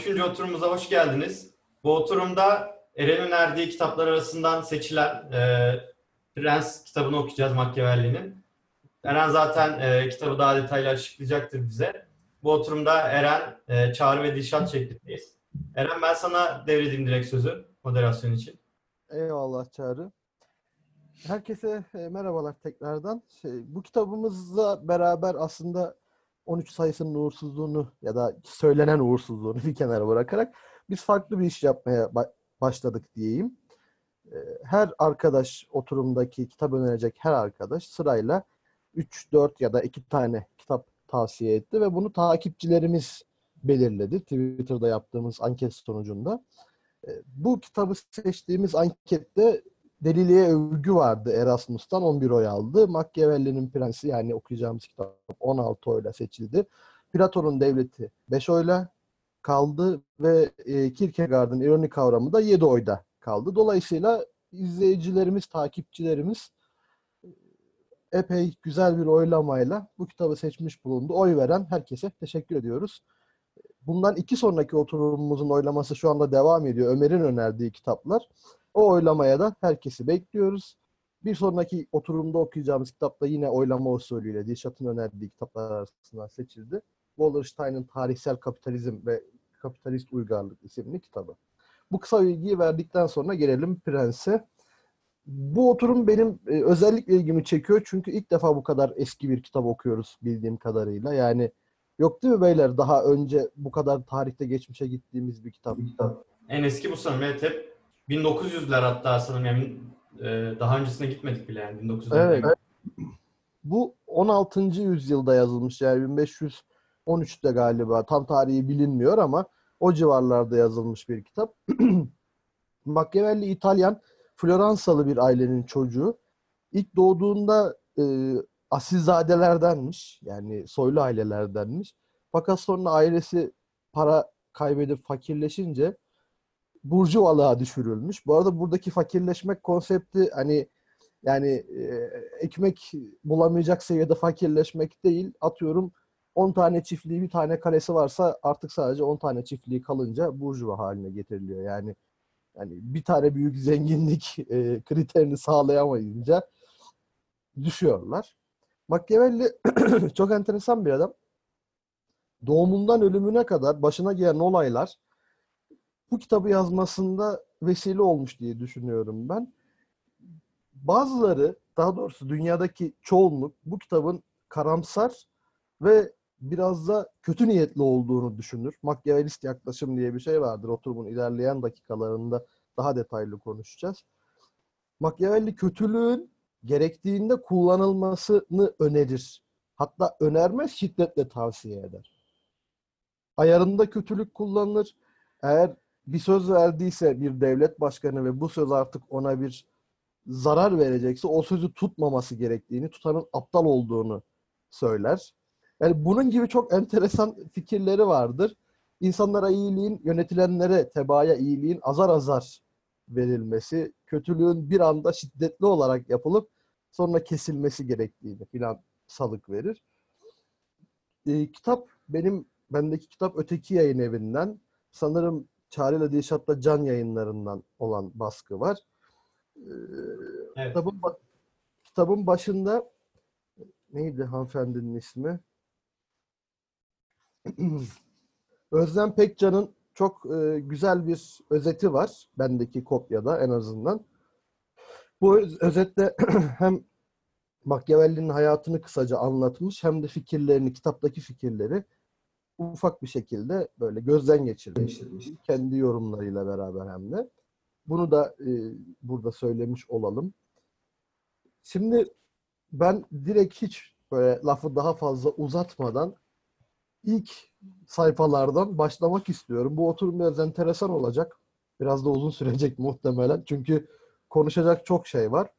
herkese selamlar. 13. oturumumuza hoş geldiniz. Bu oturumda Eren önerdiği kitaplar arasından seçilen e, Prens kitabını okuyacağız Machiavelli'nin. Eren zaten e, kitabı daha detaylı açıklayacaktır bize. Bu oturumda Eren, e, Çağrı ve Dilşat şeklindeyiz. Eren ben sana devredeyim direkt sözü moderasyon için. Eyvallah Çağrı. Herkese e, merhabalar tekrardan. Şey, bu kitabımızla beraber aslında 13 sayısının uğursuzluğunu ya da söylenen uğursuzluğunu bir kenara bırakarak biz farklı bir iş yapmaya ba- başladık diyeyim. E, Her arkadaş oturumdaki kitap önerecek her arkadaş sırayla 3, 4 ya da 2 tane kitap tavsiye etti ve bunu takipçilerimiz belirledi. Twitter'da yaptığımız anket sonucunda. E, Bu kitabı seçtiğimiz ankette Deliliğe Övgü vardı Erasmus'tan 11 oy aldı. Machiavelli'nin Prensi yani okuyacağımız kitap 16 oyla seçildi. Platon'un Devleti 5 oyla kaldı ve e, Kierkegaard'ın ironi kavramı da 7 oyda kaldı. Dolayısıyla izleyicilerimiz, takipçilerimiz e, epey güzel bir oylamayla bu kitabı seçmiş bulundu. Oy veren herkese teşekkür ediyoruz. Bundan iki sonraki oturumumuzun oylaması şu anda devam ediyor. Ömer'in önerdiği kitaplar. O oylamaya da herkesi bekliyoruz. Bir sonraki oturumda okuyacağımız kitap da yine oylama usulüyle Dilşat'ın önerdiği kitaplar arasından seçildi. Wallerstein'in Tarihsel Kapitalizm ve Kapitalist Uygarlık isimli kitabı. Bu kısa bilgiyi verdikten sonra gelelim Prens'e. Bu oturum benim e, özellikle ilgimi çekiyor çünkü ilk defa bu kadar eski bir kitap okuyoruz bildiğim kadarıyla. Yani yok değil mi beyler daha önce bu kadar tarihte geçmişe gittiğimiz bir kitap. En eski bu sanırım. Evet hep 1900'ler hatta sanırım yani e, daha öncesine gitmedik bile yani 1900'ler. Evet. Bu 16. yüzyılda yazılmış yani 1513'te galiba tam tarihi bilinmiyor ama o civarlarda yazılmış bir kitap. Machiavelli İtalyan Floransalı bir ailenin çocuğu. İlk doğduğunda e, asilzadelerdenmiş yani soylu ailelerdenmiş. Fakat sonra ailesi para kaybedip fakirleşince burjuvalığa düşürülmüş. Bu arada buradaki fakirleşmek konsepti hani yani e, ekmek bulamayacak seviyede fakirleşmek değil. Atıyorum 10 tane çiftliği bir tane kalesi varsa artık sadece 10 tane çiftliği kalınca burjuva haline getiriliyor. Yani yani bir tane büyük zenginlik e, kriterini sağlayamayınca düşüyorlar. Machiavelli çok enteresan bir adam. Doğumundan ölümüne kadar başına gelen olaylar bu kitabı yazmasında vesile olmuş diye düşünüyorum ben. Bazıları, daha doğrusu dünyadaki çoğunluk bu kitabın karamsar ve biraz da kötü niyetli olduğunu düşünür. Machiavellist yaklaşım diye bir şey vardır. Oturumun ilerleyen dakikalarında daha detaylı konuşacağız. Machiavelli kötülüğün gerektiğinde kullanılmasını önerir. Hatta önermez, şiddetle tavsiye eder. Ayarında kötülük kullanılır. Eğer bir söz verdiyse bir devlet başkanı ve bu söz artık ona bir zarar verecekse o sözü tutmaması gerektiğini, tutanın aptal olduğunu söyler. Yani bunun gibi çok enteresan fikirleri vardır. İnsanlara iyiliğin, yönetilenlere, tebaaya iyiliğin azar azar verilmesi, kötülüğün bir anda şiddetli olarak yapılıp sonra kesilmesi gerektiğini filan salık verir. Ee, kitap benim bendeki kitap öteki yayın evinden sanırım Çağrı ile Dilşat'la Can yayınlarından olan baskı var. Ee, Evet. kitabın, kitabın başında neydi hanımefendinin ismi? Özlem Pekcan'ın çok e, güzel bir özeti var. Bendeki kopyada en azından. Bu öz- özette hem Machiavelli'nin hayatını kısaca anlatmış hem de fikirlerini, kitaptaki fikirleri ufak bir şekilde böyle gözden geçirmiş. Kendi yorumlarıyla beraber hem de. Bunu da e, burada söylemiş olalım. Şimdi ben direkt hiç böyle lafı daha fazla uzatmadan ilk sayfalardan başlamak istiyorum. Bu oturum biraz enteresan olacak. Biraz da uzun sürecek muhtemelen. Çünkü konuşacak çok şey var.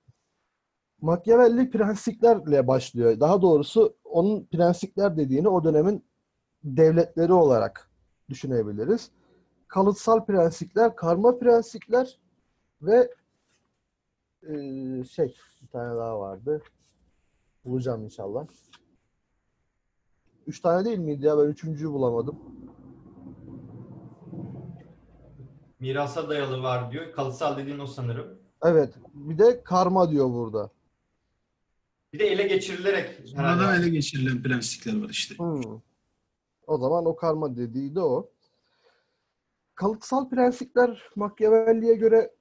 Machiavelli prensiplerle başlıyor. Daha doğrusu onun prensipler dediğini o dönemin devletleri olarak düşünebiliriz. Kalıtsal prensipler, karma prensipler ve e, şey bir tane daha vardı. Bulacağım inşallah. Üç tane değil miydi ya? Ben üçüncüyü bulamadım. mirasa dayalı var diyor. Kalıtsal dediğin o sanırım. Evet. Bir de karma diyor burada. Bir de ele geçirilerek herhalde. ele geçirilen prensipler var işte. Hmm. O zaman o karma dediği de o. Kalıtsal prensipler Machiavelli'ye göre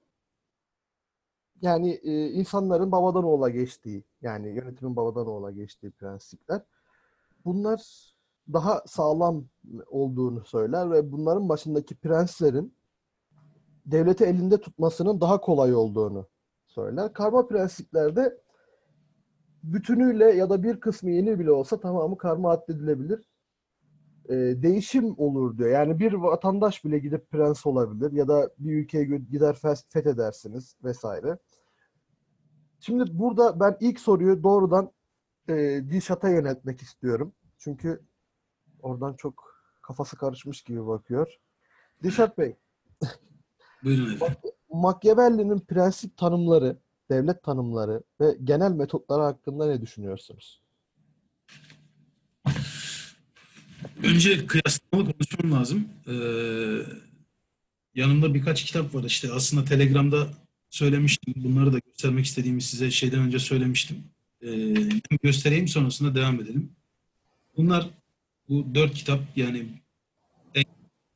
yani e, insanların babadan oğula geçtiği, yani yönetimin babadan oğula geçtiği prensipler. Bunlar daha sağlam olduğunu söyler ve bunların başındaki prenslerin devleti elinde tutmasının daha kolay olduğunu söyler. Karma prensiplerde bütünüyle ya da bir kısmı yeni bile olsa tamamı karma addedilebilir. Ee, değişim olur diyor. Yani bir vatandaş bile gidip prens olabilir ya da bir ülkeye gider fethedersiniz vesaire. Şimdi burada ben ilk soruyu doğrudan e, Dilşat'a yönetmek istiyorum. Çünkü oradan çok kafası karışmış gibi bakıyor. Dilşat Bey, Buyurun efendim. Machiavelli'nin prensip tanımları, devlet tanımları ve genel metotları hakkında ne düşünüyorsunuz? Önce kıyaslamalı konuşmam lazım. Ee, yanımda birkaç kitap var işte. Aslında Telegram'da söylemiştim. Bunları da göstermek istediğimi size şeyden önce söylemiştim. Ee, göstereyim sonrasında devam edelim. Bunlar bu dört kitap yani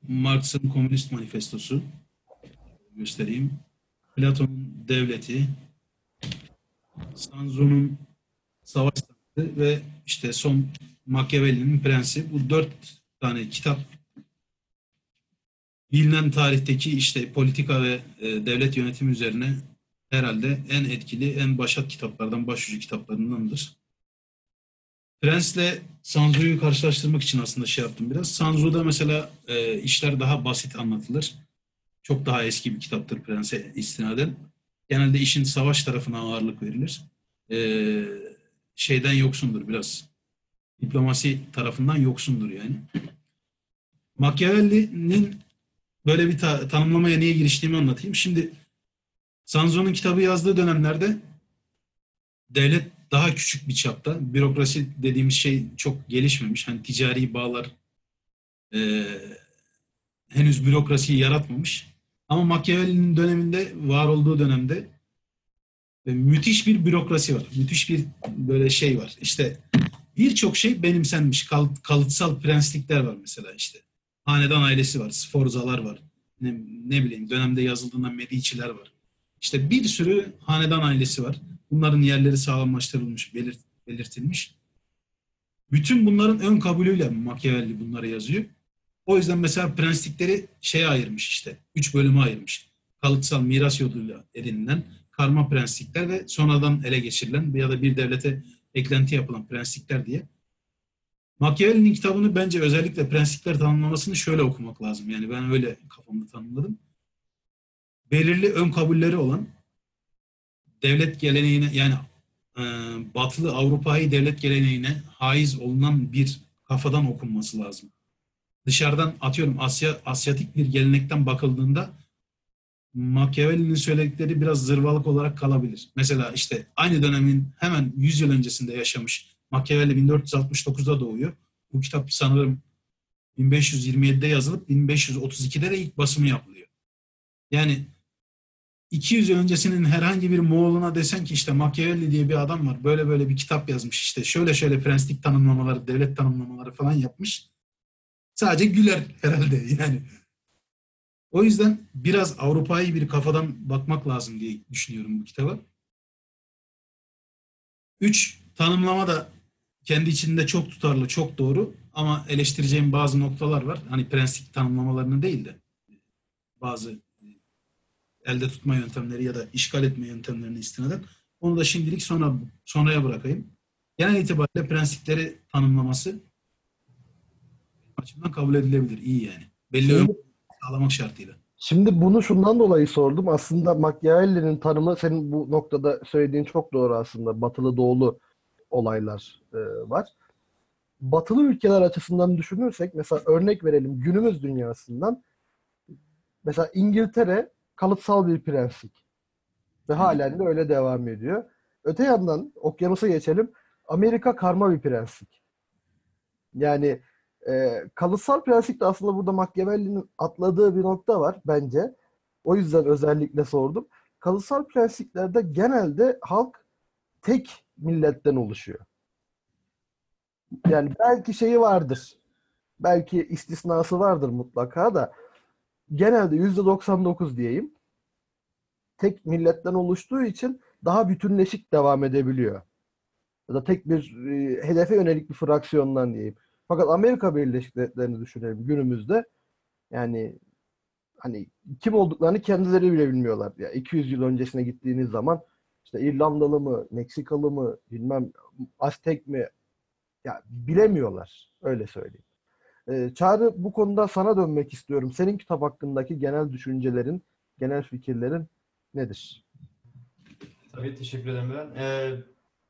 Marx'ın Komünist Manifestosu göstereyim. Platon'un Devleti, Sanzu'nun Savaş ve işte son Machiavelli'nin Prensi. Bu dört tane kitap bilinen tarihteki işte politika ve e, devlet yönetimi üzerine herhalde en etkili, en başat kitaplardan, başucu kitaplarındandır. Prens'le Sanzu'yu karşılaştırmak için aslında şey yaptım biraz. Sanzu'da mesela e, işler daha basit anlatılır. Çok daha eski bir kitaptır Prens'e istinaden. Genelde işin savaş tarafına ağırlık verilir. E, şeyden yoksundur biraz. Diplomasi tarafından yoksundur yani. Machiavelli'nin böyle bir ta- tanımlamaya niye giriştiğimi anlatayım. Şimdi Sanzo'nun kitabı yazdığı dönemlerde devlet daha küçük bir çapta. Bürokrasi dediğimiz şey çok gelişmemiş. Hani ticari bağlar e, henüz bürokrasiyi yaratmamış. Ama Machiavelli'nin döneminde, var olduğu dönemde e, müthiş bir bürokrasi var. Müthiş bir böyle şey var. İşte birçok şey benimsenmiş. Kal- kalıtsal prenslikler var mesela işte. Hanedan ailesi var, Sforzalar var. Ne, ne bileyim dönemde yazıldığında Medici'ler var. İşte bir sürü hanedan ailesi var. Bunların yerleri sağlamlaştırılmış, belirt, belirtilmiş. Bütün bunların ön kabulüyle Machiavelli bunları yazıyor. O yüzden mesela prenslikleri şeye ayırmış işte. Üç bölüme ayırmış. Kalıtsal miras yoluyla edinilen karma prenslikler ve sonradan ele geçirilen ya da bir devlete eklenti yapılan prenslikler diye. Machiavelli'nin kitabını bence özellikle prensipler tanımlamasını şöyle okumak lazım. Yani ben öyle kafamda tanımladım. Belirli ön kabulleri olan devlet geleneğine yani e, batılı Avrupa'yı devlet geleneğine haiz olunan bir kafadan okunması lazım. Dışarıdan atıyorum Asya Asyatik bir gelenekten bakıldığında Machiavelli'nin söyledikleri biraz zırvalık olarak kalabilir. Mesela işte aynı dönemin hemen 100 yıl öncesinde yaşamış Machiavelli 1469'da doğuyor. Bu kitap sanırım 1527'de yazılıp 1532'de de ilk basımı yapılıyor. Yani 200 yıl öncesinin herhangi bir Moğoluna desen ki işte Machiavelli diye bir adam var. Böyle böyle bir kitap yazmış işte. Şöyle şöyle prenslik tanımlamaları, devlet tanımlamaları falan yapmış. Sadece güler herhalde yani. O yüzden biraz Avrupa'yı bir kafadan bakmak lazım diye düşünüyorum bu kitaba. Üç, tanımlama da kendi içinde çok tutarlı, çok doğru ama eleştireceğim bazı noktalar var. Hani prenslik tanımlamalarını değil de bazı elde tutma yöntemleri ya da işgal etme yöntemlerini istinaden. Onu da şimdilik sonra sonraya bırakayım. Genel itibariyle prensipleri tanımlaması açımdan kabul edilebilir. İyi yani. Belli ön sağlamak şartıyla. Şimdi bunu şundan dolayı sordum. Aslında Machiavelli'nin tanımı senin bu noktada söylediğin çok doğru aslında. Batılı doğulu olaylar e, var. Batılı ülkeler açısından düşünürsek mesela örnek verelim günümüz dünyasından mesela İngiltere kalıtsal bir prenslik ve halen de öyle devam ediyor. Öte yandan okyanusa geçelim. Amerika karma bir prenslik. Yani e, kalıtsal prenslik de aslında burada Machiavelli'nin atladığı bir nokta var bence. O yüzden özellikle sordum. Kalıtsal prensiplerde genelde halk tek milletten oluşuyor. Yani belki şeyi vardır. Belki istisnası vardır mutlaka da genelde %99 diyeyim. Tek milletten oluştuğu için daha bütünleşik devam edebiliyor. Ya da tek bir e, hedefe yönelik bir fraksiyondan diyeyim. Fakat Amerika Birleşik Devletleri'ni düşünelim günümüzde. Yani hani kim olduklarını kendileri bile bilmiyorlar. Ya 200 yıl öncesine gittiğiniz zaman işte İrlandalı mı, Meksikalı mı, bilmem Aztek mi ya bilemiyorlar. Öyle söyleyeyim. Ee, Çağrı bu konuda sana dönmek istiyorum. Senin kitap hakkındaki genel düşüncelerin, genel fikirlerin nedir? Tabii teşekkür ederim ben. Ee,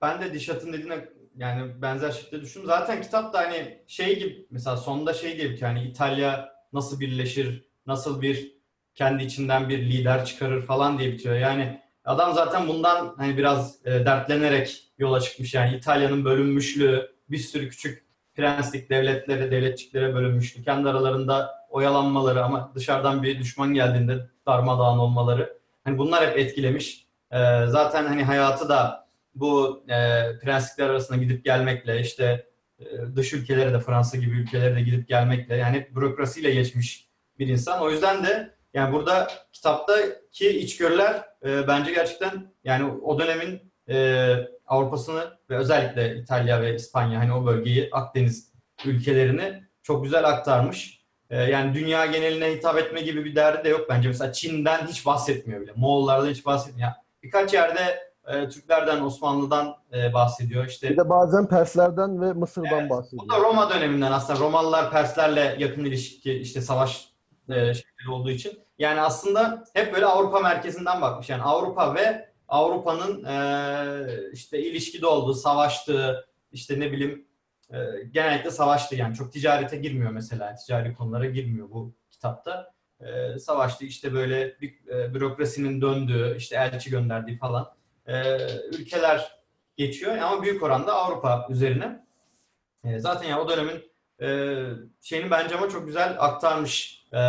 ben de Dişat'ın dediğine yani benzer şekilde düşündüm. Zaten kitap da hani şey gibi mesela sonunda şey diye bitiyor. Hani İtalya nasıl birleşir, nasıl bir kendi içinden bir lider çıkarır falan diye bitiyor. Yani adam zaten bundan hani biraz e, dertlenerek yola çıkmış. Yani İtalya'nın bölünmüşlüğü, bir sürü küçük prenslik devletlere, devletçiklere bölünmüşlüğü, kendi aralarında oyalanmaları ama dışarıdan bir düşman geldiğinde darmadağın olmaları. Hani bunlar hep etkilemiş. Ee, zaten hani hayatı da bu e, prenslikler arasında gidip gelmekle işte e, dış ülkelere de Fransa gibi ülkelere de gidip gelmekle yani bürokrasiyle geçmiş bir insan. O yüzden de yani burada kitaptaki içgörüler e, bence gerçekten yani o dönemin e, Avrupa'sını ve özellikle İtalya ve İspanya hani o bölgeyi Akdeniz ülkelerini çok güzel aktarmış. E, yani dünya geneline hitap etme gibi bir derdi de yok bence. Mesela Çin'den hiç bahsetmiyor bile. Moğollardan hiç bahsetmiyor. Birkaç yerde e, Türklerden, Osmanlı'dan e, bahsediyor. İşte Bir de bazen Perslerden ve Mısır'dan Evet, bu bahsediyor. da Roma döneminden aslında Romalılar Perslerle yakın ilişki işte savaş e, şeyleri olduğu için. Yani aslında hep böyle Avrupa merkezinden bakmış. Yani Avrupa ve Avrupa'nın e, işte ilişkide olduğu, savaştığı, işte ne bileyim e, genellikle savaştığı yani çok ticarete girmiyor mesela. Ticari konulara girmiyor bu kitapta. E, savaştığı işte böyle bir, e, bürokrasinin döndüğü, işte elçi gönderdiği falan e, ülkeler geçiyor ama büyük oranda Avrupa üzerine. E, zaten ya o dönemin e, şeyini bence ama çok güzel aktarmış e,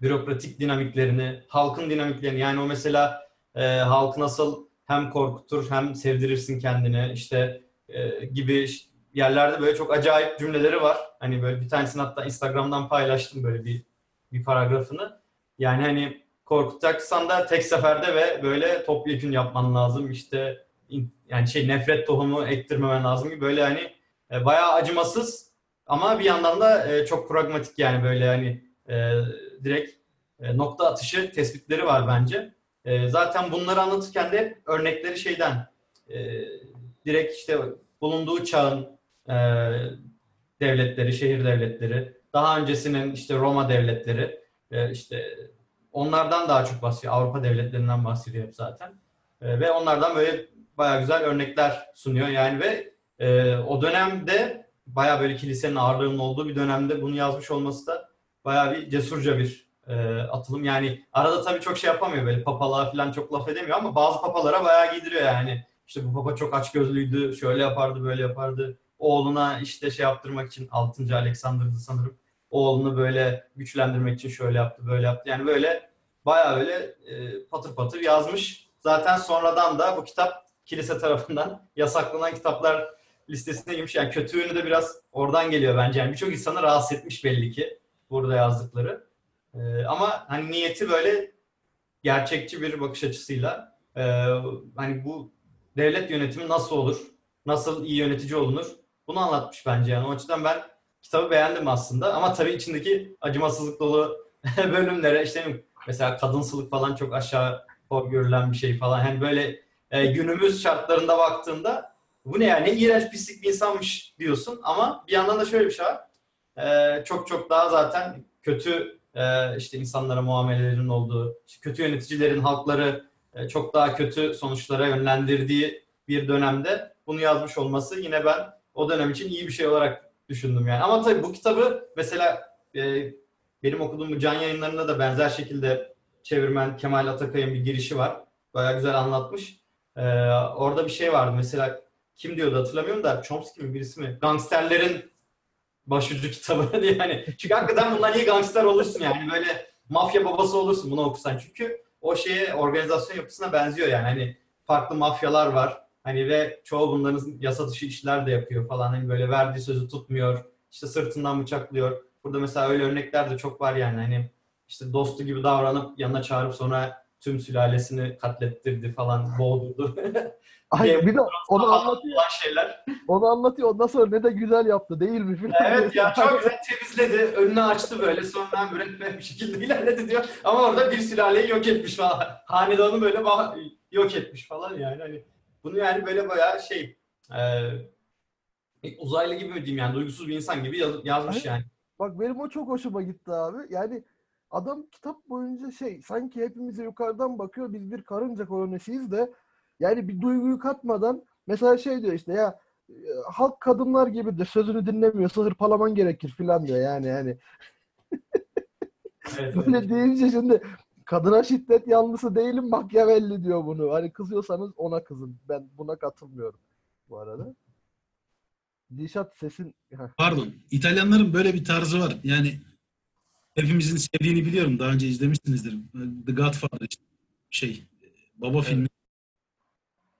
bürokratik dinamiklerini, halkın dinamiklerini. Yani o mesela e, halkı nasıl hem korkutur hem sevdirirsin kendini işte e, gibi yerlerde böyle çok acayip cümleleri var. Hani böyle bir tanesini hatta Instagram'dan paylaştım böyle bir bir paragrafını. Yani hani korkutacaksan da tek seferde ve böyle topyekun yapman lazım. İşte yani şey nefret tohumu ektirmemen lazım gibi böyle hani e, bayağı acımasız ama bir yandan da e, çok pragmatik yani böyle hani e, direkt e, nokta atışı tespitleri var bence. E, zaten bunları anlatırken de örnekleri şeyden e, direkt işte bulunduğu çağın e, devletleri, şehir devletleri, daha öncesinin işte Roma devletleri, e, işte onlardan daha çok bahsediyor. Avrupa devletlerinden bahsediyor hep zaten. E, ve onlardan böyle bayağı güzel örnekler sunuyor yani ve e, o dönemde bayağı böyle kilisenin ağırlığının olduğu bir dönemde bunu yazmış olması da bayağı bir cesurca bir e, atılım. Yani arada tabii çok şey yapamıyor böyle papalığa falan çok laf edemiyor ama bazı papalara bayağı giydiriyor yani. İşte bu papa çok açgözlüydü, şöyle yapardı, böyle yapardı. Oğluna işte şey yaptırmak için 6. Alexander'dı sanırım. Oğlunu böyle güçlendirmek için şöyle yaptı, böyle yaptı. Yani böyle bayağı öyle e, patır patır yazmış. Zaten sonradan da bu kitap kilise tarafından yasaklanan kitaplar listesine girmiş. Yani kötü de biraz oradan geliyor bence. Yani birçok insanı rahatsız etmiş belli ki burada yazdıkları. Ee, ama hani niyeti böyle gerçekçi bir bakış açısıyla e, hani bu devlet yönetimi nasıl olur? Nasıl iyi yönetici olunur? Bunu anlatmış bence yani. O açıdan ben kitabı beğendim aslında. Ama tabii içindeki acımasızlık dolu bölümlere işte mesela kadınsılık falan çok aşağı görülen bir şey falan. Hani böyle e, günümüz şartlarında baktığında bu ne yani? İğrenç pislik bir insanmış diyorsun ama bir yandan da şöyle bir şey var. E, çok çok daha zaten kötü e, işte insanlara muamelelerin olduğu, işte kötü yöneticilerin halkları e, çok daha kötü sonuçlara yönlendirdiği bir dönemde bunu yazmış olması yine ben o dönem için iyi bir şey olarak düşündüm yani. Ama tabii bu kitabı mesela e, benim okuduğum bu can yayınlarında da benzer şekilde çevirmen Kemal Atakay'ın bir girişi var. Bayağı güzel anlatmış. E, orada bir şey vardı mesela kim diyordu hatırlamıyorum da Chomsky mi birisi mi? Gangsterlerin başucu kitabı yani. Çünkü hakikaten bundan iyi gangster olursun yani. Böyle mafya babası olursun bunu okursan. Çünkü o şeye organizasyon yapısına benziyor yani. Hani farklı mafyalar var. Hani ve çoğu bunların yasa dışı işler de yapıyor falan. Hani böyle verdiği sözü tutmuyor. İşte sırtından bıçaklıyor. Burada mesela öyle örnekler de çok var yani. Hani işte dostu gibi davranıp yanına çağırıp sonra tüm sülalesini katlettirdi falan, boğdurdu. Ay, bir de onu anlatıyor, şeyler. onu anlatıyor. Ondan sonra ne de güzel yaptı değil mi? Filan Evet ya çok güzel temizledi. Önünü açtı böyle sonra bir şekilde ilerledi diyor. Ama orada bir sülaleyi yok etmiş falan. Hanedanı böyle yok etmiş falan yani. Hani bunu yani böyle bayağı şey e, uzaylı gibi mi diyeyim yani duygusuz bir insan gibi yaz- yazmış yani. Bak benim o çok hoşuma gitti abi. Yani adam kitap boyunca şey sanki hepimize yukarıdan bakıyor. Biz bir karınca kolonisiyiz de yani bir duyguyu katmadan mesela şey diyor işte ya e, halk kadınlar gibidir. Sözünü dinlemiyorsa hırpalaman gerekir filan diyor yani yani. Evet, Böyle evet. deyince şimdi kadına şiddet yanlısı değilim Machiavelli diyor bunu. Hani kızıyorsanız ona kızın. Ben buna katılmıyorum bu arada. Dişat sesin. Pardon. İtalyanların böyle bir tarzı var. Yani hepimizin sevdiğini biliyorum. Daha önce izlemişsinizdir. The Godfather işte. şey baba Evet. filmi.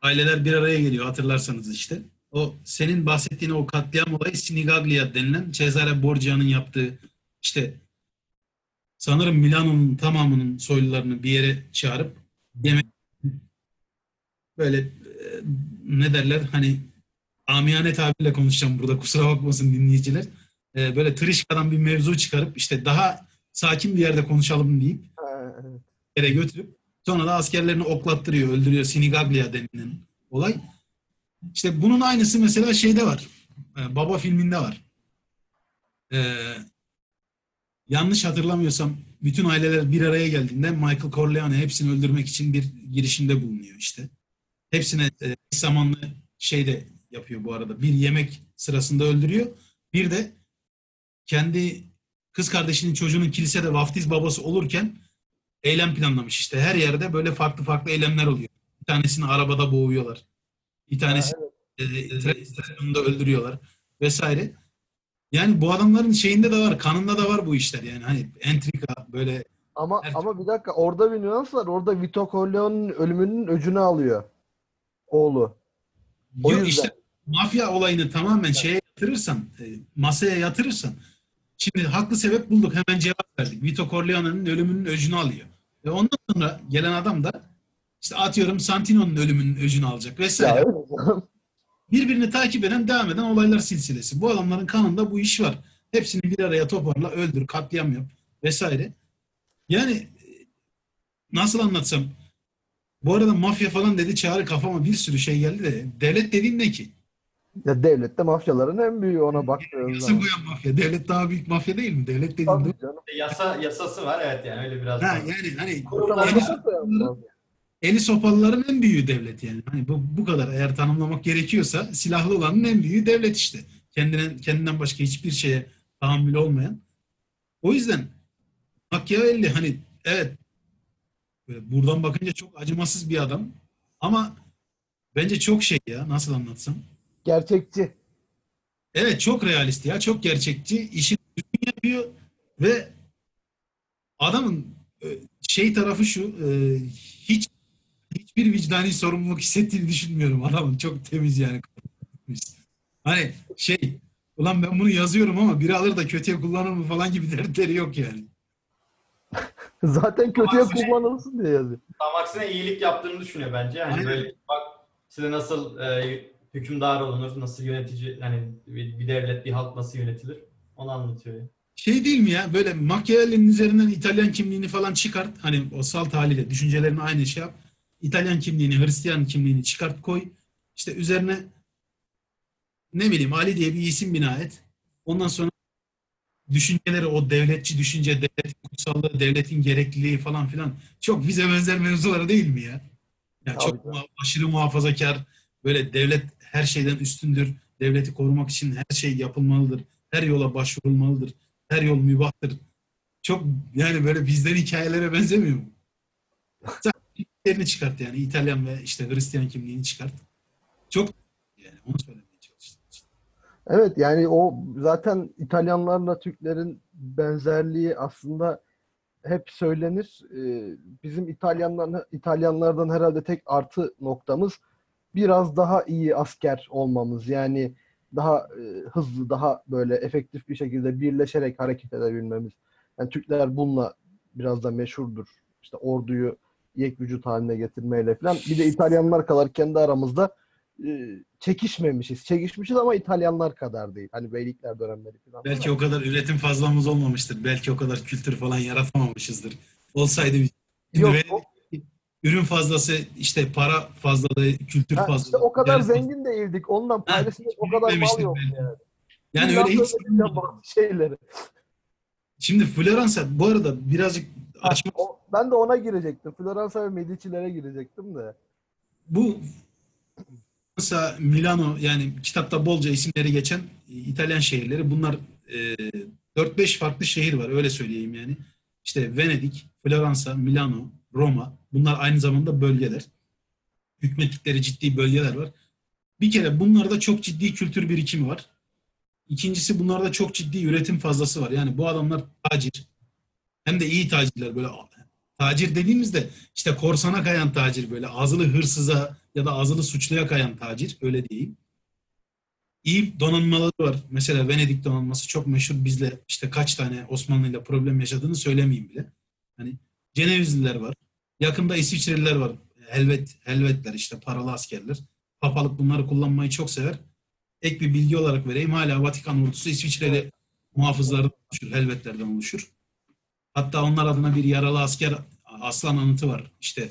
Aileler bir araya geliyor hatırlarsanız işte. O senin bahsettiğin o katliam olayı Sinigaglia denilen Cesare Borgia'nın yaptığı işte sanırım Milano'nun tamamının soylularını bir yere çağırıp yemek böyle e, ne derler hani amiyane tabirle konuşacağım burada kusura bakmasın dinleyiciler. E, böyle tırışkadan bir mevzu çıkarıp işte daha sakin bir yerde konuşalım deyip yere götürüp sonra da askerlerini oklattırıyor, öldürüyor. Sinigaglia denilen olay. İşte bunun aynısı mesela şeyde var. E, Baba filminde var. E, yanlış hatırlamıyorsam bütün aileler bir araya geldiğinde Michael Corleone hepsini öldürmek için bir girişimde bulunuyor işte. Hepsine e, zamanlı şey de yapıyor bu arada. Bir yemek sırasında öldürüyor. Bir de kendi kız kardeşinin çocuğunun kilisede vaftiz babası olurken eylem planlamış işte. Her yerde böyle farklı farklı eylemler oluyor. Bir tanesini arabada boğuyorlar. Bir tanesi e, tren istasyonunda öldürüyorlar vesaire. Yani bu adamların şeyinde de var, kanında da var bu işler yani. Hani entrika böyle Ama Her- ama bir dakika orada bir nüans var. Orada Vito Corleone'nin ölümünün öcünü alıyor. Oğlu. O yok yüzden. işte mafya olayını tamamen şeye yatırırsan, e, masaya yatırırsan şimdi haklı sebep bulduk. Hemen cevap verdik. Vito Corleone'nin ölümünün öcünü alıyor. Ve ondan sonra gelen adam da işte atıyorum Santino'nun ölümünün öcünü alacak vesaire. Birbirini takip eden, devam eden olaylar silsilesi. Bu adamların kanında bu iş var. Hepsini bir araya toparla, öldür, katliam yap vesaire. Yani nasıl anlatsam bu arada mafya falan dedi çağrı kafama bir sürü şey geldi de devlet dediğin ne ki? Ya devlet de mafyaların en büyüğü ona baktığın Yasa zaman. koyan mafya. Devlet daha büyük mafya değil mi? Devlet dediğin Tabii de. canım. Yasa yasası var evet yani öyle biraz. Ha, daha. yani hani Kurumlar Yasa koyan mafya. Eli sopalıların en büyüğü devlet yani. Hani bu, bu kadar eğer tanımlamak gerekiyorsa silahlı olanın en büyüğü devlet işte. Kendinden, kendinden başka hiçbir şeye tahammül olmayan. O yüzden Machiavelli hani evet böyle buradan bakınca çok acımasız bir adam ama bence çok şey ya nasıl anlatsam. Gerçekçi. Evet çok realist ya çok gerçekçi işi düzgün yapıyor ve adamın e, şey tarafı şu e, hiç hiçbir vicdani sorumluluk hissettiğini düşünmüyorum adamın çok temiz yani hani şey ulan ben bunu yazıyorum ama biri alır da kötüye kullanır mı falan gibi dertleri yok yani. Zaten kötüye Ama şey- kullanılsın diye yazıyor. Tam aksine iyilik yaptığını düşünüyor bence. Yani Aynen. böyle bak size nasıl e, hükümdar olunur, nasıl yönetici, hani bir, bir devlet, bir halk nasıl yönetilir onu anlatıyor. Şey değil mi ya böyle Machiavelli'nin üzerinden İtalyan kimliğini falan çıkart. Hani o salt haliyle düşüncelerini aynı şey yap. İtalyan kimliğini, Hristiyan kimliğini çıkart koy. İşte üzerine ne bileyim Ali diye bir isim bina et. Ondan sonra düşünceleri o devletçi düşünce, devletin kutsallığı, devletin gerekliliği falan filan çok bize benzer mevzular değil mi ya? Ya çok muha- aşırı muhafazakar, böyle devlet her şeyden üstündür. Devleti korumak için her şey yapılmalıdır. Her yola başvurulmalıdır. Her yol mübahtır. Çok yani böyle bizden hikayelere benzemiyor mu? Kimliklerini çıkart yani. İtalyan ve işte Hristiyan kimliğini çıkart. Çok yani onu söylemeye çalıştım. Evet yani o zaten İtalyanlarla Türklerin benzerliği aslında hep söylenir. Ee, bizim İtalyanlardan İtalyanlardan herhalde tek artı noktamız biraz daha iyi asker olmamız. Yani daha e, hızlı, daha böyle efektif bir şekilde birleşerek hareket edebilmemiz. Yani Türkler bununla biraz da meşhurdur. İşte orduyu yek vücut haline getirmeyle falan. Bir de İtalyanlar kadar kendi aramızda e, çekişmemişiz. Çekişmişiz ama İtalyanlar kadar değil. Hani beylikler dönemleri falan. Belki o kadar üretim fazlamız olmamıştır. Belki o kadar kültür falan yaratamamışızdır. Olsaydı Yok, o- ürün fazlası, işte para fazlalığı, kültür Ha, fazlalığı. işte o kadar Yani- zengin değildik. Ondan paylaşacak o kadar mal yok yani. Yani öyle hiç şeyleri. Şimdi Floransa bu arada birazcık açma O- ben de ona girecektim. Floransa ve Medici'lere girecektim de. bu Fransa, Milano yani kitapta bolca isimleri geçen İtalyan şehirleri bunlar e, 4-5 farklı şehir var öyle söyleyeyim yani. İşte Venedik, Floransa, Milano, Roma bunlar aynı zamanda bölgeler. Hükmettikleri ciddi bölgeler var. Bir kere bunlarda çok ciddi kültür birikimi var. İkincisi bunlarda çok ciddi üretim fazlası var. Yani bu adamlar tacir. Hem de iyi tacirler böyle tacir dediğimizde işte korsana kayan tacir böyle azılı hırsıza ya da azılı suçluya kayan tacir öyle değil. İyi donanmaları var. Mesela Venedik donanması çok meşhur. Bizle işte kaç tane Osmanlı ile problem yaşadığını söylemeyeyim bile. Hani Cenevizliler var. Yakında İsviçreliler var. Helvet, Helvetler işte paralı askerler. Papalık bunları kullanmayı çok sever. Ek bir bilgi olarak vereyim. Hala Vatikan ordusu İsviçreli muhafızlardan oluşur. Helvetlerden oluşur. Hatta onlar adına bir yaralı asker aslan anıtı var. İşte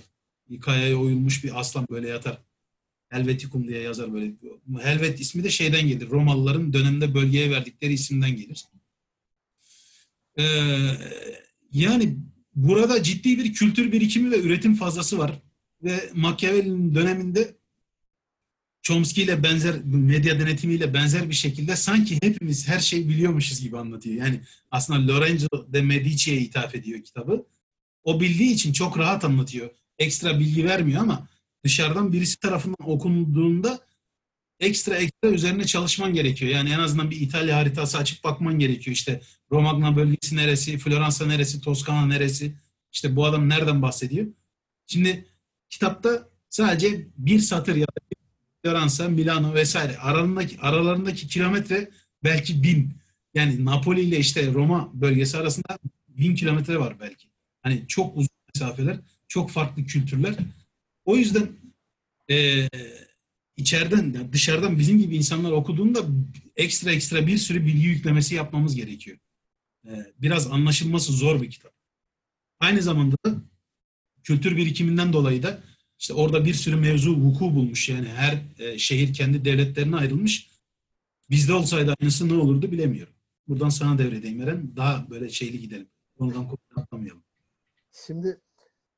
kayaya oyulmuş bir aslan böyle yatar. Helveticum diye yazar böyle. Helvet ismi de şeyden gelir. Romalıların dönemde bölgeye verdikleri isimden gelir. Ee, yani burada ciddi bir kültür birikimi ve üretim fazlası var. Ve Machiavelli'nin döneminde Chomsky ile benzer, medya denetimiyle benzer bir şekilde sanki hepimiz her şeyi biliyormuşuz gibi anlatıyor. Yani aslında Lorenzo de Medici'ye ithaf ediyor kitabı. O bildiği için çok rahat anlatıyor. Ekstra bilgi vermiyor ama dışarıdan birisi tarafından okunduğunda ekstra ekstra üzerine çalışman gerekiyor. Yani en azından bir İtalya haritası açıp bakman gerekiyor. İşte Romagna bölgesi neresi, Floransa neresi, Toskana neresi. İşte bu adam nereden bahsediyor? Şimdi kitapta sadece bir satır ya da Floransa, Milano vesaire aralarındaki, aralarındaki kilometre belki bin. Yani Napoli ile işte Roma bölgesi arasında bin kilometre var belki. Hani çok uzun mesafeler, çok farklı kültürler. O yüzden e, içeriden, yani dışarıdan bizim gibi insanlar okuduğunda ekstra ekstra bir sürü bilgi yüklemesi yapmamız gerekiyor. E, biraz anlaşılması zor bir kitap. Aynı zamanda da kültür birikiminden dolayı da işte orada bir sürü mevzu vuku bulmuş. Yani her e, şehir kendi devletlerine ayrılmış. Bizde olsaydı aynısı ne olurdu bilemiyorum. Buradan sana devredeyim Eren. Daha böyle şeyli gidelim. Ondan atlamayalım. Şimdi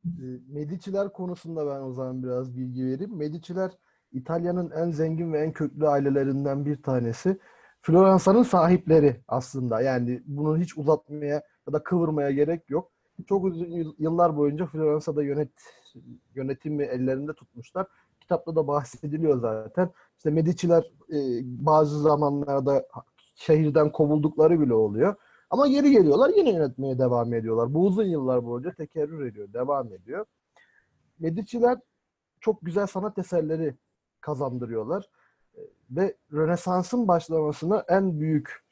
e, Medici'ler konusunda ben o zaman biraz bilgi vereyim. Medici'ler İtalya'nın en zengin ve en köklü ailelerinden bir tanesi. Floransa'nın sahipleri aslında. Yani bunu hiç uzatmaya ya da kıvırmaya gerek yok. Çok uzun yıl- yıllar boyunca Floransa'da yönet yönetimi ellerinde tutmuşlar. Kitapta da bahsediliyor zaten. İşte Medici'ler e, bazı zamanlarda şehirden kovuldukları bile oluyor. Ama geri geliyorlar yine yönetmeye devam ediyorlar. Bu uzun yıllar boyunca tekerrür ediyor, devam ediyor. Medici'ler çok güzel sanat eserleri kazandırıyorlar. E, Ve Rönesans'ın başlamasına en büyük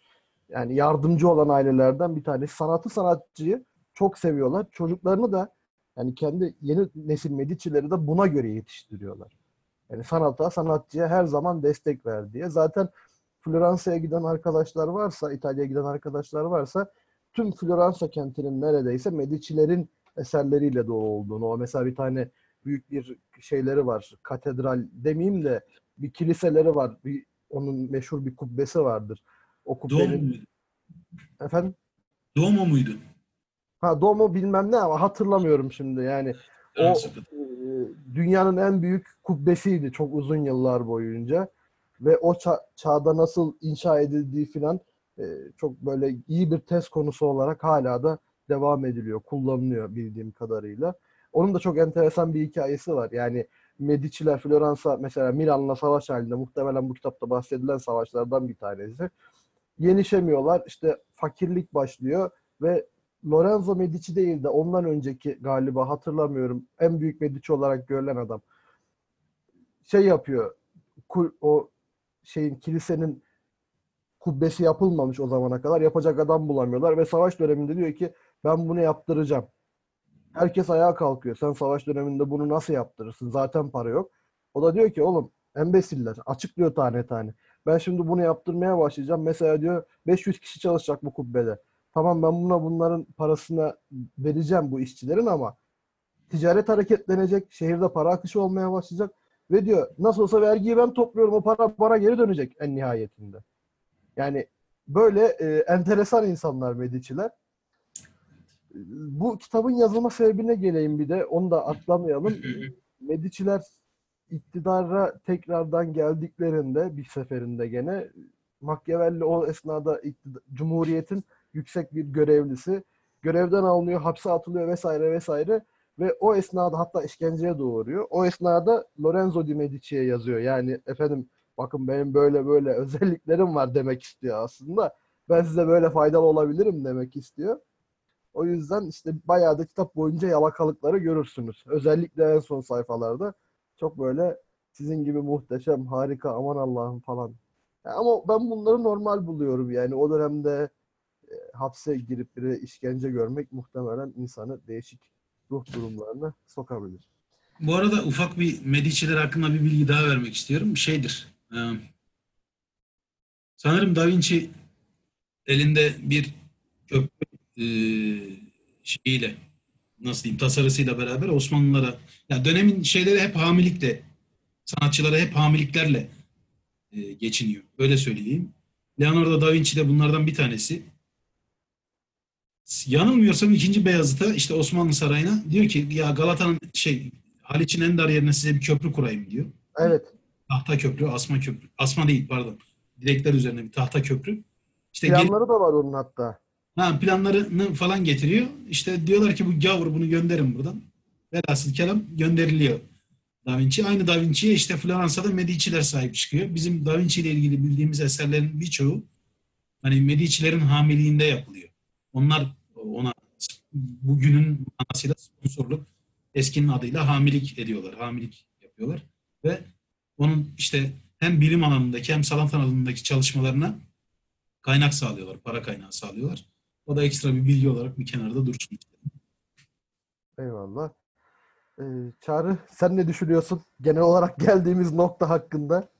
yani yardımcı olan ailelerden bir tanesi. Sanatı sanatçıyı çok seviyorlar. Çocuklarını da yani kendi yeni nesil Medici'leri de buna göre yetiştiriyorlar. Yani sanata, sanatçıya her zaman destek ver diye. Zaten Floransa'ya giden arkadaşlar varsa, İtalya'ya giden arkadaşlar varsa tüm Floransa kentinin neredeyse Medici'lerin eserleriyle dolu olduğunu. O mesela bir tane büyük bir şeyleri var. Katedral demeyeyim de bir kiliseleri var. Bir, onun meşhur bir kubbesi vardır. O Doğum kubbenin muydu? efendim Doğum muydu? Ha Domo bilmem ne ama hatırlamıyorum şimdi. Yani o e, dünyanın en büyük kubbesiydi çok uzun yıllar boyunca ve o ça- çağda nasıl inşa edildiği filan e, çok böyle iyi bir test konusu olarak hala da devam ediliyor, kullanılıyor bildiğim kadarıyla. Onun da çok enteresan bir hikayesi var. Yani Medici'ler Floransa mesela Milan'la savaş halinde muhtemelen bu kitapta bahsedilen savaşlardan bir tanesi. Yenişemiyorlar. İşte fakirlik başlıyor ve Lorenzo Medici değil de ondan önceki galiba hatırlamıyorum. En büyük Medici olarak görülen adam. Şey yapıyor. O şeyin kilisenin kubbesi yapılmamış o zamana kadar. Yapacak adam bulamıyorlar ve savaş döneminde diyor ki ben bunu yaptıracağım. Herkes ayağa kalkıyor. Sen savaş döneminde bunu nasıl yaptırırsın? Zaten para yok. O da diyor ki oğlum embesiller açıklıyor tane tane. Ben şimdi bunu yaptırmaya başlayacağım. Mesela diyor 500 kişi çalışacak bu kubbede. Tamam ben buna bunların parasını vereceğim bu işçilerin ama ticaret hareketlenecek. Şehirde para akışı olmaya başlayacak. Ve diyor nasıl olsa vergiyi ben topluyorum. O para bana geri dönecek en nihayetinde. Yani böyle e, enteresan insanlar Medici'ler. Bu kitabın yazılma sebebine geleyim bir de. Onu da atlamayalım. Medici'ler iktidara tekrardan geldiklerinde bir seferinde gene Machiavelli o esnada Cumhuriyet'in yüksek bir görevlisi. Görevden alınıyor, hapse atılıyor vesaire vesaire. Ve o esnada hatta işkenceye doğuruyor. O esnada Lorenzo di Medici'ye yazıyor. Yani efendim bakın benim böyle böyle özelliklerim var demek istiyor aslında. Ben size böyle faydalı olabilirim demek istiyor. O yüzden işte bayağı da kitap boyunca yalakalıkları görürsünüz. Özellikle en son sayfalarda çok böyle sizin gibi muhteşem, harika, aman Allah'ım falan. Ama ben bunları normal buluyorum yani. O dönemde hapse girip bir işkence görmek muhtemelen insanı değişik ruh durumlarına sokabilir. Bu arada ufak bir Medici'ler hakkında bir bilgi daha vermek istiyorum. Şeydir. e, sanırım Da Vinci elinde bir köprü e, şeyiyle nasıl diyeyim tasarısıyla beraber Osmanlılara ya dönemin şeyleri hep hamilikle sanatçılara hep hamiliklerle e, geçiniyor. Öyle söyleyeyim. Leonardo da Vinci de bunlardan bir tanesi. Yanılmıyorsam ikinci Beyazıt'a işte Osmanlı Sarayı'na diyor ki ya Galata'nın şey Haliç'in en dar yerine size bir köprü kurayım diyor. Evet. Tahta köprü, asma köprü. Asma değil pardon. Direkler üzerine bir tahta köprü. İşte Planları da var onun hatta. ha, planlarını falan getiriyor. İşte diyorlar ki bu gavur bunu gönderin buradan. Velhasıl kelam gönderiliyor Da Vinci. Aynı Da Vinci'ye işte Floransa'da Medici'ler sahip çıkıyor. Bizim Da Vinci ile ilgili bildiğimiz eserlerin birçoğu hani Medici'lerin hamiliğinde yapılıyor. Onlar ona bugünün manasıyla sponsorluk eskinin adıyla hamilik ediyorlar. Hamilik yapıyorlar. Ve onun işte hem bilim alanındaki hem sanat alanındaki çalışmalarına kaynak sağlıyorlar. Para kaynağı sağlıyorlar. O da ekstra bir bilgi olarak bir kenarda dursun. Eyvallah. Ee, Çağrı sen ne düşünüyorsun genel olarak geldiğimiz nokta hakkında?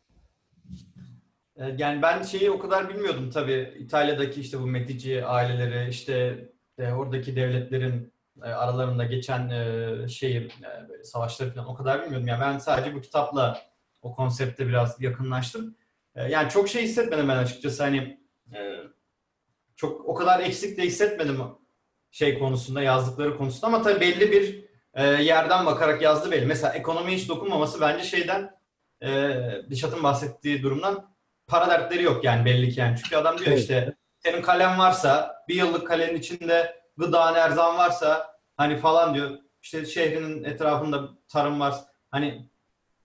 E, Yani ben şeyi o kadar bilmiyordum tabii. İtalya'daki işte bu Medici aileleri, işte e, oradaki devletlerin e, aralarında geçen e, şeyi, e, savaşları falan o kadar bilmiyordum. Yani ben sadece bu kitapla o konsepte biraz yakınlaştım. Yani çok şey hissetmedim ben açıkçası. Hani çok o kadar eksik de hissetmedim şey konusunda, yazdıkları konusunda ama tabii belli bir yerden bakarak yazdı belli. Mesela ekonomiye hiç dokunmaması bence şeyden Dişat'ın bahsettiği durumdan para dertleri yok yani belli ki yani. Çünkü adam diyor işte senin kalem varsa bir yıllık kalenin içinde gıda erzan varsa hani falan diyor. İşte şehrinin etrafında tarım var. Hani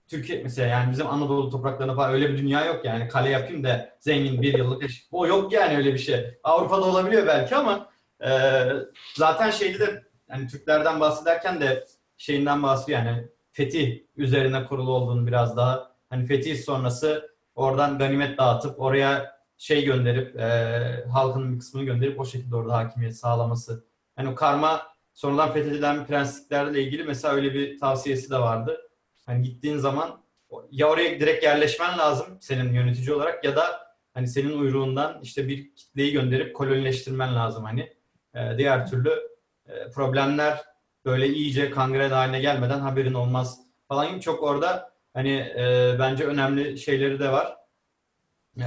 Türkiye mesela yani bizim Anadolu topraklarında falan öyle bir dünya yok yani. Kale yapayım da zengin bir yıllık eş- O yok yani öyle bir şey. Avrupa'da olabiliyor belki ama e, zaten şeyde de hani Türklerden bahsederken de şeyinden bahsediyor yani fetih üzerine kurulu olduğunu biraz daha hani fetih sonrası oradan ganimet dağıtıp oraya şey gönderip e, halkın bir kısmını gönderip o şekilde orada hakimiyet sağlaması. Hani o karma sonradan fethedilen prensliklerle ilgili mesela öyle bir tavsiyesi de vardı. Hani gittiğin zaman ya oraya direkt yerleşmen lazım senin yönetici olarak ya da hani senin uyruğundan işte bir kitleyi gönderip kolonileştirmen lazım hani. E, diğer türlü e, problemler böyle iyice kangren haline gelmeden haberin olmaz falan gibi çok orada hani e, bence önemli şeyleri de var. E,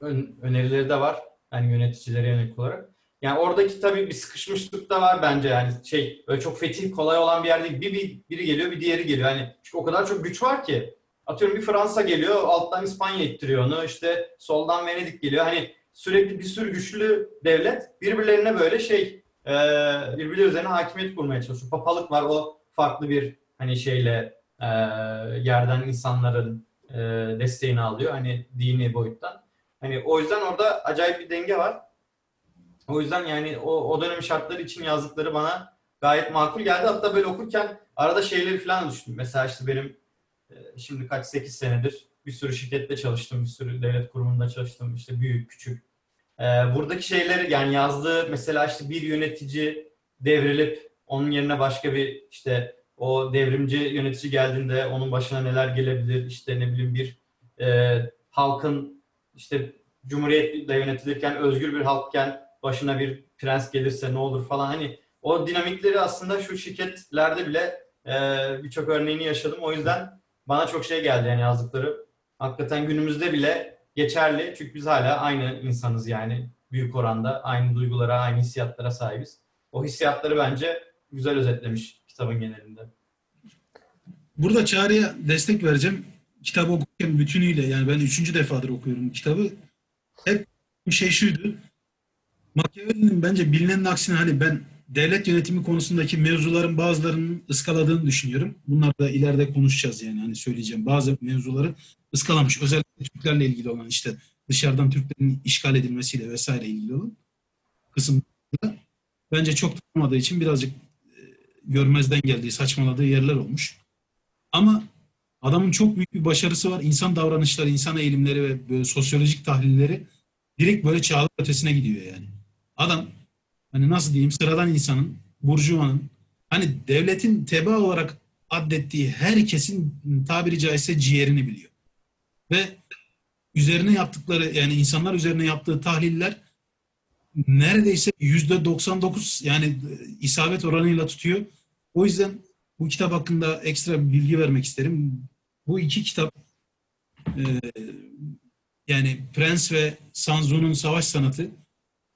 ön- önerileri de var. Yani yöneticilere yönelik olarak. Yani oradaki tabii bir sıkışmışlık da var bence yani şey böyle çok fetih kolay olan bir yer değil. Bir, bir biri geliyor bir diğeri geliyor. Hani çünkü o kadar çok güç var ki. Atıyorum bir Fransa geliyor alttan İspanya ittiriyor onu. İşte soldan Venedik geliyor. Hani sürekli bir sürü güçlü devlet birbirlerine böyle şey e, birbirleri üzerine hakimiyet kurmaya çalışıyor. Papalık var o farklı bir hani şeyle e, yerden insanların e, desteğini alıyor. Hani dini boyuttan. Hani o yüzden orada acayip bir denge var. O yüzden yani o, o dönem şartları için yazdıkları bana gayet makul geldi. Hatta böyle okurken arada şeyleri falan düşündüm. Mesela işte benim e, şimdi kaç 8 senedir bir sürü şirkette çalıştım, bir sürü devlet kurumunda çalıştım. işte büyük, küçük. E, buradaki şeyleri yani yazdığı mesela işte bir yönetici devrilip onun yerine başka bir işte o devrimci yönetici geldiğinde onun başına neler gelebilir? İşte ne bileyim bir e, halkın işte cumhuriyetle yönetilirken özgür bir halkken başına bir prens gelirse ne olur falan hani o dinamikleri aslında şu şirketlerde bile e, birçok örneğini yaşadım. O yüzden bana çok şey geldi yani yazdıkları. Hakikaten günümüzde bile geçerli. Çünkü biz hala aynı insanız yani büyük oranda. Aynı duygulara, aynı hissiyatlara sahibiz. O hissiyatları bence güzel özetlemiş kitabın genelinde. Burada Çağrı'ya destek vereceğim. Kitabı okurken bütünüyle yani ben üçüncü defadır okuyorum kitabı. Hep bir şey şuydu. Machiavelli'nin bence bilinenin aksine hani ben devlet yönetimi konusundaki mevzuların bazılarının ıskaladığını düşünüyorum. Bunlar da ileride konuşacağız yani hani söyleyeceğim. Bazı mevzuları ıskalamış. Özellikle Türklerle ilgili olan işte dışarıdan Türklerin işgal edilmesiyle vesaire ilgili olan kısımda bence çok tanımadığı için birazcık görmezden geldiği, saçmaladığı yerler olmuş. Ama adamın çok büyük bir başarısı var. İnsan davranışları, insan eğilimleri ve böyle sosyolojik tahlilleri direkt böyle çağlar ötesine gidiyor yani. Adam hani nasıl diyeyim sıradan insanın, burjuvanın hani devletin teba olarak addettiği herkesin tabiri caizse ciğerini biliyor. Ve üzerine yaptıkları yani insanlar üzerine yaptığı tahliller neredeyse yüzde 99 yani isabet oranıyla tutuyor. O yüzden bu kitap hakkında ekstra bilgi vermek isterim. Bu iki kitap e, yani Prens ve Sanzu'nun savaş sanatı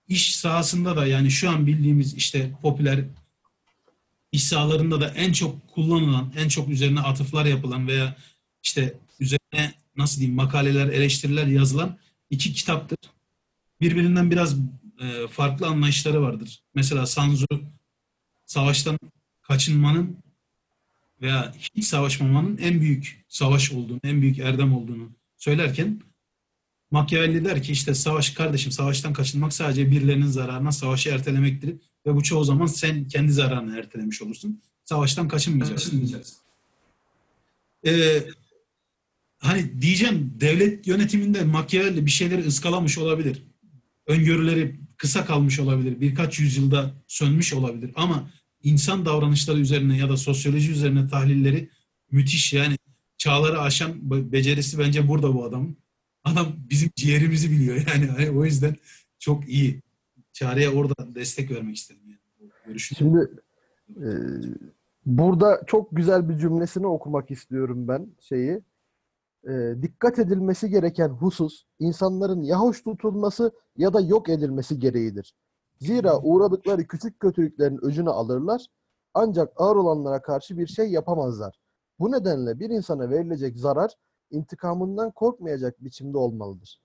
iş sahasında da yani şu an bildiğimiz işte popüler iş sahalarında da en çok kullanılan, en çok üzerine atıflar yapılan veya işte üzerine nasıl diyeyim makaleler, eleştiriler yazılan iki kitaptır. Birbirinden biraz e, farklı anlayışları vardır. Mesela Sanzu savaştan kaçınmanın veya hiç savaşmamanın en büyük savaş olduğunu, en büyük erdem olduğunu söylerken Machiavelli der ki işte savaş kardeşim savaştan kaçınmak sadece birilerinin zararına savaşı ertelemektir ve bu çoğu zaman sen kendi zararını ertelemiş olursun. Savaştan kaçınmayacaksın. Ee, hani diyeceğim devlet yönetiminde Machiavelli bir şeyleri ıskalamış olabilir. Öngörüleri kısa kalmış olabilir. Birkaç yüzyılda sönmüş olabilir ama insan davranışları üzerine ya da sosyoloji üzerine tahlilleri müthiş. Yani çağları aşan be- becerisi bence burada bu adamın. Adam bizim ciğerimizi biliyor yani. O yüzden çok iyi. Çağrı'ya orada destek vermek istedim. Yani. Şimdi e, burada çok güzel bir cümlesini okumak istiyorum ben şeyi. E, dikkat edilmesi gereken husus insanların ya hoş tutulması ya da yok edilmesi gereğidir. Zira uğradıkları küçük kötülüklerin öcünü alırlar ancak ağır olanlara karşı bir şey yapamazlar. Bu nedenle bir insana verilecek zarar intikamından korkmayacak biçimde olmalıdır.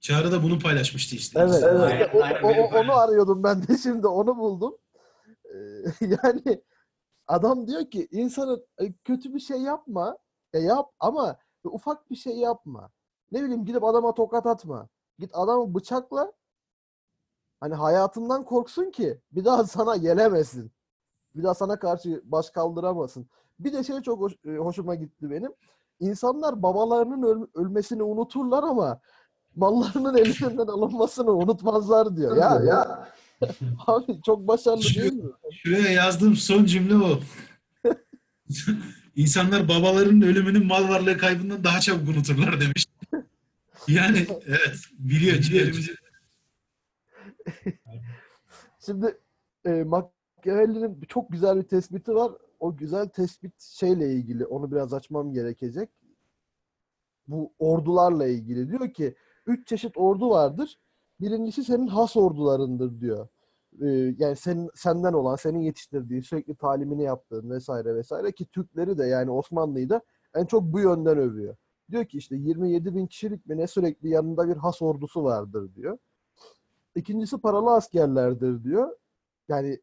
Çağrı da bunu paylaşmıştı işte. Evet, evet. Aynen, O- aynen o- o- onu arıyordum ben de şimdi onu buldum. Ee, yani adam diyor ki insanın e, kötü bir şey yapma, e, yap ama ufak bir şey yapma. Ne bileyim gidip adama tokat atma. Git adamı bıçakla. Hani hayatından korksun ki bir daha sana gelemesin. Bir daha sana karşı baş kaldıramasın. Bir de şey çok hoş- e, hoşuma gitti benim. İnsanlar babalarının öl- ölmesini unuturlar ama mallarının elinden alınmasını unutmazlar diyor. Ya ya abi çok başarılı değil mi? Şuraya yazdığım son cümle o. İnsanlar babalarının ölümünün mal varlığı kaybından daha çabuk unuturlar demiş. Yani evet biliyor ciğerimizi. Şimdi e, Machiavelli'nin çok güzel bir tespiti var. O güzel tespit şeyle ilgili. Onu biraz açmam gerekecek. Bu ordularla ilgili. Diyor ki üç çeşit ordu vardır. Birincisi senin has ordularındır diyor. E, yani senin, senden olan, senin yetiştirdiğin, sürekli talimini yaptığın vesaire vesaire ki Türkleri de yani Osmanlı'yı da en çok bu yönden övüyor. Diyor ki işte 27 bin kişilik mi ne sürekli yanında bir has ordusu vardır diyor. İkincisi paralı askerlerdir diyor. Yani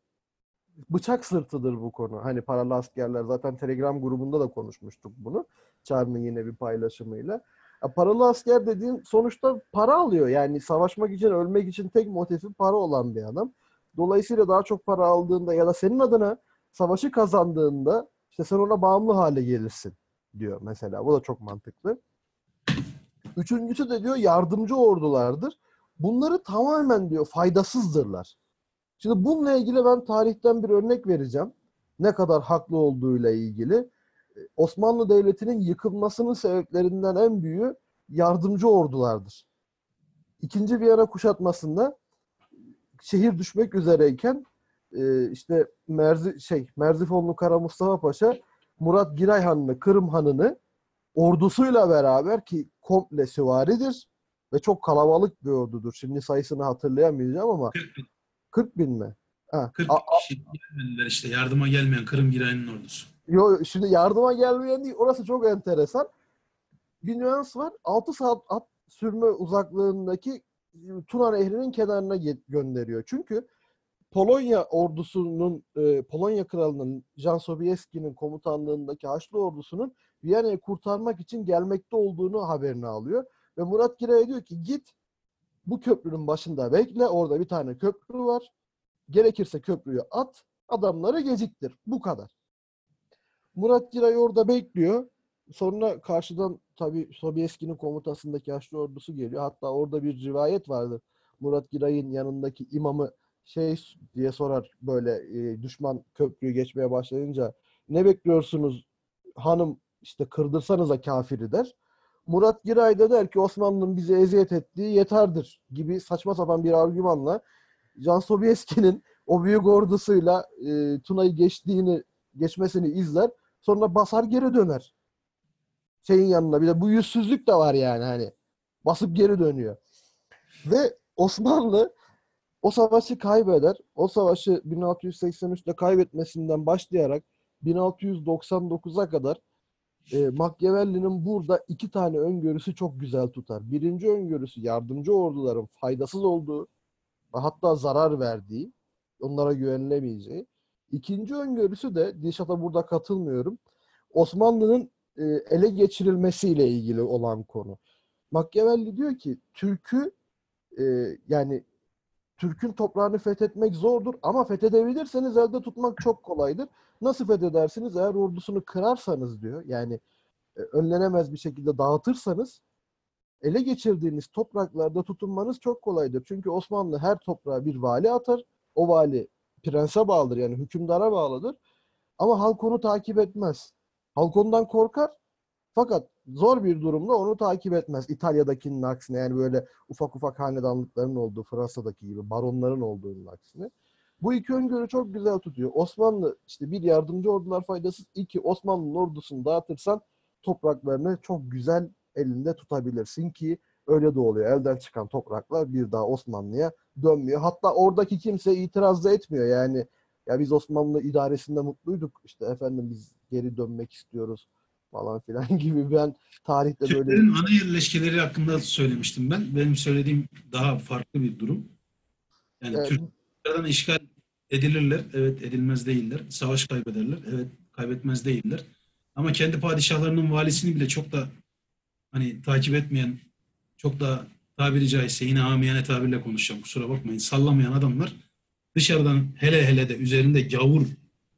bıçak sırtıdır bu konu. Hani paralı askerler zaten Telegram grubunda da konuşmuştuk bunu. Çağrı'nın yine bir paylaşımıyla. Ya paralı asker dediğin sonuçta para alıyor. Yani savaşmak için, ölmek için tek motifi para olan bir adam. Dolayısıyla daha çok para aldığında ya da senin adına savaşı kazandığında işte sen ona bağımlı hale gelirsin diyor mesela. Bu da çok mantıklı. Üçüncüsü de diyor yardımcı ordulardır. Bunları tamamen diyor faydasızdırlar. Şimdi bununla ilgili ben tarihten bir örnek vereceğim. Ne kadar haklı olduğuyla ilgili. Osmanlı Devleti'nin yıkılmasının sebeplerinden en büyüğü yardımcı ordulardır. İkinci Viyana kuşatmasında şehir düşmek üzereyken e, işte Merzi şey Merzifonlu Kara Mustafa Paşa Murat Giray Han'ını, Kırım Han'ını ordusuyla beraber ki komple süvaridir ve çok kalabalık bir ordudur. Şimdi sayısını hatırlayamayacağım ama 40 bin, 40 bin mi? Ha, 40 a- bin kişi gelmediler işte. Yardıma gelmeyen Kırım Giray'ın ordusu. Yo, şimdi yardıma gelmeyen değil. Orası çok enteresan. Bir nüans var. 6 saat at sürme uzaklığındaki Tuna Nehri'nin kenarına gönderiyor. Çünkü Polonya ordusunun, e, Polonya kralının Jan Sobieski'nin komutanlığındaki Haçlı ordusunun Viyana'yı kurtarmak için gelmekte olduğunu haberini alıyor. Ve Murat Giray'a diyor ki git bu köprünün başında bekle. Orada bir tane köprü var. Gerekirse köprüyü at. Adamları geciktir. Bu kadar. Murat Giray orada bekliyor. Sonra karşıdan tabii Sobieski'nin komutasındaki Haçlı ordusu geliyor. Hatta orada bir rivayet vardır. Murat Giray'ın yanındaki imamı şey diye sorar böyle e, düşman köprüyü geçmeye başlayınca ne bekliyorsunuz hanım işte kırdırsanıza kafiri der. Murat Giray da der ki Osmanlı'nın bize eziyet ettiği yeterdir gibi saçma sapan bir argümanla Can Sobieski'nin o büyük ordusuyla e, Tuna'yı geçtiğini geçmesini izler. Sonra basar geri döner. Şeyin yanına bir de bu yüzsüzlük de var yani hani. Basıp geri dönüyor. Ve Osmanlı o savaşı kaybeder. O savaşı 1683'te kaybetmesinden başlayarak 1699'a kadar e, Machiavelli'nin burada iki tane öngörüsü çok güzel tutar. Birinci öngörüsü yardımcı orduların faydasız olduğu ve hatta zarar verdiği, onlara güvenilemeyeceği. İkinci öngörüsü de Dilşat'a burada katılmıyorum. Osmanlı'nın e, ele geçirilmesiyle ilgili olan konu. Machiavelli diyor ki Türk'ü e, yani Türk'ün toprağını fethetmek zordur ama fethedebilirseniz elde tutmak çok kolaydır. Nasıl fethedersiniz? Eğer ordusunu kırarsanız diyor. Yani e, önlenemez bir şekilde dağıtırsanız ele geçirdiğiniz topraklarda tutunmanız çok kolaydır. Çünkü Osmanlı her toprağa bir vali atar. O vali prense bağlıdır yani hükümdara bağlıdır. Ama halk onu takip etmez. Halk ondan korkar. Fakat zor bir durumda onu takip etmez. İtalya'dakinin aksine yani böyle ufak ufak hanedanlıkların olduğu Fransa'daki gibi baronların olduğunun aksine. Bu iki öngörü çok güzel tutuyor. Osmanlı işte bir yardımcı ordular faydasız. iki Osmanlı'nın ordusunu dağıtırsan topraklarını çok güzel elinde tutabilirsin ki öyle de oluyor. Elden çıkan topraklar bir daha Osmanlı'ya dönmüyor. Hatta oradaki kimse itiraz da etmiyor. Yani ya biz Osmanlı idaresinde mutluyduk. İşte efendim biz geri dönmek istiyoruz falan filan gibi ben tarihte böyle Türklerin ana yerleşkeleri hakkında söylemiştim ben. Benim söylediğim daha farklı bir durum. Yani Evet. Türklerden işgal edilirler. Evet edilmez değiller. Savaş kaybederler. Evet kaybetmez değiller. Ama kendi padişahlarının valisini bile çok da hani takip etmeyen, çok da tabiri caizse yine amiyane tabirle konuşacağım kusura bakmayın. Sallamayan adamlar dışarıdan hele hele de üzerinde gavur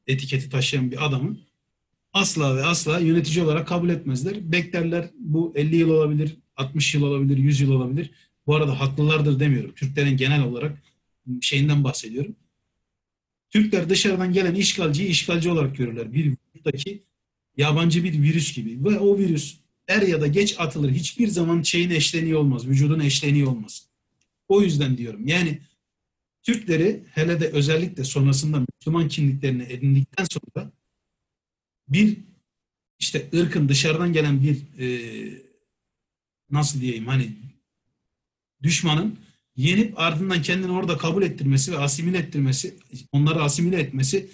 etiketi taşıyan bir adamı asla ve asla yönetici olarak kabul etmezler. Beklerler bu 50 yıl olabilir, 60 yıl olabilir, 100 yıl olabilir. Bu arada haklılardır demiyorum. Türklerin genel olarak şeyinden bahsediyorum. Türkler dışarıdan gelen işgalciyi işgalci olarak görürler. Bir vücuttaki yabancı bir virüs gibi. Ve o virüs er ya da geç atılır. Hiçbir zaman şeyin eşleniği olmaz. Vücudun eşleniği olmaz. O yüzden diyorum. Yani Türkleri hele de özellikle sonrasında Müslüman kimliklerini edindikten sonra bir işte ırkın dışarıdan gelen bir e, nasıl diyeyim hani düşmanın yenip ardından kendini orada kabul ettirmesi ve asimile ettirmesi, onları asimile etmesi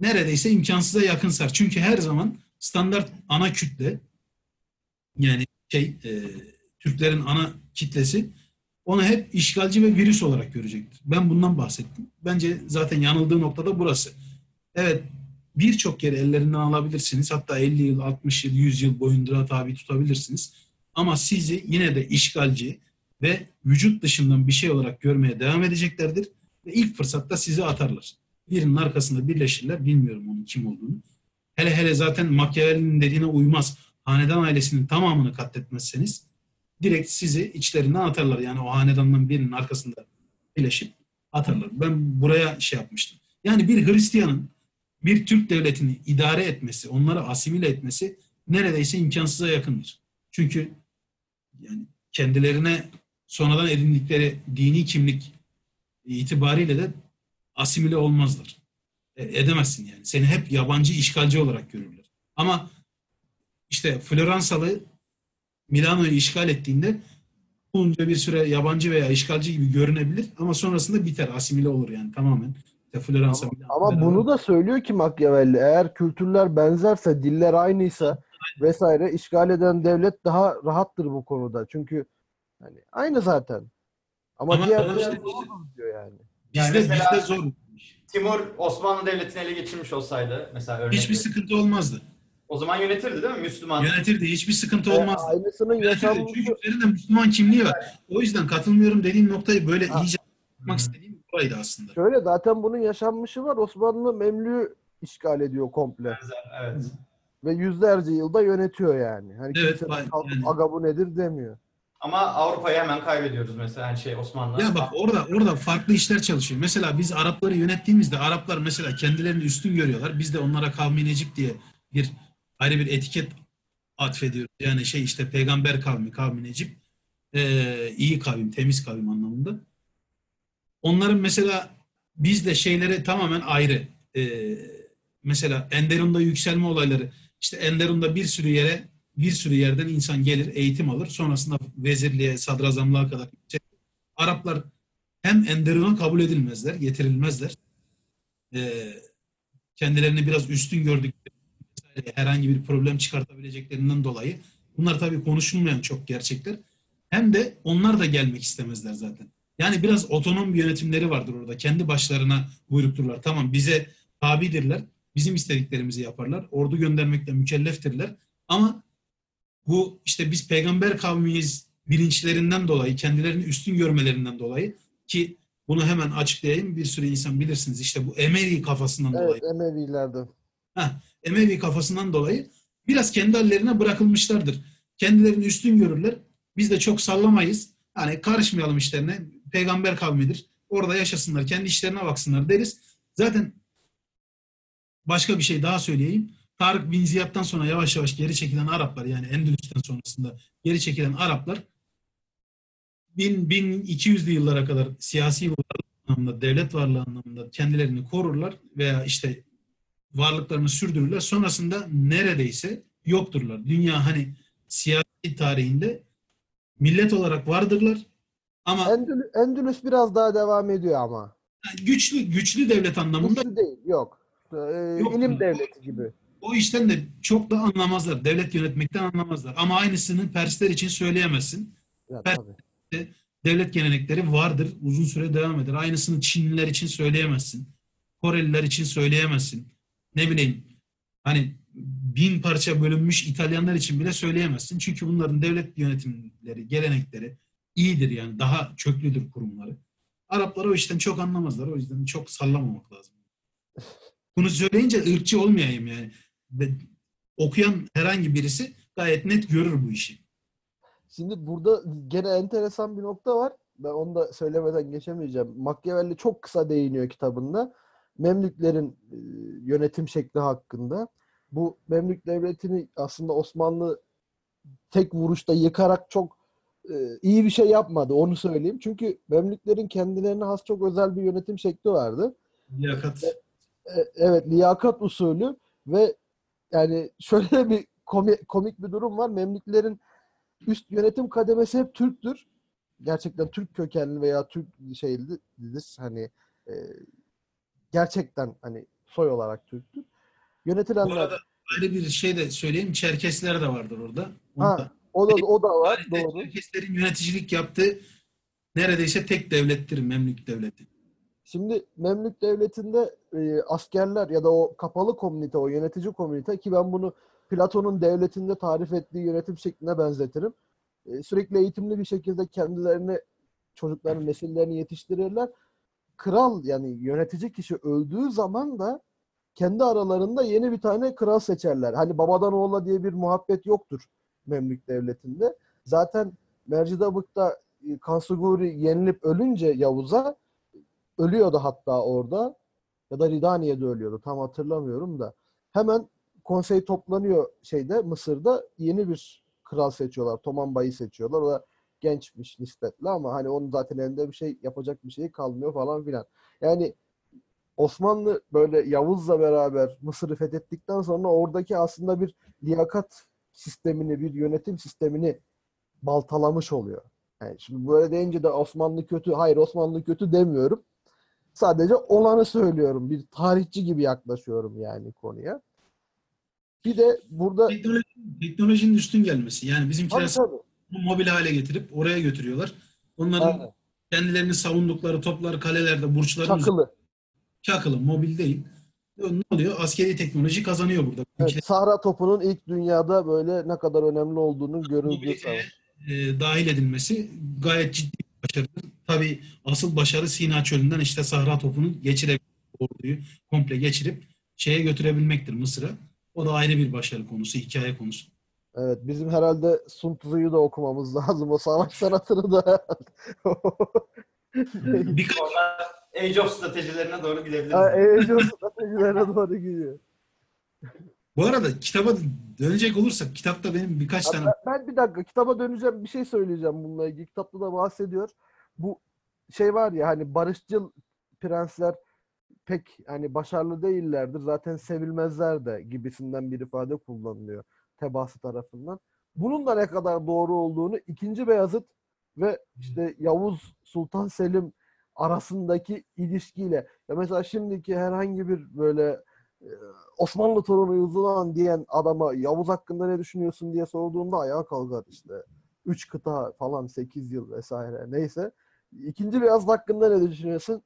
neredeyse imkansıza yakınsar. Çünkü her zaman standart ana kütle yani şey e, Türklerin ana kitlesi onu hep işgalci ve virüs olarak görecektir. Ben bundan bahsettim. Bence zaten yanıldığı noktada burası. Evet birçok yeri ellerinden alabilirsiniz. Hatta 50 yıl, 60 yıl, 100 yıl boyunca tabi tutabilirsiniz. Ama sizi yine de işgalci ve vücut dışından bir şey olarak görmeye devam edeceklerdir. Ve ilk fırsatta sizi atarlar. Birinin arkasında birleşirler. Bilmiyorum onun kim olduğunu. Hele hele zaten Machiavelli'nin dediğine uymaz. Hanedan ailesinin tamamını katletmezseniz direkt sizi içlerinden atarlar. Yani o hanedandan birinin arkasında birleşip atarlar. Ben buraya şey yapmıştım. Yani bir Hristiyanın bir Türk devletini idare etmesi, onları asimile etmesi neredeyse imkansıza yakındır. Çünkü yani kendilerine sonradan edindikleri dini kimlik itibariyle de asimile olmazlar. E, edemezsin yani. Seni hep yabancı işgalci olarak görürler. Ama işte Floransalı Milano'yu işgal ettiğinde uzunca bir süre yabancı veya işgalci gibi görünebilir ama sonrasında biter, asimile olur yani tamamen. İşte Floransa, Milano Ama bunu da söylüyor ki Machiavelli eğer kültürler benzerse, diller aynıysa vesaire işgal eden devlet daha rahattır bu konuda. Çünkü hani aynı zaten. Ama, Ama diğer işte- diğer diyor yani. Yani bizde, mesela- bizde zor. Timur Osmanlı Devleti'ni ele geçirmiş olsaydı mesela örnek Hiçbir sıkıntı olmazdı. O zaman yönetirdi değil mi? Müslüman. Yönetirdi. Hiçbir sıkıntı Ve olmazdı. aynısının yaşanması Çünkü üzerinde Müslüman kimliği var. O yüzden katılmıyorum dediğim noktayı böyle Ha. iyice yapmak istediğim buraydı aslında. şöyle zaten bunun yaşanmışı var. Osmanlı Memlü'yü işgal ediyor komple. Benzer, evet. Ve yüzlerce yılda yönetiyor yani. Hani Evet, kimse kalkıp yani- aga bu nedir demiyor. Ama Avrupa'yı hemen kaybediyoruz mesela hani şey Osmanlı. Ya bak orada orada farklı işler çalışıyor. Mesela biz Arapları yönettiğimizde Araplar mesela kendilerini üstün görüyorlar. Biz de onlara kavmi Necip diye bir ayrı bir etiket atfediyoruz. Yani şey işte peygamber kavmi, kavmi Necip ee, iyi kavim, temiz kavim anlamında. Onların mesela bizle şeyleri tamamen ayrı. Ee, mesela Enderun'da yükselme olayları işte Enderun'da bir sürü yere bir sürü yerden insan gelir, eğitim alır. Sonrasında vezirliğe, sadrazamlığa kadar. Araplar hem Enderun'a kabul edilmezler, getirilmezler. Ee, kendilerini biraz üstün vesaire herhangi bir problem çıkartabileceklerinden dolayı bunlar tabii konuşulmayan çok gerçekler. Hem de onlar da gelmek istemezler zaten. Yani biraz otonom bir yönetimleri vardır orada. Kendi başlarına buyrukturlar. Tamam bize tabidirler. Bizim istediklerimizi yaparlar. Ordu göndermekle mükelleftirler. Ama bu işte biz peygamber kavmiyiz bilinçlerinden dolayı, kendilerini üstün görmelerinden dolayı ki bunu hemen açıklayayım. Bir sürü insan bilirsiniz işte bu Emevi kafasından dolayı. Evet Emevilerden. Heh, Emevi kafasından dolayı biraz kendi hallerine bırakılmışlardır. Kendilerini üstün görürler. Biz de çok sallamayız. Hani karışmayalım işlerine. Peygamber kavmidir. Orada yaşasınlar. Kendi işlerine baksınlar deriz. Zaten başka bir şey daha söyleyeyim. Tarık bin Ziyad'dan sonra yavaş yavaş geri çekilen Araplar yani Endülüs'ten sonrasında geri çekilen Araplar 1000 1200'lü yıllara kadar siyasi varlık anlamında, devlet varlığı anlamında kendilerini korurlar veya işte varlıklarını sürdürürler. Sonrasında neredeyse yokturlar. Dünya hani siyasi tarihinde millet olarak vardırlar ama Endül- Endülüs biraz daha devam ediyor ama. güçlü güçlü devlet anlamında Güçlü değil. Yok. Ee, Yok. ilim devleti gibi. o işten de çok da anlamazlar. Devlet yönetmekten anlamazlar. Ama aynısını Persler için söyleyemezsin. Ya, Ben- tabii. Devlet gelenekleri vardır. Uzun süre devam eder. Aynısını Çinliler için söyleyemezsin. Koreliler için söyleyemezsin. Ne bileyim hani bin parça bölünmüş İtalyanlar için bile söyleyemezsin. Çünkü bunların devlet yönetimleri, gelenekleri iyidir yani. Daha köklüdür kurumları. Araplar o işten çok anlamazlar. O yüzden çok sallamamak lazım. Bunu söyleyince ırkçı olmayayım yani. Okuyan herhangi birisi gayet net görür bu işi. Şimdi burada gene enteresan bir nokta var. Ben onu da söylemeden geçemeyeceğim. Machiavelli çok kısa değiniyor kitabında. Memlüklerin e, yönetim şekli hakkında. Bu Memlük devletini aslında Osmanlı tek vuruşta yıkarak çok e, iyi bir şey yapmadı. Onu söyleyeyim. Çünkü Memlüklerin kendilerine has çok özel bir yönetim şekli vardı. Liyakat. E, evet liyakat usulü ve yani şöyle bir komik, komik bir durum var. Memlüklerin üst yönetim kademesi hep Türktür. Gerçekten Türk kökenli veya Türk şeylidir. Hani e, gerçekten hani soy olarak Türktür. Bu Yönetilenler arada ayrı bir şey de söyleyeyim. Çerkesler de vardır orada. Onu Ha, da- o da o da var doğru. Çerkeslerin yöneticilik yaptığı neredeyse tek devlettir Memlük Devleti. Şimdi Memlük Devleti'nde e, askerler ya da o kapalı komünite, o yönetici komünite ki ben bunu Platon'un devletinde tarif ettiği yönetim şekline benzetirim. e, sürekli eğitimli bir şekilde kendilerini çocukların nesillerini yetiştirirler. Kral yani yönetici kişi öldüğü zaman da kendi aralarında yeni bir tane kral seçerler. Hani babadan oğula diye bir muhabbet yoktur Memlük devletinde. Zaten Mercidabık'ta e, Kansuguri yenilip ölünce Yavuz'a ölüyordu hatta orada. Ya da Ridaniye'de ölüyordu. Tam hatırlamıyorum da. Hemen konsey toplanıyor şeyde Mısır'da yeni bir kral seçiyorlar. Toman seçiyorlar. O da gençmiş nispetle ama hani onun zaten elinde bir şey yapacak bir şey kalmıyor falan filan. Yani Osmanlı böyle Yavuz'la beraber Mısır'ı fethettikten sonra oradaki aslında bir liyakat sistemini, bir yönetim sistemini baltalamış oluyor. Yani şimdi böyle deyince de Osmanlı kötü, hayır Osmanlı kötü demiyorum. Sadece olanı söylüyorum. Bir tarihçi gibi yaklaşıyorum yani konuya. Bir de burada Teknoloji, teknolojinin üstün gelmesi. Yani bizimkiler tabii tabii. mobil hale getirip oraya götürüyorlar. Onların Aynen. kendilerini savundukları toplar, kalelerde, burçların Çakılı. Çakılı, mobil değil. Ne oluyor? Askeri teknoloji kazanıyor burada. Evet, Sahra topunun ilk dünyada böyle ne kadar önemli olduğunun görüldüğü e, dahil edilmesi gayet ciddi bir başarıdır. Tabii asıl başarı Sina Çölü'nden işte Sahra topunu geçirip orduyu komple geçirip şeye götürebilmektir Mısır'a. O da ayrı bir başarı konusu, hikaye konusu. Evet, bizim herhalde Sun Tzu'yu da okumamız lazım. O savaş sanatını da. Birkaç Age of stratejilerine doğru gidebiliriz. Ha, Age of stratejilerine doğru gidiyor. Bu arada kitaba dönecek olursak kitapta benim birkaç Ha, tane Ben, ben bir dakika kitaba döneceğim. Bir şey söyleyeceğim bununla ilgili. Kitapta da bahsediyor. Bu şey var ya hani barışçıl prensler pek hani başarılı değillerdir. Zaten sevilmezler de gibisinden bir ifade kullanılıyor Tebası tarafından. Bunun da ne kadar doğru olduğunu 2. Beyazıt ve işte Yavuz Sultan Selim arasındaki ilişkiyle ya mesela şimdiki herhangi bir böyle e, Osmanlı torunuyuz ulan diyen adama Yavuz hakkında ne düşünüyorsun diye sorduğumda ayağa kalkar işte. Üç kıta falan 8 yıl vesaire neyse. İkinci Beyazıt hakkında ne düşünüyorsun?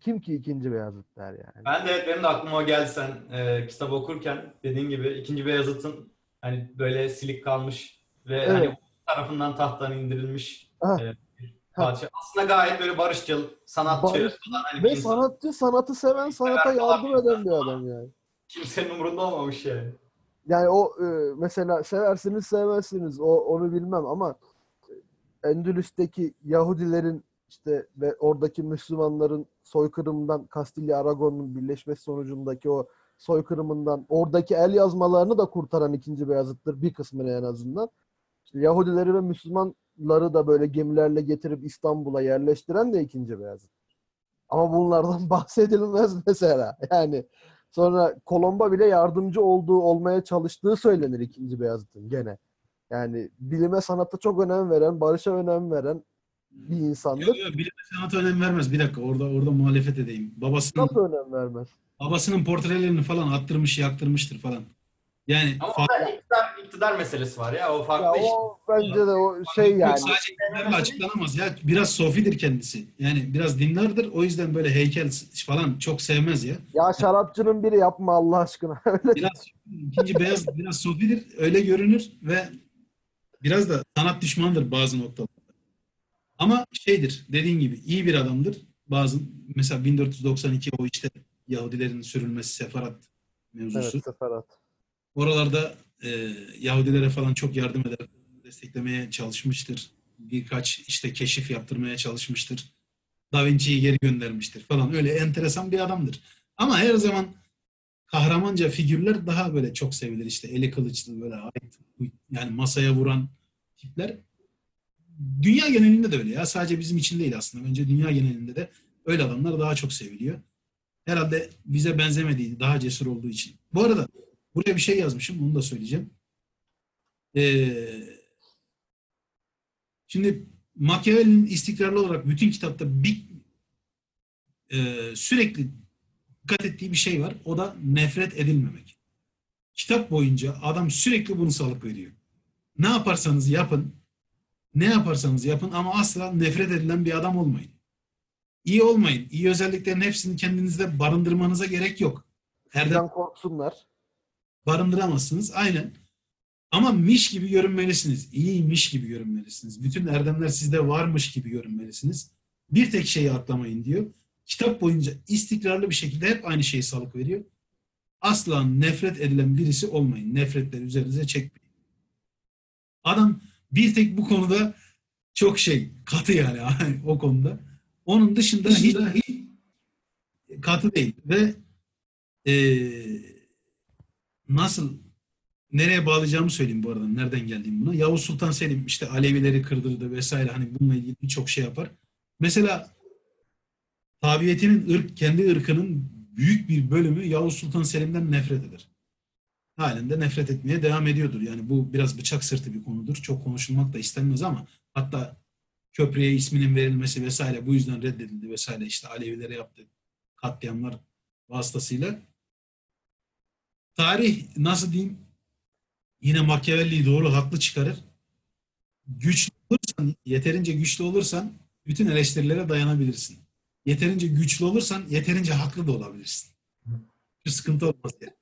Kim ki ikinci Beyazıt der yani. Ben de benim de aklıma o geldi sen e, kitap okurken dediğin gibi ikinci Beyazıt'ın hani böyle silik kalmış ve Evet. hani tarafından tahttan indirilmiş Ha. e, padişah. Aslında gayet böyle barışçıl, sanatçı Barış- falan hani Ve insan. sanatçı sanatı seven sanata yardım eden bir adam yani. Kimsenin umurunda olmamış yani. Yani o e, mesela seversiniz sevmezsiniz o onu bilmem ama Endülüs'teki Yahudilerin işte ve oradaki Müslümanların soykırımından Kastilya Aragon'un birleşmesi sonucundaki o soykırımından oradaki el yazmalarını da kurtaran ikinci Beyazıt'tır bir kısmını en azından. İşte Yahudileri ve Müslümanları da böyle gemilerle getirip İstanbul'a yerleştiren de ikinci Beyazıt. Ama bunlardan bahsedilmez mesela. Yani Sonra Kolomba bile yardımcı olduğu, olmaya çalıştığı söylenir ikinci Beyazıt'ın gene. Yani bilime sanata çok önem veren, barışa önem veren bir insandır. Yok yok bilime sanata önem vermez. Bir dakika orada orada muhalefet edeyim. Babasının Nasıl önem vermez? babasının portrelerini falan attırmış, yaktırmıştır falan. Yani Ama fa- iktidar, meselesi var ya. O farklı Ya işte. o bence de o şey yok, yani. sadece iktidarla açıklanamaz ya. Biraz sofidir kendisi. Yani biraz dindardır. O yüzden böyle heykel falan çok sevmez ya. Ya şarapçının biri yapma Allah aşkına. Öyle Biraz ikinci beyaz biraz sofidir. Öyle görünür ve biraz da sanat düşmandır bazı noktalarda. Ama şeydir dediğin gibi iyi bir adamdır. Bazı mesela 1492 o işte Yahudilerin sürülmesi sefarat mevzusu. evet seferat. Oralarda e, Yahudilere falan çok yardım eder, desteklemeye çalışmıştır. Birkaç işte keşif yaptırmaya çalışmıştır. Da Vinci'yi geri göndermiştir falan. Öyle enteresan bir adamdır. Ama her zaman kahramanca figürler daha böyle çok sevilir. İşte eli kılıçlı böyle ait, yani masaya vuran tipler. Dünya genelinde de öyle ya. Sadece bizim için değil aslında. Önce dünya genelinde de öyle adamlar daha çok seviliyor. Herhalde bize benzemediği, daha cesur olduğu için. Bu arada Buraya bir şey yazmışım, onu da söyleyeceğim. Ee, şimdi Machiavelli'nin istikrarlı olarak bütün kitapta bir e, sürekli dikkat ettiği bir şey var. O da nefret edilmemek. Kitap boyunca adam sürekli bunu salık veriyor. Ne yaparsanız yapın, ne yaparsanız yapın ama asla nefret edilen bir adam olmayın. İyi olmayın. İyi özelliklerin hepsini kendinizde barındırmanıza gerek yok. Erdem korksunlar. Barındıramazsınız. Aynen. Ama miş gibi görünmelisiniz. İyiymiş gibi görünmelisiniz. Bütün erdemler sizde varmış gibi görünmelisiniz. Bir tek şeyi atlamayın diyor. Kitap boyunca istikrarlı bir şekilde hep aynı şeyi salık veriyor. Asla nefret edilen birisi olmayın. Nefretleri üzerinize çekmeyin. Adam bir tek bu konuda çok şey katı yani o konuda. Onun dışında hiç, hiç katı değil ve eee, nasıl nereye bağlayacağımı söyleyeyim bu arada. Nereden geldiğim buna. Yavuz Sultan Selim işte Alevileri kırdırdı vesaire hani bununla ilgili birçok şey yapar. Mesela tabiyetinin ırk, kendi ırkının büyük bir bölümü Yavuz Sultan Selim'den nefret eder. Halen de nefret etmeye devam ediyordur. Yani bu biraz bıçak sırtı bir konudur. Çok konuşulmak da istenmez ama hatta köprüye isminin verilmesi vesaire bu yüzden reddedildi vesaire işte Alevilere yaptığı katliamlar vasıtasıyla. Tarih nasıl diyeyim yine Machiavelli'yi doğru haklı çıkarır. Güçlü olursan, yeterince güçlü olursan bütün eleştirilere dayanabilirsin. Yeterince güçlü olursan yeterince haklı da olabilirsin. Bir sıkıntı olmaz yani.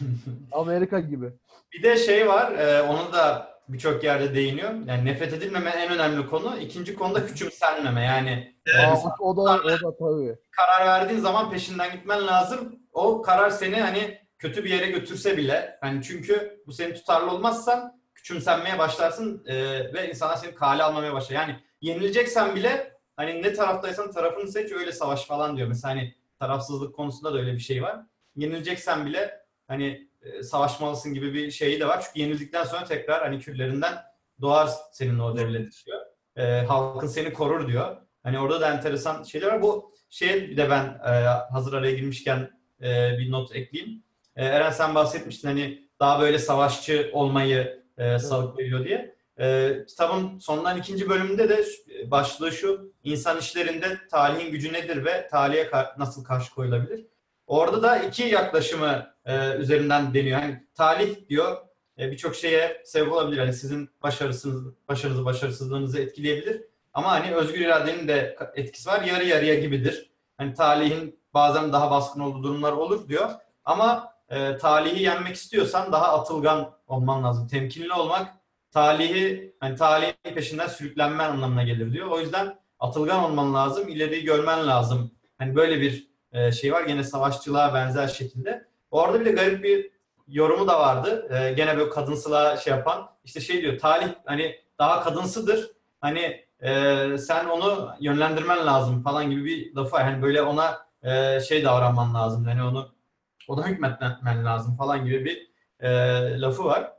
Amerika gibi. Bir de şey var, e, onu da birçok yerde değiniyor. Yani nefret edilmeme en önemli konu. İkinci konuda küçümsenmeme. Yani Aa, o, o da o da tabii. karar verdiğin zaman peşinden gitmen lazım. O karar seni hani kötü bir yere götürse bile hani çünkü bu senin tutarlı olmazsan küçümsenmeye başlarsın e, ve insanlar seni kale almamaya başlar. Yani yenileceksen bile hani ne taraftaysan tarafını seç öyle savaş falan diyor. Mesela hani tarafsızlık konusunda da öyle bir şey var. Yenileceksen bile hani e, savaşmalısın gibi bir şeyi de var. Çünkü yenildikten sonra tekrar hani küllerinden doğar senin o devlet diyor. E, halkın seni korur diyor. Hani orada da enteresan şeyler var. Bu şey de ben e, hazır araya girmişken e, bir not ekleyeyim. E, Eren sen bahsetmiştin hani daha böyle savaşçı olmayı e, salık veriyor diye. E, kitabın sondan ikinci bölümünde de şu- başlığı şu insan işlerinde talihin gücü nedir ve talihe ka- nasıl karşı koyulabilir? Orada da iki yaklaşımı e, üzerinden deniyor. Hani talih diyor e, birçok şeye sebep olabilir. Hani sizin başarısınız, başarınızı, başarısızlığınızı etkileyebilir. Ama hani özgür iradenin de etkisi var. Yarı yarıya gibidir. Hani talihin bazen daha baskın olduğu durumlar olur diyor. Ama e, talihi yenmek istiyorsan daha atılgan olman lazım. Temkinli olmak talihi hani talihin peşinden sürüklenmen anlamına gelir diyor. O yüzden atılgan olman lazım. ileriyi görmen lazım. Hani böyle bir e, şey var. Gene savaşçılığa benzer şekilde. Orada bir de garip bir yorumu da vardı. E, gene böyle kadınsılığa şey yapan. İşte şey diyor talih hani daha kadınsıdır. Hani e, sen onu yönlendirmen lazım falan gibi bir lafı. Hani böyle ona e, şey davranman lazım. Hani onu ona hükmetmen lazım falan gibi bir e, lafı var.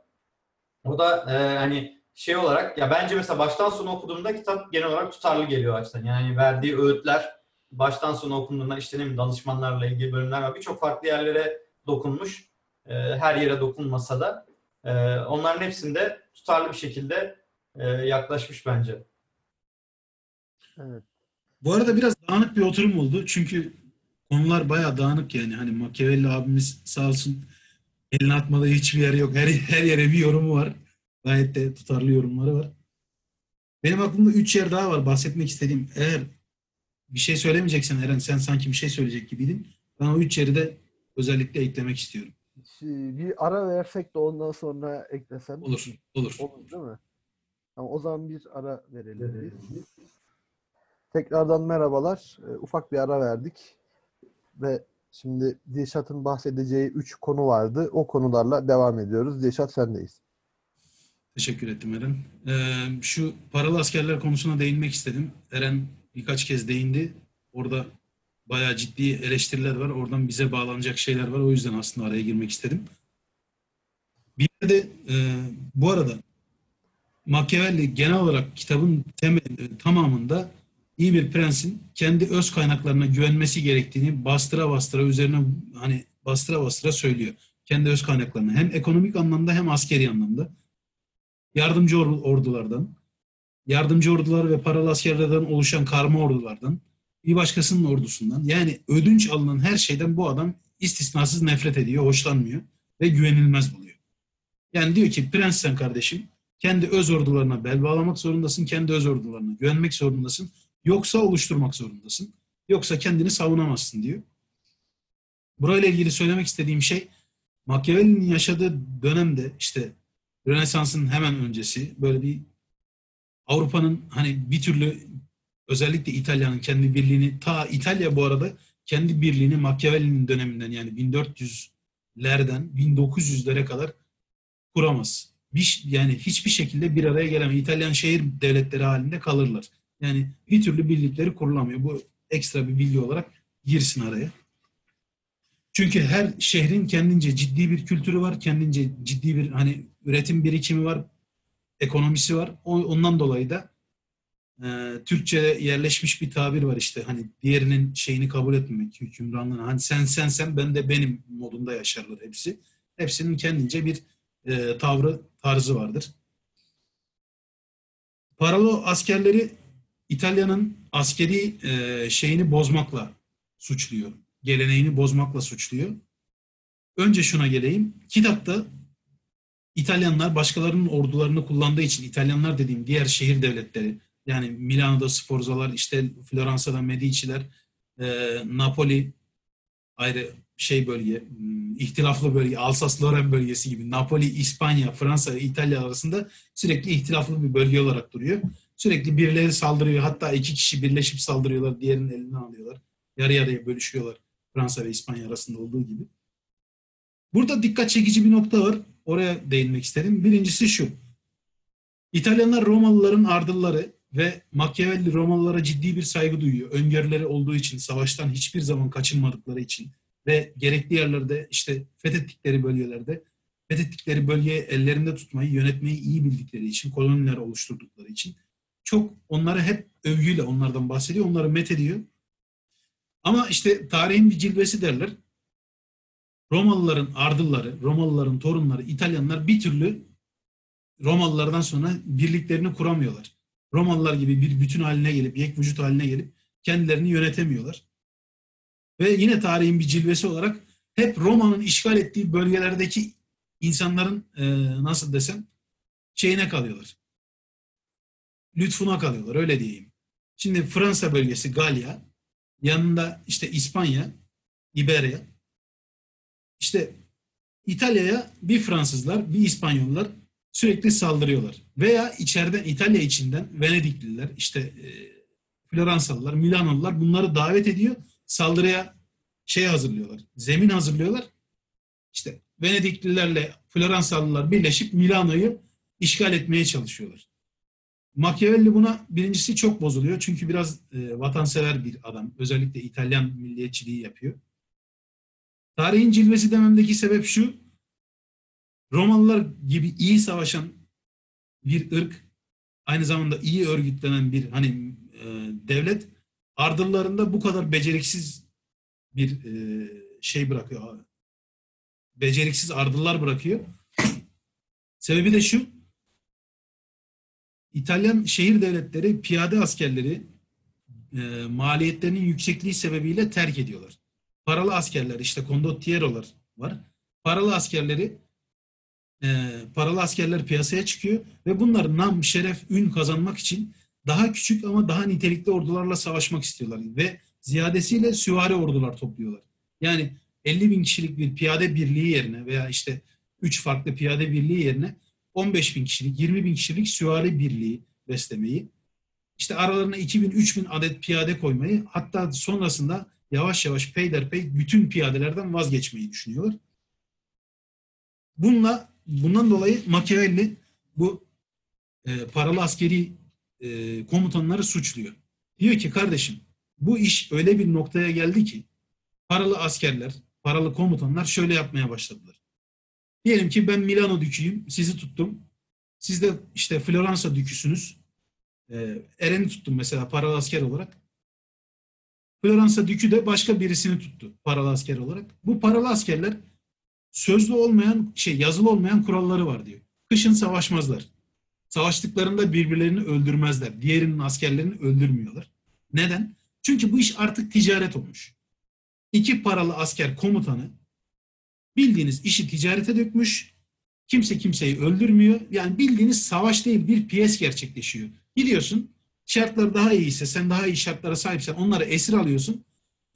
O da e, hani şey olarak ya bence mesela baştan sona okuduğumda kitap genel olarak tutarlı geliyor açıdan. Yani verdiği öğütler baştan sona okunduğunda işte ne bileyim danışmanlarla ilgili bölümler var. Birçok farklı yerlere dokunmuş. E, her yere dokunmasa da e, onların hepsinde tutarlı bir şekilde e, yaklaşmış bence. Evet. Bu arada biraz dağınık bir oturum oldu. Çünkü konular bayağı dağınık yani. Hani Machiavelli abimiz sağ olsun eline atmadığı hiçbir yer yok. Her, her yere bir yorumu var. Gayet de tutarlı yorumları var. Benim aklımda üç yer daha var bahsetmek istediğim. Eğer bir şey söylemeyeceksen Eren sen sanki bir şey söyleyecek gibiydin. Ben o üç yeri de özellikle eklemek istiyorum. Şimdi bir ara versek de ondan sonra eklesen. Olur, olur. Olur değil mi? Tamam, o zaman bir ara verelim biz. Tekrardan merhabalar. Ee, ufak bir ara verdik. Ve şimdi Dilşat'ın bahsedeceği üç konu vardı. O konularla devam ediyoruz. Dilşat sendeyiz. Teşekkür ettim Eren. Ee, şu paralı askerler konusuna değinmek istedim. Eren birkaç kez değindi. Orada bayağı ciddi eleştiriler var. Oradan bize bağlanacak şeyler var. O yüzden aslında araya girmek istedim. Bir de e, bu arada Machiavelli genel olarak kitabın temel, tamamında iyi bir prensin kendi öz kaynaklarına güvenmesi gerektiğini bastıra bastıra üzerine hani bastıra bastıra söylüyor. Kendi öz kaynaklarına hem ekonomik anlamda hem askeri anlamda yardımcı or- ordulardan, yardımcı ordular ve paralı askerlerden oluşan karma ordulardan, bir başkasının ordusundan yani ödünç alınan her şeyden bu adam istisnasız nefret ediyor, hoşlanmıyor ve güvenilmez buluyor. Yani diyor ki prens sen kardeşim kendi öz ordularına bel bağlamak zorundasın, kendi öz ordularına güvenmek zorundasın, yoksa oluşturmak zorundasın, yoksa kendini savunamazsın diyor. Burayla ilgili söylemek istediğim şey Machiavelli'nin yaşadığı dönemde işte Rönesans'ın hemen öncesi böyle bir Avrupa'nın hani bir türlü özellikle İtalya'nın kendi birliğini ta İtalya bu arada kendi birliğini Machiavelli'nin döneminden yani 1400'lerden 1900'lere kadar kuramaz. Bir, yani hiçbir şekilde bir araya gelemez. İtalyan şehir devletleri halinde kalırlar. Yani bir türlü birlikleri kurulamıyor. Bu ekstra bir bilgi olarak girsin araya. Çünkü her şehrin kendince ciddi bir kültürü var, kendince ciddi bir hani üretim birikimi var, ekonomisi var. Ondan dolayı da e, Türkçe'de yerleşmiş bir tabir var işte hani diğerinin şeyini kabul etmemek, hükümranlığını. Hani sen sen sen ben de benim modunda yaşarlar hepsi. Hepsinin kendince bir e, tavrı, tarzı vardır. Paralo askerleri İtalya'nın askeri e, şeyini bozmakla suçluyor. Geleneğini bozmakla suçluyor. Önce şuna geleyim. Kitapta İtalyanlar başkalarının ordularını kullandığı için İtalyanlar dediğim diğer şehir devletleri yani Milano'da Sforzalar, işte Floransa'da Medici'ler, e, Napoli ayrı şey bölge, hmm, ihtilaflı bölge, Alsas-Lorraine bölgesi gibi Napoli, İspanya, Fransa İtalya arasında sürekli ihtilaflı bir bölge olarak duruyor. Sürekli birileri saldırıyor. Hatta iki kişi birleşip saldırıyorlar. Diğerinin elinden alıyorlar. Yarı yarıya bölüşüyorlar. Fransa ve İspanya arasında olduğu gibi. Burada dikkat çekici bir nokta var. Oraya değinmek isterim. Birincisi şu. İtalyanlar Romalıların ardılları ve Machiavelli Romalılara ciddi bir saygı duyuyor. Öngörüleri olduğu için, savaştan hiçbir zaman kaçınmadıkları için ve gerekli yerlerde işte fethettikleri bölgelerde fethettikleri bölgeyi ellerinde tutmayı, yönetmeyi iyi bildikleri için, koloniler oluşturdukları için çok onları hep övgüyle onlardan bahsediyor, onları met ediyor. Ama işte tarihin bir cilvesi derler. Romalıların ardılları, Romalıların torunları, İtalyanlar bir türlü Romalılardan sonra birliklerini kuramıyorlar. Romalılar gibi bir bütün haline gelip, yek vücut haline gelip kendilerini yönetemiyorlar. Ve yine tarihin bir cilvesi olarak hep Roma'nın işgal ettiği bölgelerdeki insanların e, nasıl desem şeyine kalıyorlar. Lütfuna kalıyorlar öyle diyeyim. Şimdi Fransa bölgesi Galya, yanında işte İspanya, İberya. İşte İtalya'ya bir Fransızlar, bir İspanyollar sürekli saldırıyorlar. Veya içeriden İtalya içinden Venedikliler, işte e, Floransalılar, Milanolılar bunları davet ediyor. Saldırıya şey hazırlıyorlar. Zemin hazırlıyorlar. İşte Venediklilerle Floransalılar birleşip Milano'yu işgal etmeye çalışıyorlar. Machiavelli buna birincisi çok bozuluyor. Çünkü biraz e, vatansever bir adam. Özellikle İtalyan milliyetçiliği yapıyor. Tarihin cilvesi dememdeki sebep şu. Romalılar gibi iyi savaşan bir ırk, aynı zamanda iyi örgütlenen bir hani e, devlet ardıllarında bu kadar beceriksiz bir e, şey bırakıyor. Beceriksiz ardıllar bırakıyor. Sebebi de şu. İtalyan şehir devletleri piyade askerleri e, maliyetlerinin yüksekliği sebebiyle terk ediyorlar. Paralı askerler işte condottiero'lar var. Paralı askerleri e, paralı askerler piyasaya çıkıyor ve bunlar nam, şeref, ün kazanmak için daha küçük ama daha nitelikli ordularla savaşmak istiyorlar ve ziyadesiyle süvari ordular topluyorlar. Yani 50 bin kişilik bir piyade birliği yerine veya işte 3 farklı piyade birliği yerine 15 bin kişilik, 20 bin kişilik süvari birliği beslemeyi, işte aralarına 2 bin, 3 bin adet piyade koymayı, hatta sonrasında yavaş yavaş peyderpey bütün piyadelerden vazgeçmeyi düşünüyorlar. Bununla, bundan dolayı Machiavelli bu e, paralı askeri e, komutanları suçluyor. Diyor ki kardeşim bu iş öyle bir noktaya geldi ki paralı askerler, paralı komutanlar şöyle yapmaya başladılar. Diyelim ki ben Milano düküyüm, sizi tuttum. Siz de işte Floransa düküsünüz. Ee, Eren'i tuttum mesela paralı asker olarak. Floransa dükü de başka birisini tuttu paralı asker olarak. Bu paralı askerler sözlü olmayan, şey yazılı olmayan kuralları var diyor. Kışın savaşmazlar. Savaştıklarında birbirlerini öldürmezler. Diğerinin askerlerini öldürmüyorlar. Neden? Çünkü bu iş artık ticaret olmuş. İki paralı asker komutanı bildiğiniz işi ticarete dökmüş. Kimse kimseyi öldürmüyor. Yani bildiğiniz savaş değil bir piyes gerçekleşiyor. Gidiyorsun şartlar daha iyiyse sen daha iyi şartlara sahipsen onları esir alıyorsun.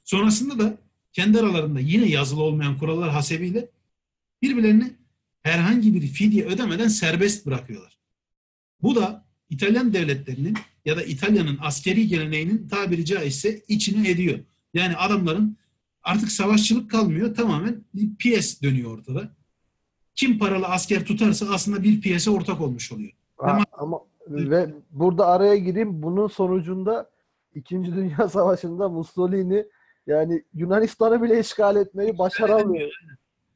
Sonrasında da kendi aralarında yine yazılı olmayan kurallar hasebiyle birbirlerini herhangi bir fidye ödemeden serbest bırakıyorlar. Bu da İtalyan devletlerinin ya da İtalya'nın askeri geleneğinin tabiri caizse içine ediyor. Yani adamların artık savaşçılık kalmıyor. Tamamen bir piyes dönüyor ortada. Kim paralı asker tutarsa aslında bir piyese ortak olmuş oluyor. Ha, Ama- ama ve burada araya gireyim. Bunun sonucunda İkinci Dünya Savaşı'nda Mussolini yani Yunanistan'ı bile işgal etmeyi başaramıyor.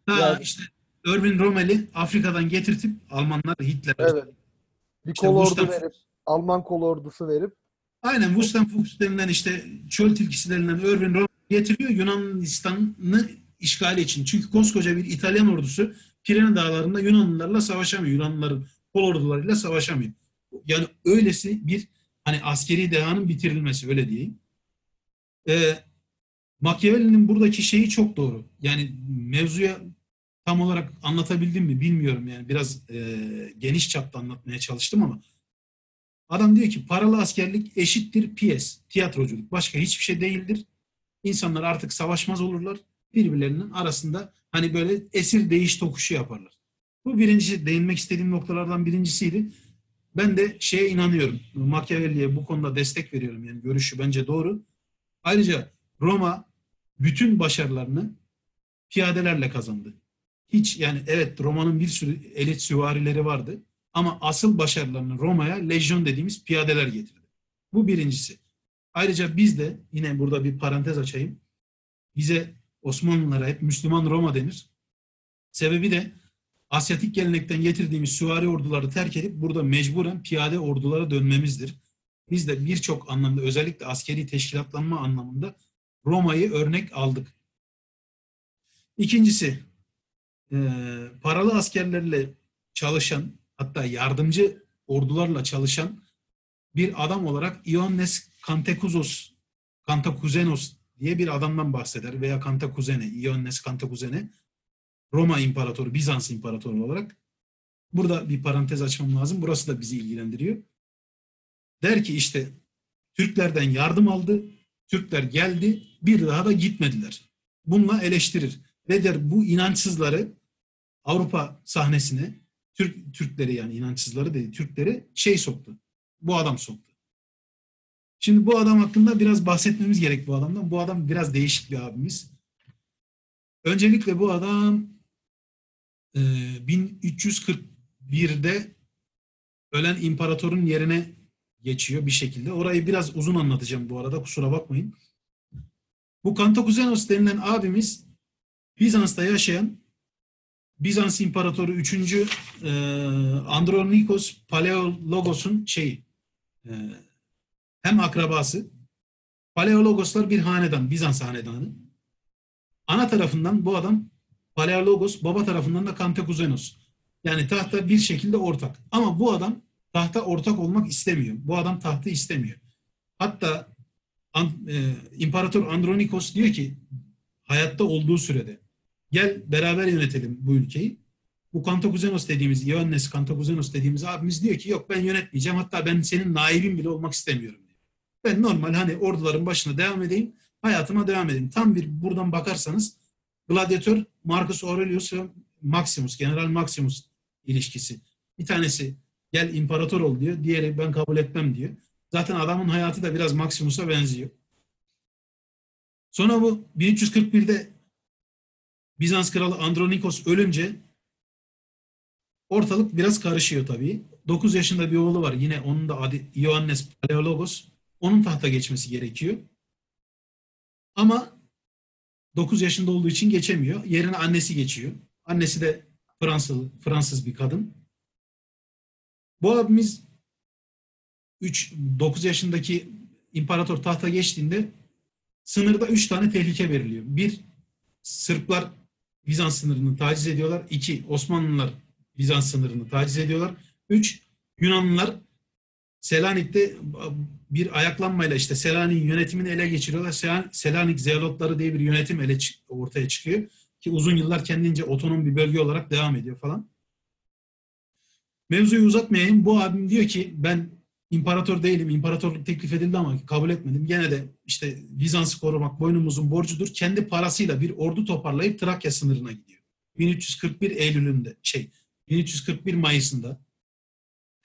Ha Yani- işte Irvin Rommel'i Afrika'dan getirtip Almanlar Hitler Evet. Bir İşte kol ordu verip Alman kol ordusu verip Aynen Wustenfuchs denilen işte çöl tilkisi denilen Irvin Rommel getiriyor Yunanistan'ı işgali için. Çünkü koskoca bir İtalyan ordusu Pirene dağlarında Yunanlılarla savaşamıyor. Yunanlıların kol ordularıyla savaşamıyor. Yani öylesi bir hani askeri dehanın bitirilmesi öyle diyeyim. Ee, Machiavelli'nin buradaki şeyi çok doğru. Yani mevzuya tam olarak anlatabildim mi bilmiyorum yani biraz e, geniş çapta anlatmaya çalıştım ama Adam diyor ki paralı askerlik eşittir piyes, tiyatroculuk. Başka hiçbir şey değildir. İnsanlar artık savaşmaz olurlar. Birbirlerinin arasında hani böyle esir değiş tokuşu yaparlar. Bu birinci değinmek istediğim noktalardan birincisiydi. Ben de şeye inanıyorum. Machiavelli'ye bu konuda destek veriyorum. Yani görüşü bence doğru. Ayrıca Roma bütün başarılarını piyadelerle kazandı. Hiç yani evet Roma'nın bir sürü elit süvarileri vardı. Ama asıl başarılarını Roma'ya lejyon dediğimiz piyadeler getirdi. Bu birincisi. Ayrıca biz de yine burada bir parantez açayım. Bize Osmanlılara hep Müslüman Roma denir. Sebebi de Asyatik gelenekten getirdiğimiz süvari orduları terk edip burada mecburen piyade ordulara dönmemizdir. Biz de birçok anlamda özellikle askeri teşkilatlanma anlamında Roma'yı örnek aldık. İkincisi, eee, paralı askerlerle çalışan hatta yardımcı ordularla çalışan bir adam olarak Ioannes Kantakuzos Kantakuzenos diye bir adamdan bahseder veya Kantakuzene, Ioannes Kantakuzene Roma İmparatoru, Bizans İmparatoru olarak. Burada bir parantez açmam lazım. Burası da bizi ilgilendiriyor. Der ki işte Türklerden yardım aldı, Türkler geldi, bir daha da gitmediler. Bununla eleştirir. Ve der bu inançsızları Avrupa sahnesine Türk Türkleri yani inançsızları değil Türkleri şey soktu. Bu adam soktu. Şimdi bu adam hakkında biraz bahsetmemiz gerek bu adamdan. Bu adam biraz değişik bir abimiz. Öncelikle bu adam e, 1341'de ölen imparatorun yerine geçiyor bir şekilde. Orayı biraz uzun anlatacağım bu arada kusura bakmayın. Bu Kantakuzenos denilen abimiz Bizans'ta yaşayan Bizans İmparatoru 3. E, Andronikos Paleologos'un şeyi e, hem akrabası Paleologoslar bir hanedan, Bizans hanedanı. Ana tarafından bu adam Paleologos, baba tarafından da Kantakuzenos. Yani tahta bir şekilde ortak. Ama bu adam tahta ortak olmak istemiyor. Bu adam tahtı istemiyor. Hatta An, e, İmparator Andronikos diyor ki hayatta olduğu sürede gel beraber yönetelim bu ülkeyi. Bu Kantakuzenos dediğimiz, Ioannes Kantakuzenos dediğimiz abimiz diyor ki yok ben yönetmeyeceğim. Hatta ben senin naibin bile olmak istemiyorum diyor. Ben normal hani orduların başına devam edeyim, hayatıma devam edeyim. Tam bir buradan bakarsanız gladyatör Marcus Aurelius ve Maximus, General Maximus ilişkisi. Bir tanesi gel imparator ol diyor, diğeri ben kabul etmem diyor. Zaten adamın hayatı da biraz Maximus'a benziyor. Sonra bu 1341'de Bizans kralı Andronikos ölünce ortalık biraz karışıyor tabii. 9 yaşında bir oğlu var. Yine onun da adı Ioannes Paleologos. Onun tahta geçmesi gerekiyor. Ama 9 yaşında olduğu için geçemiyor. Yerine annesi geçiyor. Annesi de Fransız, Fransız bir kadın. Bu abimiz 3 9 yaşındaki imparator tahta geçtiğinde sınırda 3 tane tehlike veriliyor. Bir, Sırplar Bizans sınırını taciz ediyorlar. İki, Osmanlılar Bizans sınırını taciz ediyorlar. Üç, Yunanlılar Selanik'te bir ayaklanmayla işte Selanik'in yönetimini ele geçiriyorlar. Sel- Selanik Zealotları diye bir yönetim ele ortaya çıkıyor. Ki uzun yıllar kendince otonom bir bölge olarak devam ediyor falan. Mevzuyu uzatmayayım. Bu abim diyor ki ben imparator değilim. İmparatorluk teklif edildi ama kabul etmedim. Gene de işte Bizans'ı korumak boynumuzun borcudur. Kendi parasıyla bir ordu toparlayıp Trakya sınırına gidiyor. 1341 Eylül'ünde şey 1341 Mayıs'ında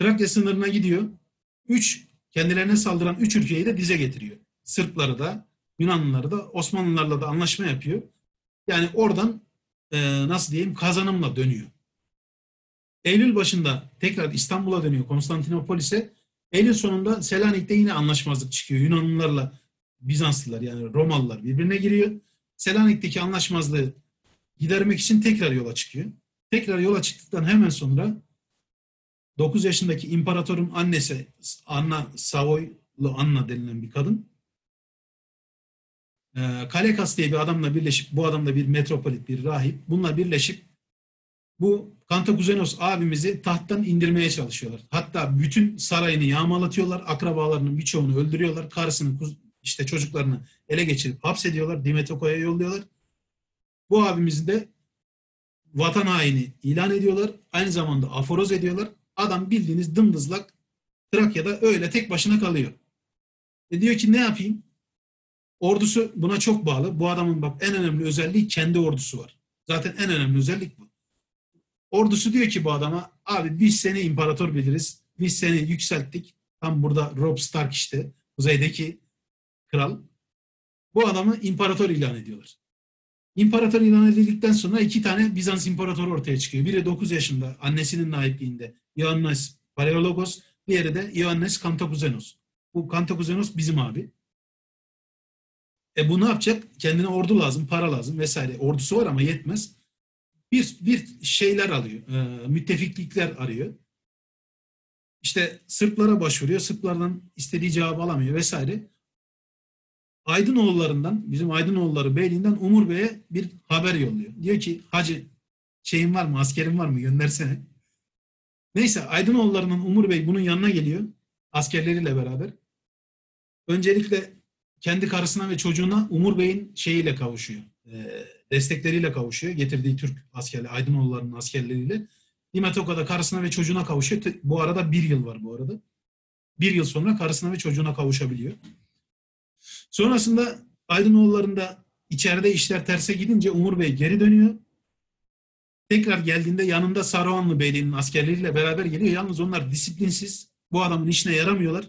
Trakya sınırına gidiyor. Üç kendilerine saldıran üç ülkeyi de dize getiriyor. Sırpları da Yunanlıları da Osmanlılarla da anlaşma yapıyor. Yani oradan e, nasıl diyeyim kazanımla dönüyor. Eylül başında tekrar İstanbul'a dönüyor Konstantinopolis'e. Eylül sonunda Selanik'te yine anlaşmazlık çıkıyor. Yunanlılarla Bizanslılar yani Romalılar birbirine giriyor. Selanik'teki anlaşmazlığı gidermek için tekrar yola çıkıyor. Tekrar yola çıktıktan hemen sonra 9 yaşındaki imparatorun annesi Anna Savoylu Anna denilen bir kadın e, Kalekas diye bir adamla birleşip bu adam da bir metropolit bir rahip bununla birleşip bu Kantakuzenos abimizi tahttan indirmeye çalışıyorlar. Hatta bütün sarayını yağmalatıyorlar. Akrabalarının birçoğunu öldürüyorlar. Karısını işte çocuklarını ele geçirip hapsediyorlar. Dimetoko'ya yolluyorlar. Bu abimizi de vatan haini ilan ediyorlar. Aynı zamanda aforoz ediyorlar. Adam bildiğiniz dımdızlak Trakya'da öyle tek başına kalıyor. E diyor ki ne yapayım? Ordusu buna çok bağlı. Bu adamın bak en önemli özelliği kendi ordusu var. Zaten en önemli özellik bu. Ordusu diyor ki bu adama abi biz seni imparator biliriz. Biz seni yükselttik. Tam burada Robb Stark işte kuzeydeki kral. Bu adamı imparator ilan ediyorlar. İmparator ilan edildikten sonra iki tane Bizans imparatoru ortaya çıkıyor. Biri 9 yaşında annesinin nahipliğinde Ioannes Paleologos, diğeri de Ioannes Kantakuzenos. Bu Kantakuzenos bizim abi. E bu ne yapacak? Kendine ordu lazım, para lazım vesaire. Ordusu var ama yetmez. Bir, bir şeyler alıyor. E, müttefiklikler arıyor. İşte Sırplara başvuruyor. Sırplardan istediği cevabı alamıyor vesaire. Aydınoğullarından, bizim Aydınoğulları Beyliğinden Umur Bey'e bir haber yolluyor. Diyor ki hacı şeyin var mı, askerin var mı göndersene. Neyse Aydınoğullarının Umur Bey bunun yanına geliyor. Askerleriyle beraber. Öncelikle kendi karısına ve çocuğuna Umur Bey'in şeyiyle kavuşuyor. E, destekleriyle kavuşuyor. Getirdiği Türk askerleri, Aydınoğullarının askerleriyle. Dimetoka'da karısına ve çocuğuna kavuşuyor. Bu arada bir yıl var bu arada. Bir yıl sonra karısına ve çocuğuna kavuşabiliyor. Sonrasında Aydınoğulları'nda içeride işler terse gidince Umur Bey geri dönüyor. Tekrar geldiğinde yanında Saruhanlı Beyliği'nin askerleriyle beraber geliyor. Yalnız onlar disiplinsiz. Bu adamın işine yaramıyorlar.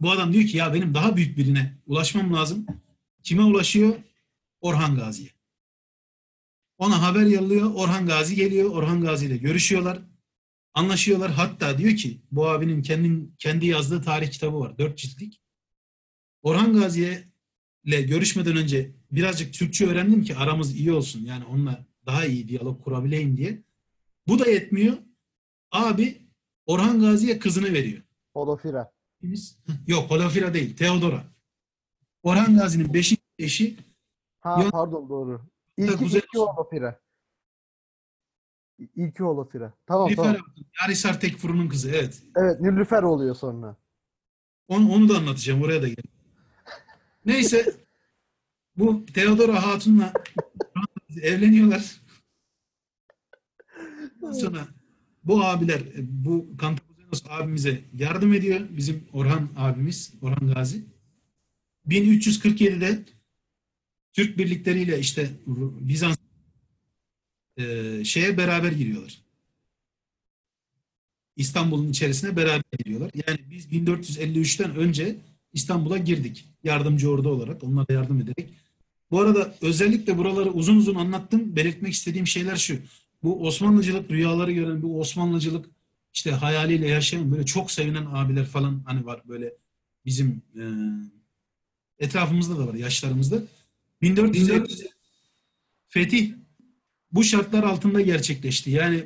Bu adam diyor ki ya benim daha büyük birine ulaşmam lazım. Kime ulaşıyor? Orhan Gazi'ye. Ona haber yolluyor. Orhan Gazi geliyor. Orhan Gazi ile görüşüyorlar. Anlaşıyorlar. Hatta diyor ki bu abinin kendin, kendi yazdığı tarih kitabı var. Dört ciltlik. Orhan Gazi'ye ile görüşmeden önce birazcık Türkçe öğrendim ki aramız iyi olsun. Yani onunla daha iyi diyalog kurabileyim diye. Bu da yetmiyor. Abi Orhan Gazi'ye kızını veriyor. Holofira. Yok Holofira değil. Teodora. Orhan Gazi'nin beşinci eşi Ha Yok. pardon doğru. İlki, Kuzey ilki Holofira. İlki Holofira. Tamam Nilüfer tamam. Yarisar Tekfur'un kızı. Evet. Evet Nilüfer oluyor sonra. Onu, onu da anlatacağım. Oraya da gel. Neyse bu Teodora Hatun'la evleniyorlar. Sonra bu abiler bu Kantakuzenos abimize yardım ediyor. Bizim Orhan abimiz, Orhan Gazi. 1347'de Türk birlikleriyle işte Bizans e, şeye beraber giriyorlar. İstanbul'un içerisine beraber giriyorlar. Yani biz 1453'ten önce İstanbul'a girdik. Yardımcı ordu olarak, onlara yardım ederek. Bu arada özellikle buraları uzun uzun anlattım. Belirtmek istediğim şeyler şu. Bu Osmanlıcılık rüyaları gören, bu Osmanlıcılık işte hayaliyle yaşayan böyle çok sevinen abiler falan hani var böyle bizim e, etrafımızda da var, yaşlarımızda. 1450 fetih bu şartlar altında gerçekleşti. Yani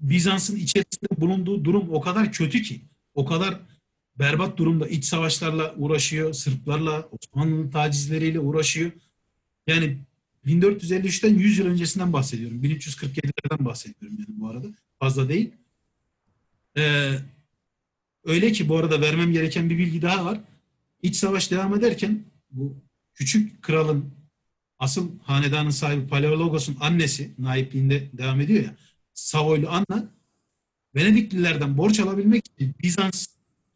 Bizans'ın içerisinde bulunduğu durum o kadar kötü ki, o kadar berbat durumda iç savaşlarla uğraşıyor, Sırplarla, Osmanlı tacizleriyle uğraşıyor. Yani 1453'ten 100 yıl öncesinden bahsediyorum. 1347'lerden bahsediyorum yani bu arada. Fazla değil. Ee, öyle ki bu arada vermem gereken bir bilgi daha var. İç savaş devam ederken bu küçük kralın asıl hanedanın sahibi Paleologos'un annesi naipliğinde devam ediyor ya. Savoylu Anna Venediklilerden borç alabilmek için Bizans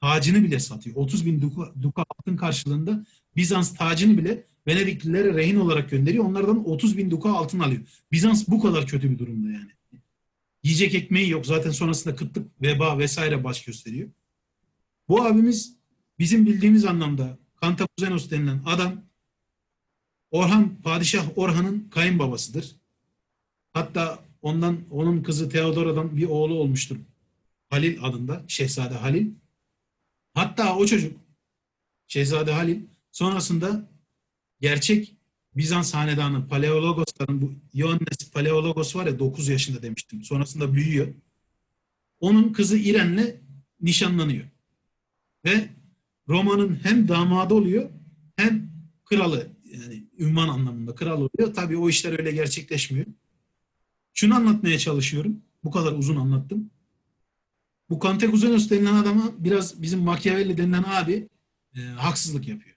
tacını bile satıyor. 30 bin duka, altın karşılığında Bizans tacını bile Venediklilere rehin olarak gönderiyor. Onlardan 30 bin duka altın alıyor. Bizans bu kadar kötü bir durumda yani. Yiyecek ekmeği yok. Zaten sonrasında kıtlık, veba vesaire baş gösteriyor. Bu abimiz bizim bildiğimiz anlamda Kantakuzenos denilen adam Orhan, Padişah Orhan'ın kayınbabasıdır. Hatta ondan onun kızı Theodora'dan bir oğlu olmuştur. Halil adında. Şehzade Halil. Hatta o çocuk Şehzade Halil sonrasında gerçek Bizans hanedanı Paleologosların bu Ioannes Paleologos var ya 9 yaşında demiştim. Sonrasında büyüyor. Onun kızı İren'le nişanlanıyor. Ve Roma'nın hem damadı oluyor hem kralı yani ünvan anlamında kral oluyor. Tabii o işler öyle gerçekleşmiyor. Şunu anlatmaya çalışıyorum. Bu kadar uzun anlattım. Bu Cantacuzenius denilen adama biraz bizim Machiavelli denilen abi e, haksızlık yapıyor.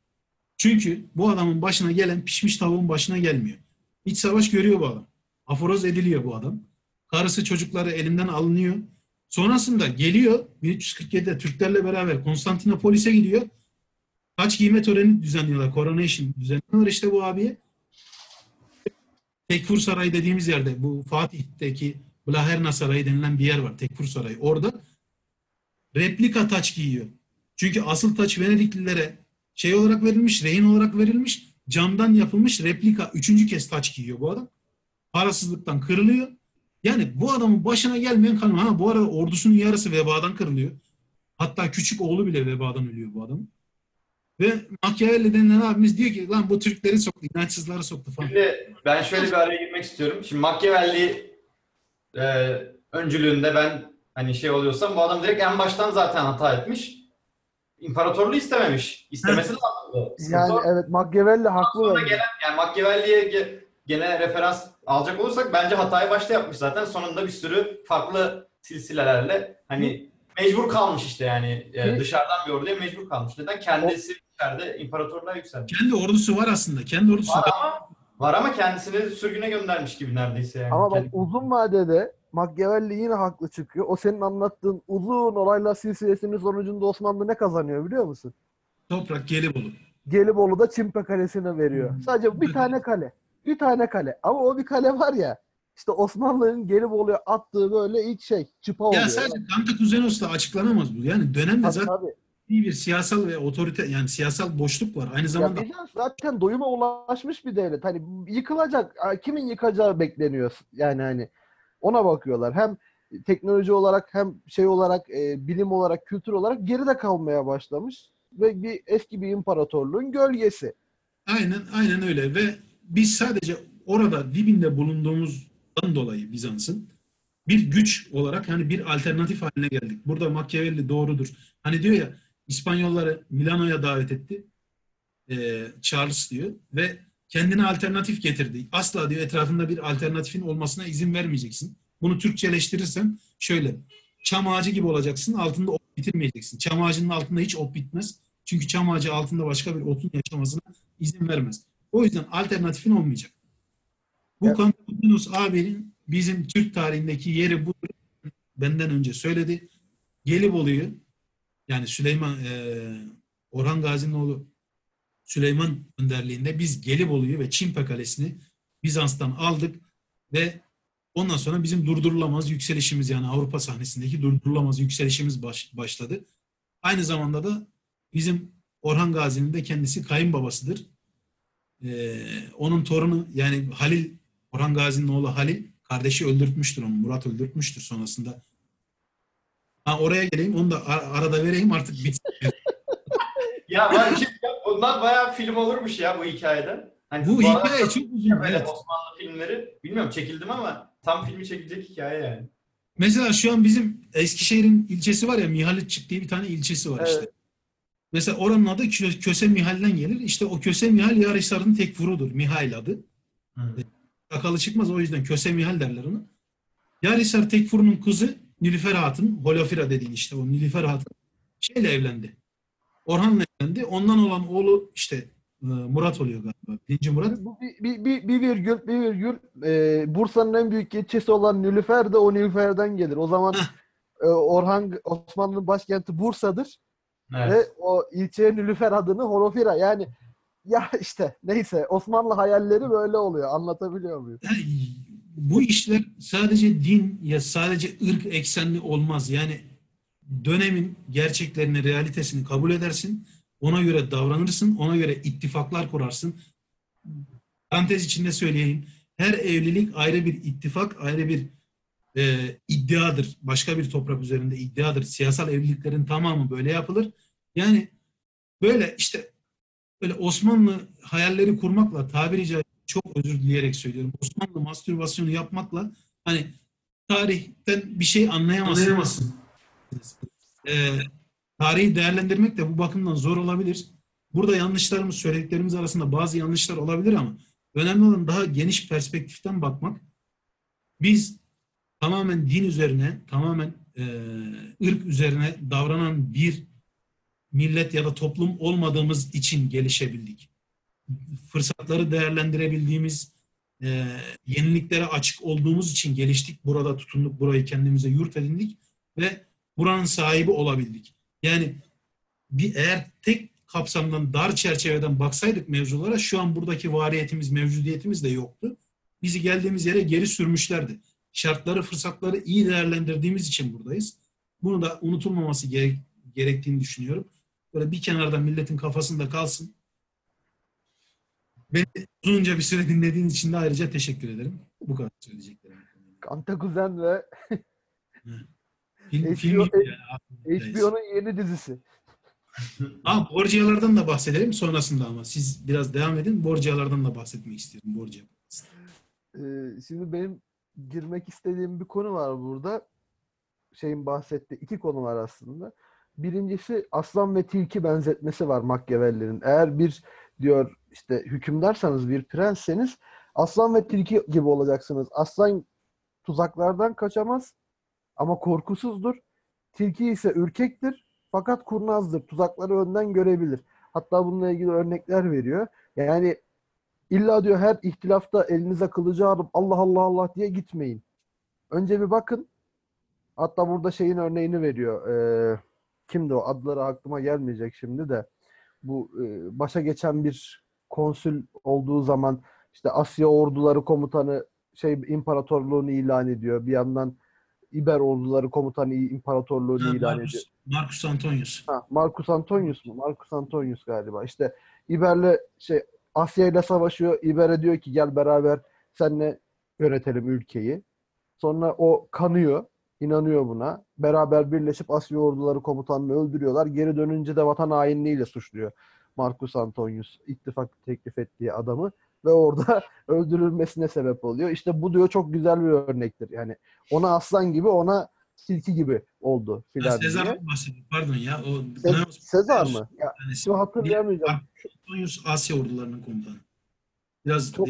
Çünkü bu adamın başına gelen pişmiş tavuğun başına gelmiyor. İç savaş görüyor bu adam. Aforoz ediliyor bu adam. Karısı çocukları elinden alınıyor. Sonrasında geliyor 1347'de Türklerle beraber Konstantinopolis'e gidiyor. Taç giyme töreni düzenliyorlar. Coronation düzenliyorlar işte bu abiye. Tekfur Sarayı dediğimiz yerde bu Fatih'teki Blaherna Sarayı denilen bir yer var. Tekfur Sarayı. Orada replika taç giyiyor. Çünkü asıl taç Venediklilere şey olarak verilmiş, rehin olarak verilmiş, camdan yapılmış replika. Üçüncü kez taç giyiyor bu adam. Parasızlıktan kırılıyor. Yani bu adamın başına gelmeyen kanun. Ha bu arada ordusunun yarısı vebadan kırılıyor. Hatta küçük oğlu bile vebadan ölüyor bu adamın. Ve Machiavelli denilen abimiz diyor ki lan bu Türkleri soktu, inançsızları soktu falan. Şimdi ben şöyle bir araya girmek istiyorum. Şimdi Machiavelli e, öncülüğünde ben hani şey oluyorsam bu adam direkt en baştan zaten hata etmiş. İmparatorluğu istememiş. İstemesi lazımdı. Sıkıntı Yani o. evet Machiavelli haklı. Sonra gelen yani Machiavelli'ye ge- gene referans alacak olursak bence hatayı başta yapmış zaten. Sonunda bir sürü farklı silsilelerle hani mecbur kalmış işte yani e, Hı. dışarıdan bir orduya mecbur kalmış. Neden? Kendisi içeride imparatorluğa yükselmiş. Kendi ordusu var aslında. Kendi ordusu Var var. ama var ama kendisini sürgüne göndermiş gibi neredeyse yani. Ama bak Kendi- uzun vadede Machiavelli yine haklı çıkıyor. O senin anlattığın uzun olaylar silsilesinin sonucunda Osmanlı ne kazanıyor biliyor musun? Toprak Gelibolu. Gelibolu'da Çimpe Kalesi'ne veriyor. Hmm. Sadece bir tane kale. Bir tane kale. Ama o bir kale var ya işte Osmanlı'nın Gelibolu'ya attığı böyle ilk şey çıpa oluyor. Ya sadece Kantakuzenos'la açıklanamaz bu. Yani dönemde Tabii, zaten tabii. iyi bir siyasal ve otorite yani siyasal boşluk var. Aynı Ya zamanda Bizans zaten doyuma ulaşmış bir devlet. Hani yıkılacak. Kimin yıkacağı bekleniyor yani hani. Ona bakıyorlar. Hem teknoloji olarak hem şey olarak e, bilim olarak kültür olarak geride kalmaya başlamış ve bir eski bir imparatorluğun gölgesi. aynen aynen öyle ve biz sadece orada dibinde bulunduğumuzdan dolayı Bizans'ın bir güç olarak hani bir alternatif haline geldik. Burada Machiavelli doğrudur. Hani diyor ya İspanyolları Milano'ya davet etti. Ee, Charles diyor ve kendine alternatif getirdi. Asla diyor etrafında bir alternatifin olmasına izin vermeyeceksin. Bunu Türkçeleştirirsen şöyle. Çam ağacı gibi olacaksın. Altında ot bitirmeyeceksin. Çam ağacının altında hiç ot bitmez. Çünkü çam ağacı altında başka bir otun yaşamasına izin vermez. O yüzden alternatifin olmayacak. Bu Evet. Konstantinos abinin bizim Türk tarihindeki yeri bu. Benden önce söyledi. Gelibolu'yu yani Süleyman eee Orhan Gazi'nin oğlu Süleyman önderliğinde biz Gelibolu'yu ve Çimpe Kalesi'ni Bizans'tan aldık ve ondan sonra bizim durdurulamaz yükselişimiz yani Avrupa sahnesindeki durdurulamaz yükselişimiz baş- başladı. Aynı zamanda da bizim Orhan Gazi'nin de kendisi kayınbabasıdır. Ee, onun torunu yani Halil, Orhan Gazi'nin oğlu Halil kardeşi öldürtmüştür onu. Murat öldürtmüştür sonrasında. Ha, oraya geleyim onu da ar- arada vereyim artık bitsin. Ya var bir şey bundan bayağı film olurmuş ya bu hikayeden. Hani Bu hikaye çok uzun. böyle Evet. Osmanlı filmleri bilmiyorum çekildim ama tam filmi çekilecek hikaye yani. Mesela şu an bizim Eskişehir'in ilçesi var ya Mihaliççik diye bir tane ilçesi var Evet. işte. Mesela oranın adı Kö- Köse Mihal'den gelir. İşte o Köse Mihal Yarışlar'ın tek vurudur. Mihail adı. Sakalı çıkmaz o yüzden Köse Mihal derler ona. Yarışlar Tekfur'un kızı Nilüfer Hatun, Holofira dediğin işte o Nilüfer Hatun şeyle evlendi. Orhan'la evlendi. Ondan olan oğlu işte e, Murat oluyor galiba. Birinci Murat. Bu bir, bir, bir, bir virgül, bir virgül. e, Bursa'nın en büyük ilçesi olan Nilüfer de o Nilüfer'den gelir. O zaman Heh. e, Orhan Osmanlı'nın başkenti Bursa'dır. Evet. Ve o ilçeye Nilüfer adını Horofira yani ya işte neyse Osmanlı hayalleri böyle oluyor. Anlatabiliyor muyum? Bu işler sadece din ya sadece ırk eksenli olmaz. Yani dönemin gerçeklerini, realitesini kabul edersin. Ona göre davranırsın. Ona göre ittifaklar kurarsın. Parantez içinde söyleyeyim. Her evlilik ayrı bir ittifak, ayrı bir e, iddiadır. Başka bir toprak üzerinde iddiadır. Siyasal evliliklerin tamamı böyle yapılır. Yani böyle işte böyle Osmanlı hayalleri kurmakla tabiri caizse çok özür dileyerek söylüyorum. Osmanlı mastürbasyonu yapmakla hani tarihten bir şey anlayamazsın. Ee, tarihi değerlendirmek de bu bakımdan zor olabilir. Burada yanlışlarımız, söylediklerimiz arasında bazı yanlışlar olabilir ama önemli olan daha geniş perspektiften bakmak. Biz tamamen din üzerine, tamamen e, ırk üzerine davranan bir millet ya da toplum olmadığımız için gelişebildik fırsatları değerlendirebildiğimiz, e, yeniliklere açık olduğumuz için geliştik. Burada tutunduk, burayı kendimize yurt edindik ve buranın sahibi olabildik. Yani bir eğer tek kapsamdan, dar çerçeveden baksaydık mevzulara şu an buradaki variyetimiz, mevcudiyetimiz de yoktu. Bizi geldiğimiz yere geri sürmüşlerdi. Şartları, fırsatları iyi değerlendirdiğimiz için buradayız. Bunu da unutulmaması gerek- gerektiğini düşünüyorum. Böyle bir kenarda milletin kafasında kalsın. Beni uzunca bir süre dinlediğiniz için de ayrıca teşekkür ederim. Bu kadar söyleyeceklerim. Kante Kuzen ve Film, HBO film yani. HBO'nun yeni dizisi. Ha, Borgia'lardan da bahsedelim sonrasında ama. Siz biraz devam edin. Borgia'lardan da bahsetmek istiyorum. Borgia. Ee, şimdi benim girmek istediğim bir konu var burada. Şeyin bahsettiği iki konu var aslında. Birincisi aslan ve tilki benzetmesi var Machiavelli'nin. Eğer bir diyor işte hükümdarsanız bir prensseniz aslan ve tilki gibi olacaksınız. Aslan tuzaklardan kaçamaz ama korkusuzdur. Tilki ise ürkektir fakat kurnazdır. Tuzakları önden görebilir. Hatta bununla ilgili örnekler veriyor. Yani illa diyor her ihtilafta elinize kılıcı alıp Allah Allah Allah diye gitmeyin. Önce bir bakın. Hatta burada şeyin örneğini veriyor. Ee, kimdi o? Adları aklıma gelmeyecek şimdi de. Bu e, başa geçen bir konsül olduğu zaman işte Asya orduları komutanı şey imparatorluğunu ilan ediyor. Bir yandan İber orduları komutanı imparatorluğunu ilan ediyor. Marcus, Marcus Antonius. Ha, Marcus Antonius mu? Marcus Antonius galiba. İşte İber'le şey Asya ile savaşıyor. İber'e diyor ki gel beraber seninle yönetelim ülkeyi. Sonra o kanıyor. inanıyor buna. Beraber birleşip Asya orduları komutanını öldürüyorlar. Geri dönünce de vatan hainliğiyle suçluyor Marcus Antonius. ittifak teklif ettiği adamı ve orada öldürülmesine sebep oluyor. İşte bu diyor çok güzel bir örnektir. Yani ona aslan gibi ona tilki gibi oldu filan diye. Sezar'dan bahsediyorum. Pardon ya. O Se- Sezar mı? Ya, Yani hatırlayamayacağım. Antonius Asya ordularının komutanı. Biraz Çok-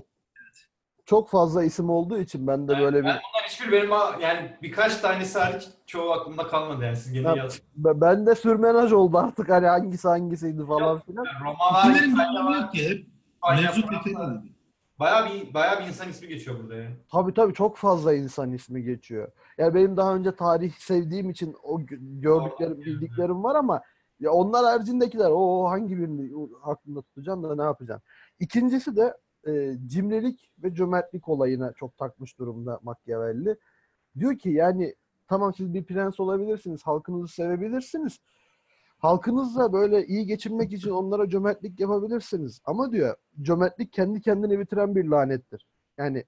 Çok fazla isim olduğu için ben de Ben- böyle bir ben bunlar hiçbir benim a- yani birkaç tanesi hariç çoğu aklımda kalmadı yani siz gene Ya- yazın. Ben de sürmenaj oldu artık hani hangisi hangisiydi falan filan. Roma var, anlamı var, yok ki. Hep Fransa. tekrar Bayağı bir, bayağı bir insan ismi geçiyor burada yani. Tabii tabii çok fazla insan ismi geçiyor. Yani benim daha önce tarih sevdiğim için o gö- gördüklerim, bildiklerim var ama ya onlar haricindekiler o hangi birini o aklımda tutacağım da ne yapacağım. İkincisi de e, cimrilik ve cömertlik olayına çok takmış durumda Machiavelli. Diyor ki yani tamam siz bir prens olabilirsiniz, halkınızı sevebilirsiniz. Halkınızla böyle iyi geçinmek için onlara cömertlik yapabilirsiniz. Ama diyor cömertlik kendi kendini bitiren bir lanettir. Yani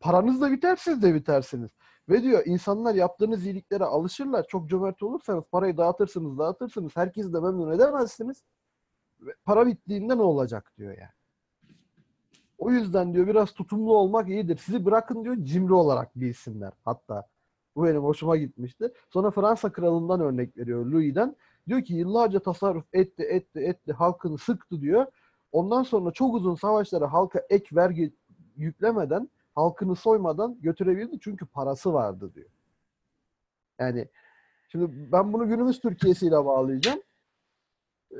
paranız da biter, siz de bitersiniz. Ve diyor insanlar yaptığınız iyiliklere alışırlar. Çok cömert olursanız parayı dağıtırsınız, dağıtırsınız. Herkesi de memnun edemezsiniz. Para bittiğinde ne olacak diyor yani. O yüzden diyor biraz tutumlu olmak iyidir. Sizi bırakın diyor cimri olarak bilsinler hatta. Bu benim hoşuma gitmişti. Sonra Fransa kralından örnek veriyor Louis'den. Diyor ki yıllarca tasarruf etti, etti, etti, halkını sıktı diyor. Ondan sonra çok uzun savaşlara halka ek vergi yüklemeden, halkını soymadan götürebildi çünkü parası vardı diyor. Yani şimdi ben bunu günümüz Türkiye'siyle bağlayacağım. Ee,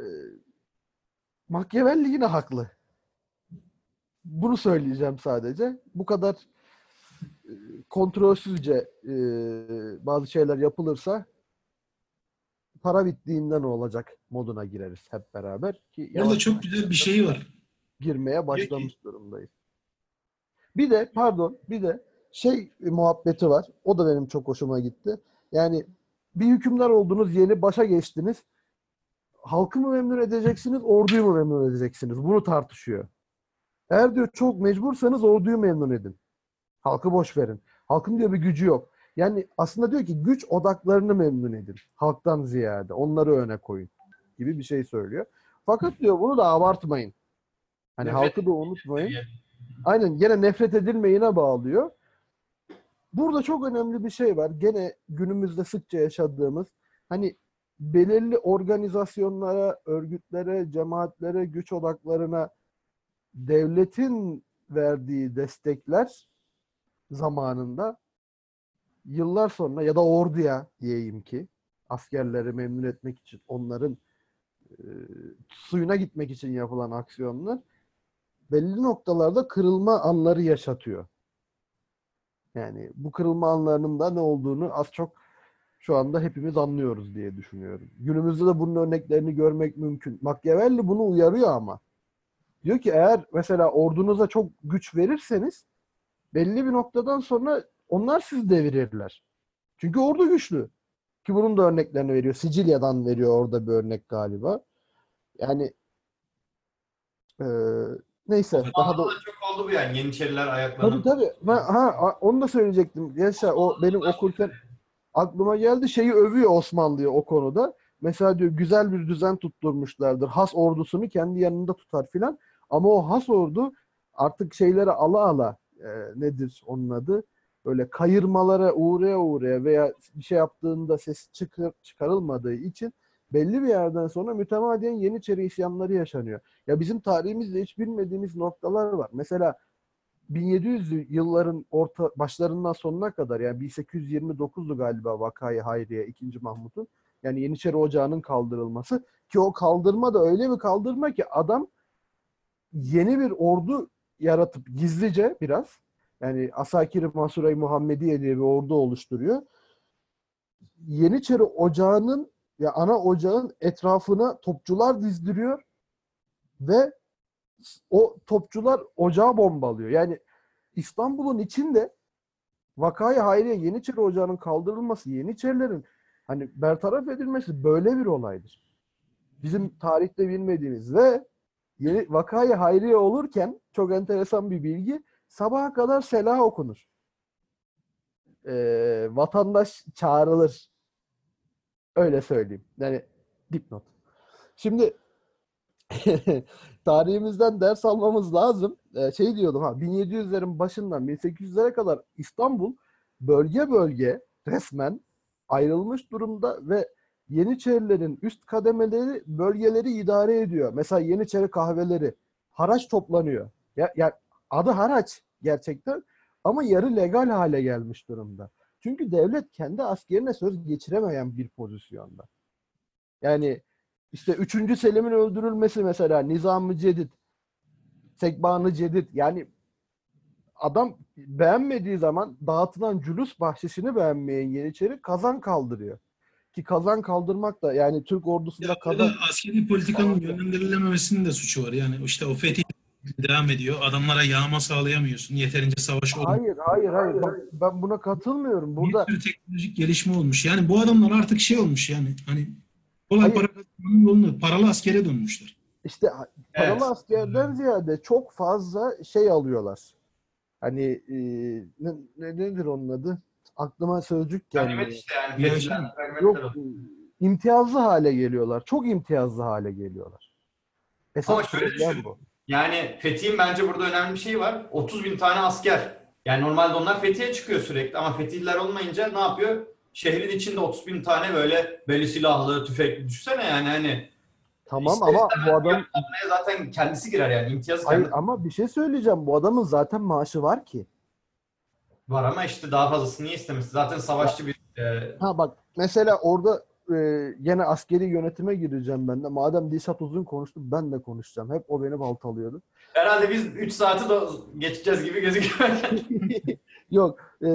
Machiavelli yine haklı. Bunu söyleyeceğim sadece. Bu kadar e, kontrolsüzce e, bazı şeyler yapılırsa para bittiğinde ne olacak moduna gireriz hep beraber ki Orada çok güzel bir şey var. girmeye başlamış durumdayız. Bir de pardon bir de şey muhabbeti var. O da benim çok hoşuma gitti. Yani bir hükümdar oldunuz, yeni başa geçtiniz. Halkı mı memnun edeceksiniz, orduyu mu memnun edeceksiniz? Bunu tartışıyor. Eğer diyor çok mecbursanız orduyu memnun edin. Halkı boş verin. Halkın diyor bir gücü yok. Yani aslında diyor ki güç odaklarını memnun edin. Halktan ziyade. Onları öne koyun. Gibi bir şey söylüyor. Fakat diyor bunu da abartmayın. Hani Nefret halkı da unutmayın. Aynen gene nefret edilmeyine bağlıyor. Burada çok önemli bir şey var. Gene günümüzde sıkça yaşadığımız hani belirli organizasyonlara, örgütlere, cemaatlere, güç odaklarına devletin verdiği destekler zamanında yıllar sonra ya da orduya diyeyim ki askerleri memnun etmek için onların e, suyuna gitmek için yapılan aksiyonlar belli noktalarda kırılma anları yaşatıyor. Yani bu kırılma anlarının da ne olduğunu az çok şu anda hepimiz anlıyoruz diye düşünüyorum. Günümüzde de bunun örneklerini görmek mümkün. Machiavelli bunu uyarıyor ama. Diyor ki eğer mesela ordunuza çok güç verirseniz belli bir noktadan sonra onlar sizi devirirler. Çünkü ordu güçlü. Ki bunun da örneklerini veriyor. Sicilya'dan veriyor orada bir örnek galiba. Yani eee, neyse daha da Osmanlı'da çok oldu bu yani Yeniçeriler ayaklanıp. Tabii tabii. Ben, ha, onu da söyleyecektim. Yaşar o benim okurken aklıma geldi. Şeyi övüyor Osmanlı'yı o konuda. Mesela diyor güzel bir düzen tutturmuşlardır. Has ordusunu kendi yanında tutar filan. Ama o has ordu artık şeyleri ala ala e, nedir onun adı? Böyle kayırmalara uğraya uğraya veya bir şey yaptığında ses çıkar, çıkarılmadığı için belli bir yerden sonra mütemadiyen Yeniçeri isyanları yaşanıyor. Ya bizim tarihimizde hiç bilmediğimiz noktalar var. Mesela 1700 yılların orta başlarından sonuna kadar yani 1829'du galiba Vakayı Hayriye 2. Mahmut'un yani Yeniçeri Ocağı'nın kaldırılması ki o kaldırma da öyle bir kaldırma ki adam yeni bir ordu yaratıp gizlice biraz yani Asakir-i Masuray Muhammediye diye bir ordu oluşturuyor. Yeniçeri Ocağı'nın ya ana ocağın etrafına topçular dizdiriyor ve o topçular ocağı bombalıyor. Yani İstanbul'un içinde Vakayı Hayriye Yeniçeri Ocağı'nın kaldırılması, Yeniçerilerin hani bertaraf edilmesi böyle bir olaydır. Bizim tarihte bilmediğimiz ve yeni, Vakayı Hayriye olurken çok enteresan bir bilgi sabaha kadar selah okunur. Ee, vatandaş çağrılır. Öyle söyleyeyim. Yani dipnot. Şimdi tarihimizden ders almamız lazım. Ee, şey diyordum ha 1700'lerin başından 1800'lere kadar İstanbul bölge bölge resmen ayrılmış durumda ve Yeniçerilerin üst kademeleri bölgeleri idare ediyor. Mesela Yeniçeri kahveleri haraç toplanıyor. Ya, ya adı haraç gerçekten ama yarı legal hale gelmiş durumda. Çünkü devlet kendi askerine söz geçiremeyen bir pozisyonda. Yani işte 3. Selim'in öldürülmesi mesela Nizam-ı Cedid, Sekban-ı Cedid yani adam beğenmediği zaman dağıtılan cülüs bahşişini beğenmeyen Yeniçeri kazan kaldırıyor. Ki kazan kaldırmak da yani Türk ordusunda Ya kazan askeri politikanın yönlendirilememesinin de suçu var. Yani işte o fetih devam ediyor. Adamlara yağma sağlayamıyorsun. Yeterince savaş olmuyor. Hayır, hayır, hayır. Bak, ben buna katılmıyorum. Burada Bir sürü teknolojik gelişme olmuş. Yani bu adamlar artık şey olmuş yani hani kolay para kazanmanın yolunu paralı askere dönmüşler. işte paralı Evet. askerden ziyade çok fazla şey alıyorlar. Hani e, ne, ne- nedir onun adı? Aklıma sözcük Ganimet gelmiyor. işte yani. Ya fethiler, şimdi- ganimetler Yok, imtiyazlı hale geliyorlar. Çok imtiyazlı hale geliyorlar. Esas Ama şöyle düşün. bu. Yani Fethi'nin bence burada önemli bir şey var. 30 bin tane asker. Yani normalde onlar Fethi'ye çıkıyor sürekli ama Fetihliler olmayınca ne yapıyor? Şehrin içinde 30 bin tane böyle belli silahlı, tüfekli düşünsene yani hani Tamam İster ama bu adam zaten kendisi girer yani imtiyazı Hayır ama bir şey söyleyeceğim. Bu adamın zaten maaşı var ki. var ama işte daha fazlasını niye istemesi? Zaten savaşçı bir e, Ha bak mesela orada e, gene askeri yönetime gireceğim ben de. Madem Dilşat uzun konuştu ben de konuşacağım. Hep o beni baltalıyordu. herhalde biz 3 saati de geçeceğiz gibi gözüküyor. Yok. e,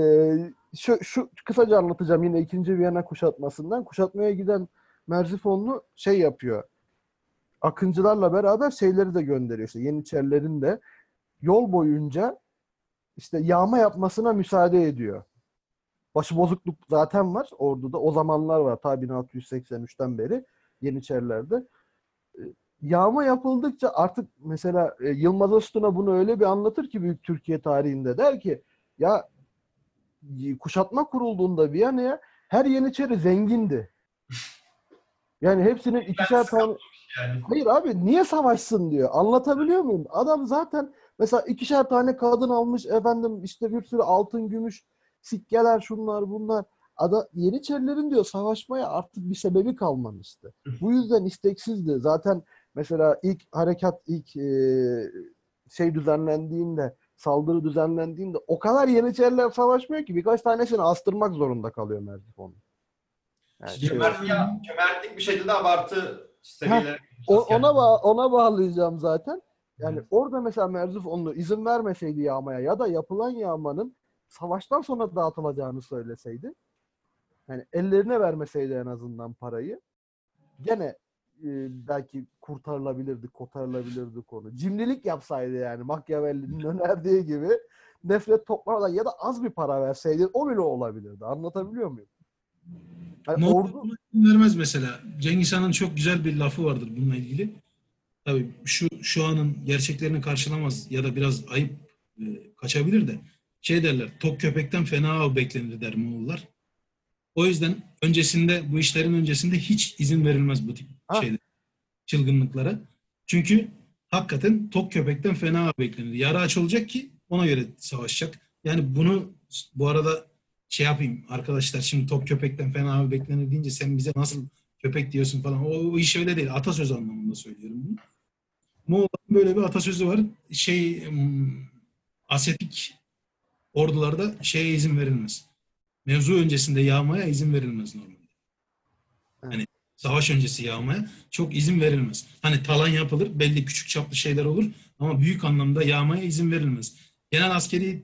şu, şu kısaca anlatacağım yine 2. Viyana kuşatmasından. Kuşatmaya giden Merzifonlu şey yapıyor. Akıncılarla beraber şeyleri de gönderiyor. İşte Yeniçerilerin de yol boyunca işte yağma yapmasına müsaade ediyor. Başıbozukluk zaten var orduda. O zamanlar var ta 1683'ten beri Yeniçerilerde. E, Yağma yapıldıkça artık mesela e, Yılmaz Öztuna bunu öyle bir anlatır ki büyük Türkiye tarihinde der ki ya kuşatma kurulduğunda Viyana'ya her Yeniçeri zengindi. Yani hepsinin ikişer tane Yani Hayır abi niye savaşsın diyor. Anlatabiliyor muyum? Adam zaten mesela ikişer tane kadın almış efendim işte bir sürü altın gümüş sikkeler şunlar bunlar. Ada Yeniçerilerin diyor savaşmaya artık bir sebebi kalmamıştı. Bu yüzden isteksizdi. Zaten mesela ilk harekat ilk e, şey düzenlendiğinde saldırı düzenlendiğinde o kadar Yeniçeriler savaşmıyor ki birkaç tanesini astırmak zorunda kalıyor Merzifonlu. Yani şey- ya, cömertlik bir şekilde abartı gitmiş ona yani. ba- ona bağlayacağım zaten. Yani Evet. orada mesela Merzifonlu izin vermeseydi yağmaya ya da yapılan yağmanın savaştan sonra dağıtılacağını söyleseydi yani ellerine vermeseydi en azından parayı gene e, belki kurtarılabilirdi, kotarılabilirdi konu. Cimrilik yapsaydı yani Machiavelli'nin önerdiği gibi nefret toplamadan ya da az bir para verseydi o bile olabilirdi. Anlatabiliyor muyum? Yani Moğol ordu vermez mesela. Cengiz Han'ın çok güzel bir lafı vardır bununla ilgili. Tabii şu şu anın gerçeklerini karşılamaz ya da biraz ayıp e, kaçabilir de şey derler tok köpekten fena av beklenir der Moğollar. O yüzden öncesinde bu işlerin öncesinde hiç izin verilmez bu tip Ha. şeyler çılgınlıklara. Çünkü hakikaten tok köpekten fena av beklenir. Yara aç olacak ki ona göre savaşacak. Yani bunu bu arada şey yapayım arkadaşlar şimdi top köpekten fena av beklenir deyince sen bize nasıl köpek diyorsun falan. O, o iş öyle değil. Atasözü anlamında söylüyorum bunu. Moğolların böyle bir atasözü var. Şey hmm, asetik ordularda şeye izin verilmez. Mevzu öncesinde yağmaya izin verilmez normalde. Hani savaş öncesi yağmaya çok izin verilmez. Hani talan yapılır, belli küçük çaplı şeyler olur ama büyük anlamda yağmaya izin verilmez. Genel askeri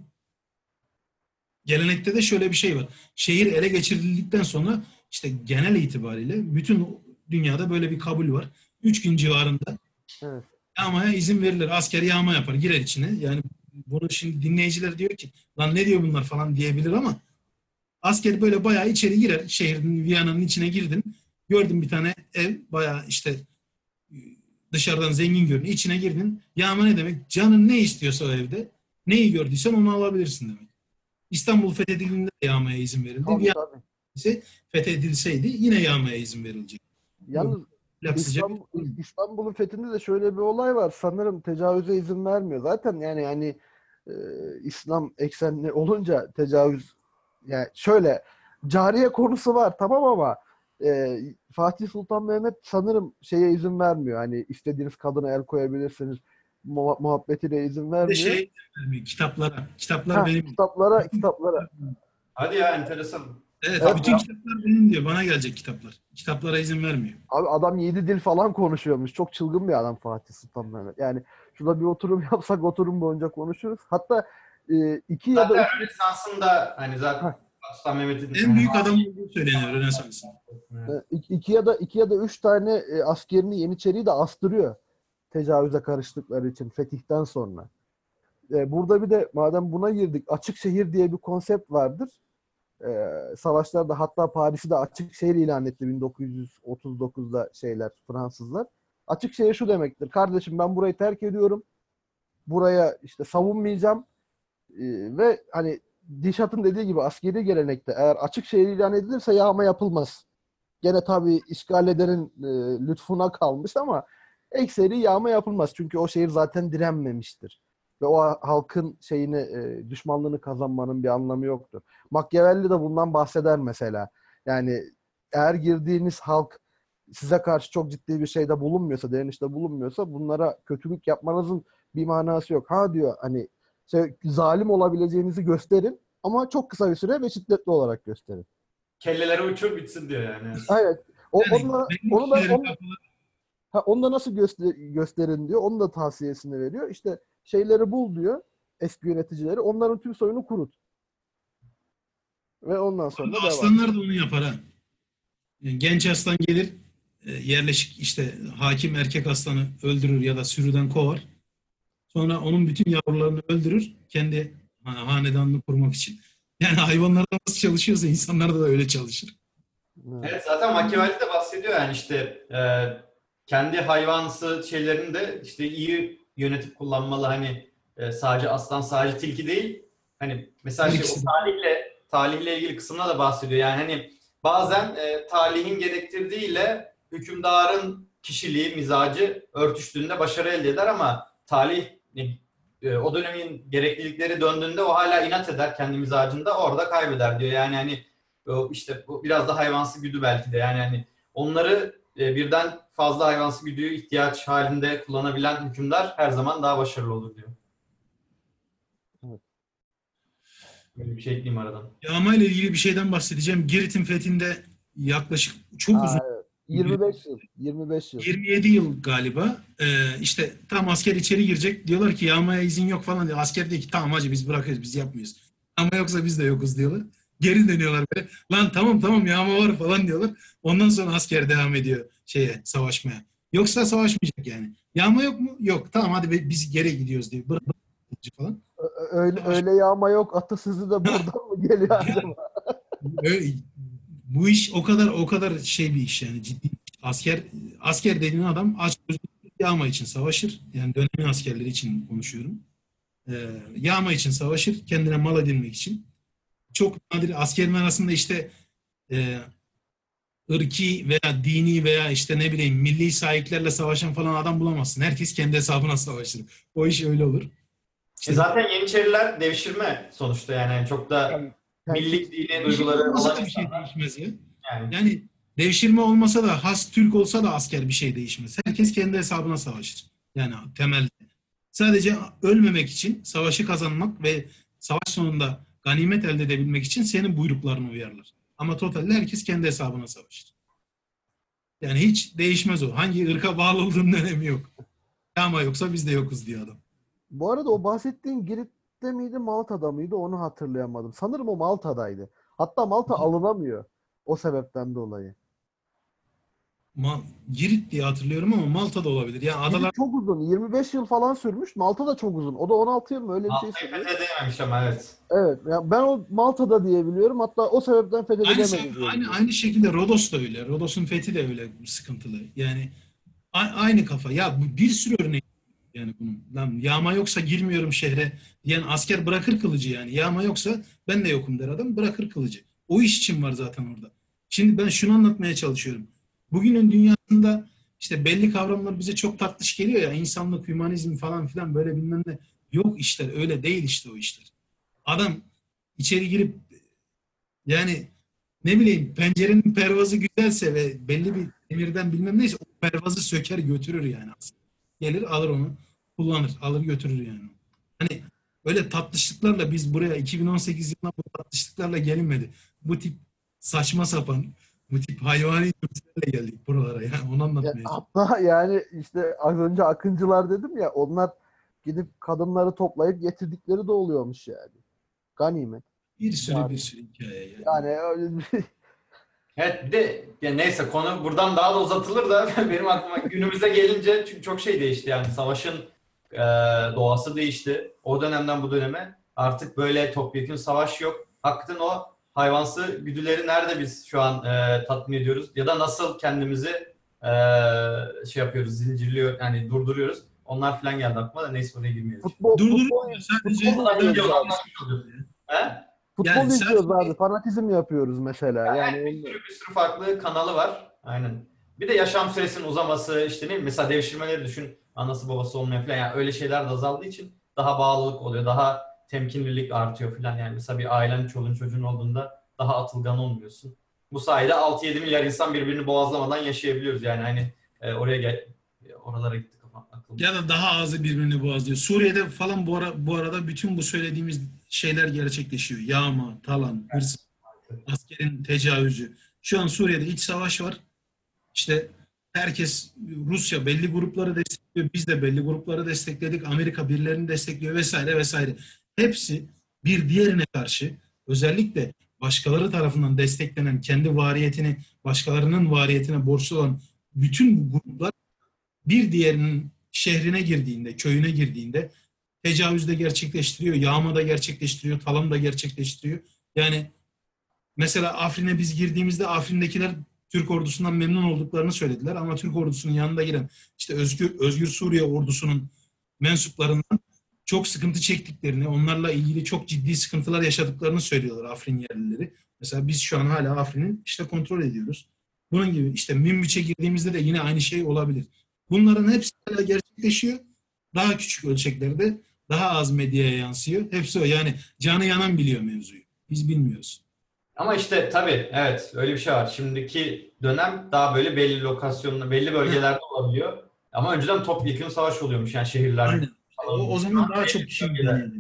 gelenekte de şöyle bir şey var. Şehir ele geçirildikten sonra işte genel itibariyle bütün dünyada böyle bir kabul var. Üç gün civarında Evet. yağmaya izin verilir. Asker yağma yapar, girer içine. Yani bunu şimdi dinleyiciler diyor ki lan ne diyor bunlar falan diyebilir ama asker böyle bayağı içeri girer. Şehrin, Viyana'nın içine girdin. Gördün bir tane ev bayağı işte dışarıdan zengin görünüyor. İçine girdin. Yağma ne demek? Canın ne istiyorsa o evde neyi gördüysen onu alabilirsin demek. İstanbul fethedildiğinde de yağmaya izin verildi. Tabii, tabii. ise fethedilseydi yine yağmaya izin verilecek. Yalnız İstanbul, İstanbul'un fethinde de şöyle bir olay var. Sanırım tecavüze izin vermiyor. Zaten yani yani e, İslam eksenli olunca tecavüz yani şöyle cariye konusu var tamam ama e, Fatih Sultan Mehmet sanırım şeye izin vermiyor. Hani istediğiniz kadına el koyabilirsiniz muha- muhabbetine izin vermiyor. şey kitaplara. Kitaplar Ha, benim. kitaplara kitaplara. Hadi ya enteresan. Evet, Evet, bütün ya. kitaplar benim diyor. Bana gelecek kitaplar. Kitaplara izin vermiyor. Abi adam yedi dil falan konuşuyormuş. Çok çılgın bir adam Fatih Sultan Mehmet. Yani şurada bir oturum yapsak oturum boyunca konuşuruz. Hatta e, iki ya da Zaten üç Rönesans'ın da hani zaten Sultan Mehmet'in En büyük adam olduğu söyleniyor Rönesans'ın. Evet. E, iki, iki ya da iki ya da üç tane e, askerini Yeniçeri'yi de astırıyor. Tecavüze karıştıkları için fetihten sonra. E, burada bir de madem buna girdik açık şehir diye bir konsept vardır. E, savaşlarda hatta Paris'i de açık şehir ilan etti 1939'da şeyler Fransızlar. Açık şehir şu demektir. Kardeşim ben burayı terk ediyorum. Buraya işte savunmayacağım. E, ve hani Dişat'ın dediği gibi askeri gelenekte eğer açık şehir ilan edilirse yağma yapılmaz. Gene tabii işgal edenin e, lütfuna kalmış ama ekseri yağma yapılmaz. Çünkü o şehir zaten direnmemiştir. Ve o halkın şeyini e, düşmanlığını kazanmanın bir anlamı yoktur. Machiavelli de bundan bahseder mesela. Yani eğer girdiğiniz halk size karşı çok ciddi bir şeyde bulunmuyorsa, direnişte bulunmuyorsa bunlara kötülük yapmanızın bir manası yok. Ha diyor hani şey, zalim olabileceğinizi gösterin ama çok kısa bir süre ve şiddetli olarak gösterin. Kelleleri uçur bitsin diyor yani. Evet. O, Yani onunla, onu da onu, ha, onu da nasıl göster, gösterin diyor. Onun da tavsiyesini veriyor. İşte şeyleri bul diyor. Eski yöneticileri. Onların tüm soyunu kurut. Ve ondan sonra devam. Aslanlar da onu yapar ha. Genç aslan gelir, yerleşik işte hakim erkek aslanı öldürür ya da sürüden kovar. Sonra onun bütün yavrularını öldürür kendi ha- hanedanını kurmak için. Yani hayvanlarda nasıl çalışıyorsa insanlarda da öyle çalışır. Evet zaten Machiavelli de bahsediyor yani işte e, kendi hayvansı şeylerini de işte iyi yönetip kullanmalı hani e, sadece aslan sadece tilki değil hani mesela şey, İkisi o talihle talihle ilgili kısımda da bahsediyor yani hani bazen e, talihin gerektirdiğiyle hükümdarın kişiliği mizacı örtüştüğünde başarı elde eder ama talih e, o dönemin gereklilikleri döndüğünde o hala inat eder kendi mizacında orada kaybeder diyor yani hani işte bu biraz da hayvansı güdü belki de yani hani onları e, birden fazla hayvansı güdüyü ihtiyaç halinde kullanabilen hükümdar her zaman daha başarılı olur diyor. Evet. Böyle bir şey ekleyeyim aradan. Yağma ile ilgili bir şeyden bahsedeceğim. Girit'in fethinde yaklaşık çok Ha, uzun. 25 yıl. 25 yıl. 27 yıl galiba Ee, işte tam asker içeri girecek diyorlar ki yağmaya izin yok falan diyor. Asker diyor ki tamam hacı biz bırakıyoruz biz yapmıyoruz. Yağma yoksa biz de yokuz diyorlar. Geri dönüyorlar böyle. Lan tamam tamam yağma var falan diyorlar. Ondan sonra asker devam ediyor şeye savaşmaya. Yoksa savaşmayacak yani. Yağma yok mu? Yok. Tamam hadi biz geri gidiyoruz diyor. Bırak falan. Öyle, öyle yağma yok atasözü de buradan mı geliyor acaba? Bu iş o kadar o kadar şey bir iş yani ciddi. Asker asker dediğin adam aç gözlü yağma için savaşır. Yani dönemin askerleri için konuşuyorum. Ee, yağma için savaşır. Kendine mal edinmek için. Çok nadir askerin arasında işte e, ırki veya dini veya işte ne bileyim milli sahiplerle savaşan falan adam bulamazsın. Herkes kendi hesabına savaşır. O iş öyle olur. İşte E zaten Yeniçeriler devşirme sonuçta yani Yani çok da Yani- millik dini duyguları olmasa olan da bir şey değişmez ya. Yani Yani devşirme olmasa da has Türk olsa da asker bir şey değişmez. Herkes kendi hesabına savaşır. Yani temelde. Sadece ölmemek için savaşı kazanmak ve savaş sonunda ganimet elde edebilmek için senin buyruklarına uyarlar. Ama totalde herkes kendi hesabına savaşır. Yani hiç değişmez o. Hangi ırka bağlı olduğunun önemi yok. Ama yoksa biz de yokuz diyor adam. Bu arada o bahsettiğin Girit'te miydi Malta'da mıydı onu hatırlayamadım. Sanırım o Malta'daydı. Hatta Malta alınamıyor. O sebepten dolayı. Ma Girit diye hatırlıyorum ama Malta'da olabilir. Yani adalar Girit çok uzun. 25 yıl falan sürmüş. Malta da çok uzun. O da 16 yıl mı öyle bir şey sürüyor. fethedememiş ama evet. Evet. ya ben o Malta'da diye biliyorum. Hatta o sebepten Aynı, fethedilemedi. se- diye aynı, aynı şekilde Rodos da öyle. Rodos'un fethi de öyle sıkıntılı. Yani a- aynı kafa. Ya bu bir sürü örnek yani bunun. Lan yağma yoksa girmiyorum şehre diyen asker bırakır kılıcı yani. Yağma yoksa ben de yokum der adam bırakır kılıcı. O iş için var zaten orada. Şimdi ben şunu anlatmaya çalışıyorum. Bugünün dünyasında işte belli kavramlar bize çok tatlış geliyor ya. insanlık, hümanizm falan filan böyle bilmem ne. Yok işler öyle değil işte o işler. Adam içeri girip yani ne bileyim pencerenin pervazı güzelse ve belli bir demirden bilmem neyse o pervazı söker götürür yani aslında. Gelir alır onu kullanır alır götürür yani. Hani öyle tatlışlıklarla biz buraya 2018 yılında bu tatlışlıklarla gelinmedi. Bu tip saçma sapan bu tip hayvani dürtülerle geldik buralara yani onu Ya, anlatmaya çalışıyorum. hatta yani işte az önce akıncılar dedim ya onlar gidip kadınları toplayıp getirdikleri de oluyormuş yani. Ganimet. Bir sürü Yani- bir sürü hikaye yani. Yani öyle bir Evet bir de ya neyse konu buradan daha da uzatılır da benim aklıma günümüze gelince çünkü çok şey değişti yani savaşın e, doğası değişti. O dönemden bu döneme artık böyle topyekun savaş yok. Hakikaten o hayvansı güdüleri nerede biz şu an e, tatmin ediyoruz ya da nasıl kendimizi e, şey yapıyoruz zincirliyor yani durduruyoruz. Onlar falan geldi aklıma da neyse oraya girmeyelim. futbol, futbol, futbol önce oynuyoruz abi. anlaşmış oluyoruz. He? Futbol Yani sen- izliyoruz abi. Fanatizm yapıyoruz mesela. Yani bir sürü bir sürü farklı kanalı var. Aynen. Bir de yaşam süresinin uzaması işte ne mesela devşirmeleri düşün. Anası babası olmayan falan yani öyle şeyler de azaldığı için daha bağlılık oluyor. Daha temkinlilik artıyor falan yani. Mesela bir ailen çoluğun çocuğun olduğunda daha atılgan olmuyorsun. Bu sayede 6-7 milyar insan birbirini boğazlamadan yaşayabiliyoruz yani hani e, oraya gel oralara gitti kafam aklım. Ya da daha azı birbirini boğazlıyor. Suriye'de falan bu, ara, bu arada bütün bu söylediğimiz şeyler gerçekleşiyor. Yağma, talan, hırs, askerin tecavüzü. Şu an Suriye'de iç savaş var. İşte herkes Rusya belli grupları destekliyor. Biz de belli grupları destekledik. Amerika birilerini destekliyor vesaire vesaire. Hepsi bir diğerine karşı özellikle başkaları tarafından desteklenen kendi variyetini başkalarının variyetine borçlu olan bütün bu gruplar bir diğerinin şehrine girdiğinde, köyüne girdiğinde tecavüzde gerçekleştiriyor, yağmada gerçekleştiriyor, talamda gerçekleştiriyor. Yani mesela Afrin'e biz girdiğimizde Afrin'dekiler Türk ordusundan memnun olduklarını söylediler ama Türk ordusunun yanında giren işte Özgür, Özgür Suriye ordusunun mensuplarından çok sıkıntı çektiklerini, onlarla ilgili çok ciddi sıkıntılar yaşadıklarını söylüyorlar Afrin yerlileri. Mesela biz şu an hala Afrin'i işte kontrol ediyoruz. Bunun gibi işte Münbiç'e girdiğimizde de yine aynı şey olabilir. Bunların hepsi hala gerçekleşiyor. Daha küçük ölçeklerde, daha az medyaya yansıyor. Hepsi o. Yani canı yanan biliyor mevzuyu. Biz bilmiyoruz. Ama işte tabii evet öyle bir şey var. Şimdiki dönem daha böyle belli lokasyonda, belli bölgelerde olabiliyor. Ama önceden topyekun savaş oluyormuş yani şehirlerde. Aynen. O, o zaman daha çok kişi yani.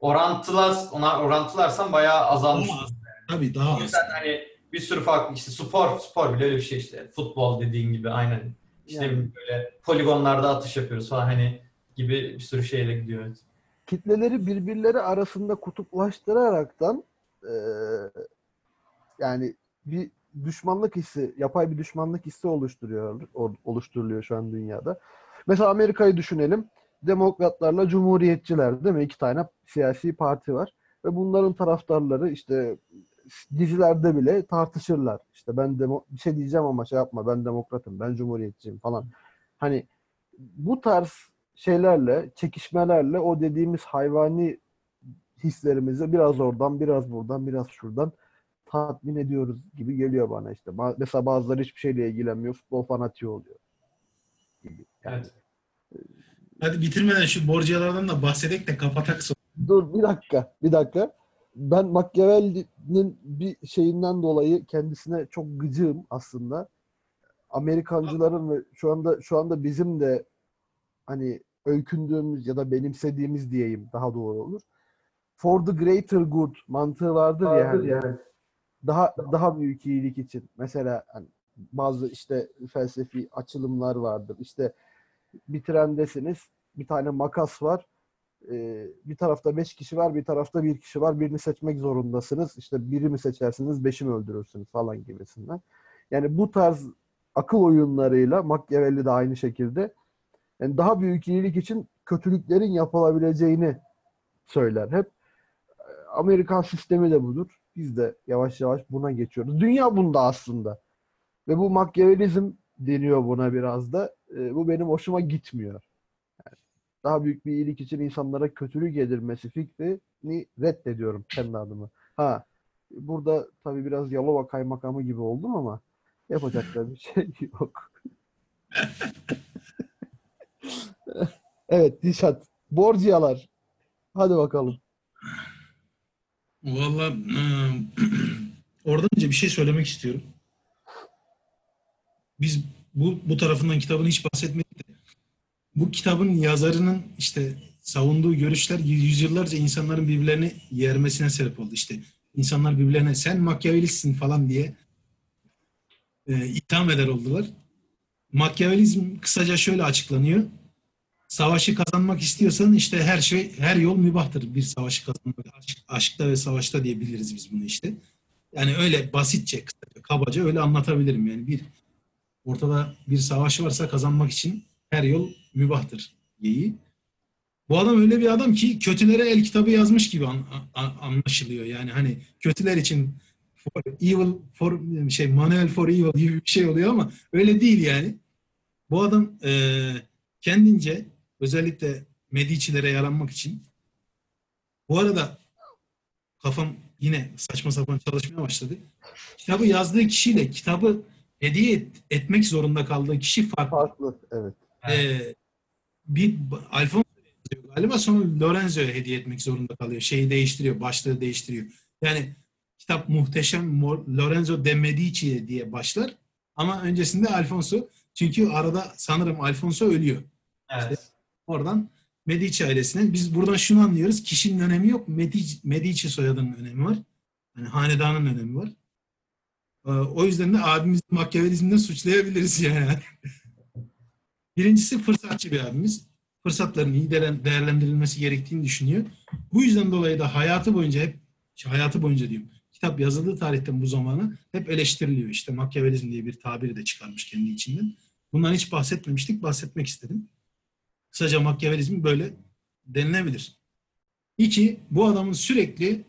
Orantılar, ona orantılarsan bayağı azalmış. Daha az. Tabii daha az. yüzden hani bir sürü farklı işte spor, spor bile öyle bir şey işte. Futbol dediğin gibi aynen. İşte Yani. böyle poligonlarda atış yapıyoruz falan hani gibi bir sürü şeyle gidiyor. Kitleleri birbirleri arasında kutuplaştıraraktan e, yani bir düşmanlık hissi, yapay bir düşmanlık hissi oluşturuyor, oluşturuluyor şu an dünyada. Mesela Amerika'yı düşünelim. Demokratlarla Cumhuriyetçiler değil mi? İki tane siyasi parti var. Ve bunların taraftarları işte dizilerde bile tartışırlar. İşte ben demo bir şey diyeceğim ama şey yapma ben demokratım, ben cumhuriyetçiyim falan. Hani bu tarz şeylerle, çekişmelerle o dediğimiz hayvani hislerimizi biraz oradan, biraz buradan, biraz şuradan tatmin ediyoruz gibi geliyor bana işte. Mesela bazıları hiçbir şeyle ilgilenmiyor, futbol fanatiği oluyor. Gibi. Yani Evet. Hadi bitirmeden şu borcalardan da bahsedek de kapatak sonra. Dur bir dakika, bir dakika. Ben Machiavelli'nin bir şeyinden dolayı kendisine çok gıcığım aslında. Amerikancıların ve şu anda şu anda bizim de hani öykündüğümüz ya da benimsediğimiz diyeyim daha doğru olur. For the greater good mantığı vardır ya hani daha daha büyük iyilik için. Mesela hani bazı işte felsefi açılımlar vardır. İşte bir trendesiniz. Bir tane makas var. Ee, bir tarafta beş kişi var, bir tarafta bir kişi var. Birini seçmek zorundasınız. İşte biri mi seçersiniz, beşi mi öldürürsünüz falan gibisinden. Yani bu tarz akıl oyunlarıyla Machiavelli de aynı şekilde yani daha büyük iyilik için kötülüklerin yapılabileceğini söyler. Hep Amerikan sistemi de budur. Biz de yavaş yavaş buna geçiyoruz. Dünya bunda aslında. Ve bu Machiavellizm deniyor buna biraz da. E, bu benim hoşuma gitmiyor. Yani daha büyük bir iyilik için insanlara kötülük edilmesi fikrini reddediyorum kendi adıma. Ha, burada tabii biraz Yalova kaymakamı gibi oldum ama yapacak da bir şey yok. evet Dişat. Borciyalar. Hadi bakalım. Valla oradan önce bir şey söylemek istiyorum. Biz bu bu tarafından kitabını hiç bahsetmedik de bu kitabın yazarının işte savunduğu görüşler yüzyıllarca insanların birbirlerini yermesine sebep oldu. İşte insanlar birbirlerine sen Machiavellistsin falan diye e, itham eder oldular. Machiavellizm kısaca şöyle açıklanıyor. Savaşı kazanmak istiyorsan işte her şey, her yol mübahtır bir savaşı kazanmak. Aşk, aşkta ve savaşta diyebiliriz biz bunu işte. Yani öyle basitçe, kısaca, kabaca öyle anlatabilirim. Yani bir ortada bir savaş varsa kazanmak için her yol mübahtır geyiği. Bu adam öyle bir adam ki kötülere el kitabı yazmış gibi an- an- anlaşılıyor. Yani hani kötüler için for evil for şey manuel for evil gibi bir şey oluyor ama öyle değil yani. Bu adam eee kendince özellikle Medici'lere yaranmak için bu arada kafam yine saçma sapan çalışmaya başladı. Kitabı yazdığı kişiyle kitabı hediye et- etmek zorunda kaldığı kişi farklı. Farklı. Evet. Ee, bir Alfonso yazıyor galiba sonra Lorenzo'ya hediye etmek zorunda kalıyor. Şeyi değiştiriyor, başlığı değiştiriyor. Yani kitap muhteşem Lorenzo de Medici diye başlar ama öncesinde Alfonso çünkü arada sanırım Alfonso ölüyor. Evet. Oradan Medici ailesine biz buradan şunu anlıyoruz. Kişinin önemi yok. Medici, Medici soyadının önemi var. Yani hanedanın önemi var. Ee, o yüzden de abimizi Machiavellizmden suçlayabiliriz yani. Birincisi fırsatçı bir abimiz. Fırsatların iyi değer- değerlendirilmesi gerektiğini düşünüyor. Bu yüzden dolayı da hayatı boyunca hep hayatı boyunca diyorum. kitap yazıldığı tarihten bu zamana hep eleştiriliyor. İşte Makyavelizm diye bir tabiri de çıkarmış kendi içinden. Bundan hiç bahsetmemiştik, bahsetmek istedim. Kısaca Makyavelizm böyle denilebilir. İki, bu adamın sürekli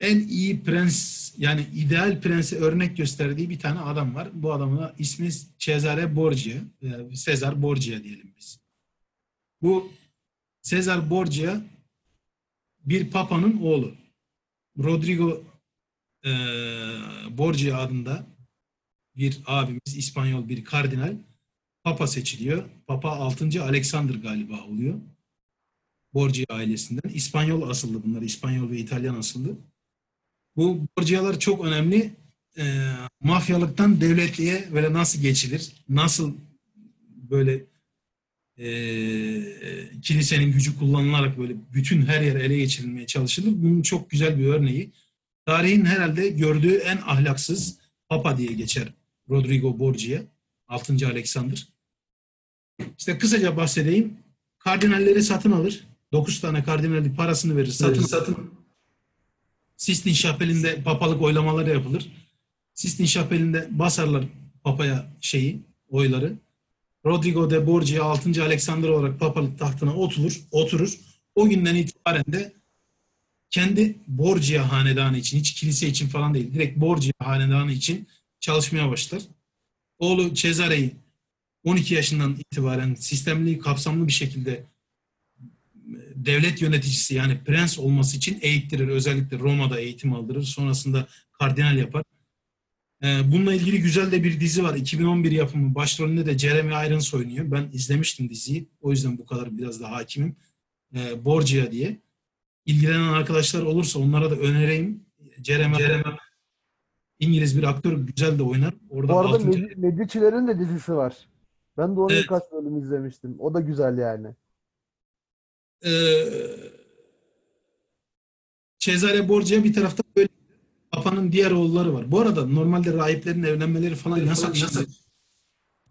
en iyi prens yani ideal prense örnek gösterdiği bir tane adam var. Bu adamın da ismi Cesare Borgia. e, Sezar Borgia diyelim biz. Bu Sezar Borgia bir papanın oğlu. Rodrigo e, Borgia adında bir abimiz İspanyol bir kardinal papa seçiliyor. Papa 6. Alexander galiba oluyor. Borgia ailesinden. İspanyol asıllı bunlar. İspanyol ve İtalyan asıllı. Bu Borgia'lar çok önemli. E, mafyalıktan devletliğe böyle nasıl geçilir? Nasıl böyle e, kilisenin gücü kullanılarak böyle bütün her yer ele geçirilmeye çalışılır. Bunun çok güzel bir örneği. Tarihin herhalde gördüğü en ahlaksız papa diye geçer Rodrigo Borgia. 6. Alexander. İşte kısaca bahsedeyim. Kardinalleri satın alır. 9 tane kardinali parasını verir. Satın, satın. Sistine Şapeli'nde papalık oylamaları yapılır. Sistine Şapeli'nde basarlar papaya şeyi, oyları. Rodrigo de Borgia 6. Alexander olarak papalık tahtına oturur, oturur. O günden itibaren de kendi Borgia hanedanı için, hiç kilise için falan değil, direkt Borgia hanedanı için çalışmaya başlar. Oğlu Cesare'yi 12 yaşından itibaren sistemli, kapsamlı bir şekilde devlet yöneticisi yani prens olması için eğittirir. Özellikle Roma'da eğitim aldırır. Sonrasında kardinal yapar. Ee, Bununla ilgili güzel de bir dizi var. 2011 yapımı. Başrolünde de Jeremy Irons oynuyor. Ben izlemiştim diziyi. O yüzden bu kadar biraz daha hakimim. Ee, Borgia diye. İlgilenen arkadaşlar olursa onlara da önereyim. Jeremy, Jeremy İngiliz bir aktör güzel de oynar. Orada Bu arada altıncı- Medi- Medici'lerin de dizisi var. Ben de onu Evet. birkaç bölüm izlemiştim. O da güzel yani. Ee, Cesare Borgia bir tarafta böyle Papa'nın diğer oğulları var. Bu arada normalde rahiplerin evlenmeleri falan yasak. Şimdi,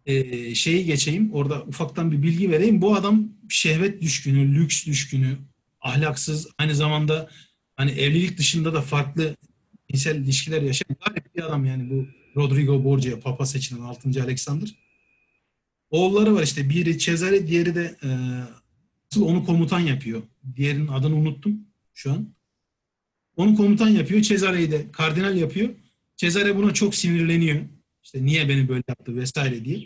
ee, şeyi geçeyim. Orada ufaktan bir bilgi vereyim. Bu adam şehvet düşkünü, lüks düşkünü, ahlaksız. Aynı zamanda hani evlilik dışında da farklı cinsel ilişkiler yaşayan garip bir adam yani bu Rodrigo Borgia, Papa seçilen 6. Alexander. Oğulları var işte. Biri Cesare, diğeri de e, onu komutan yapıyor. Diğerinin adını unuttum şu an. Onu komutan yapıyor. Cesare'yi de kardinal yapıyor. Cesare buna çok sinirleniyor. İşte niye beni böyle yaptı vesaire diye.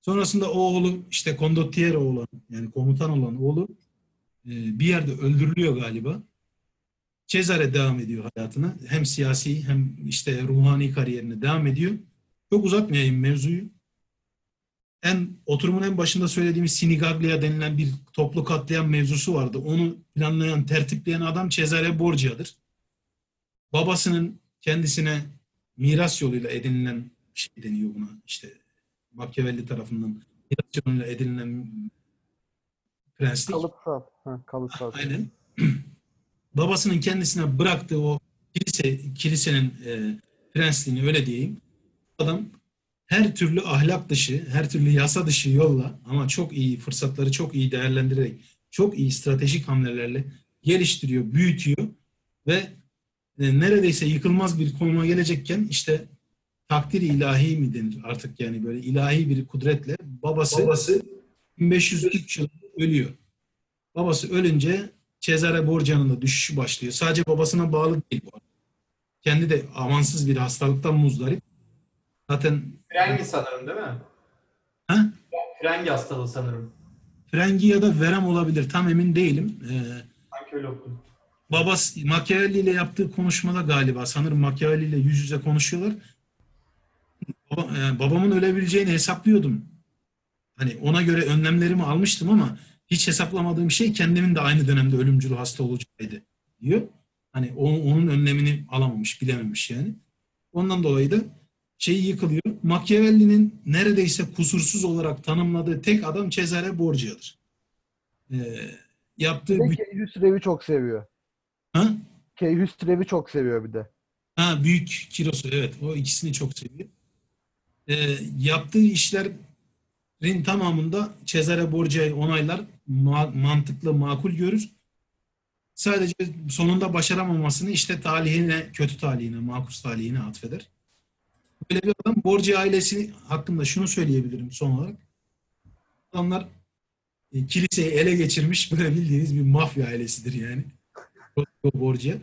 Sonrasında o oğlu işte kondottiero olan yani komutan olan oğlu e, bir yerde öldürülüyor galiba. Cesare devam ediyor hayatına. Hem siyasi hem işte ruhani kariyerine devam ediyor. Çok uzatmayayım mevzuyu en oturumun en başında söylediğimiz Sinigaglia denilen bir toplu katliam mevzusu vardı. Onu planlayan, tertipleyen adam Cesare Borgia'dır. Babasının kendisine miras yoluyla edinilen şey deniyor buna. İşte Machiavelli tarafından miras yoluyla edinilen prenslik. Kalıpsal. Ha, kalıpsal. Aynen. Babasının kendisine bıraktığı o kilise, kilisenin e, prensliğini öyle diyeyim. Adam her türlü ahlak dışı, her türlü yasa dışı yolla ama çok iyi fırsatları çok iyi değerlendirerek, çok iyi stratejik hamlelerle geliştiriyor, büyütüyor ve e, neredeyse yıkılmaz bir konuma gelecekken işte takdir ilahi mi denir artık yani böyle ilahi bir kudretle babası, babası 1503 yılında ölüyor. Babası ölünce Cesare Borgia'nın da düşüşü başlıyor. Sadece babasına bağlı değil bu arada. Kendi de amansız bir hastalıktan muzdarip. Zaten Frengi sanırım değil mi? ha? Frengi hastalığı sanırım. Frengi ya da verem olabilir. Tam emin değilim. Ee, Sanki öyle okudum. babası Machiavelli ile yaptığı konuşmada galiba sanırım Machiavelli ile yüz yüze konuşuyorlar. E, babamın ölebileceğini hesaplıyordum. Hani ona göre önlemlerimi almıştım ama hiç hesaplamadığım şey kendimin de aynı dönemde ölümcül hasta olacağıydı diyor. Hani o- onun önlemini alamamış, bilememiş yani. Ondan dolayı da şeyi yıkılıyor. Machiavelli'nin neredeyse kusursuz olarak tanımladığı tek adam Cesare Borgia'dır. Ee, yaptığı Bir de bütün... Keyhüs Rev'i çok seviyor. Ha? Keyhüs Rev'i çok seviyor bir de. Ha, büyük kilosu evet. O ikisini çok seviyor. Ee, yaptığı işlerin tamamında Cesare Borgia'yı onaylar. Ma- mantıklı, makul görür. Sadece sonunda başaramamasını işte talihine, kötü talihine, makus talihine atfeder. Böyle bir adam Borgia ailesi hakkında şunu söyleyebilirim son olarak. Adamlar e, kiliseyi ele geçirmiş böyle bildiğiniz bir mafya ailesidir yani. Borgia.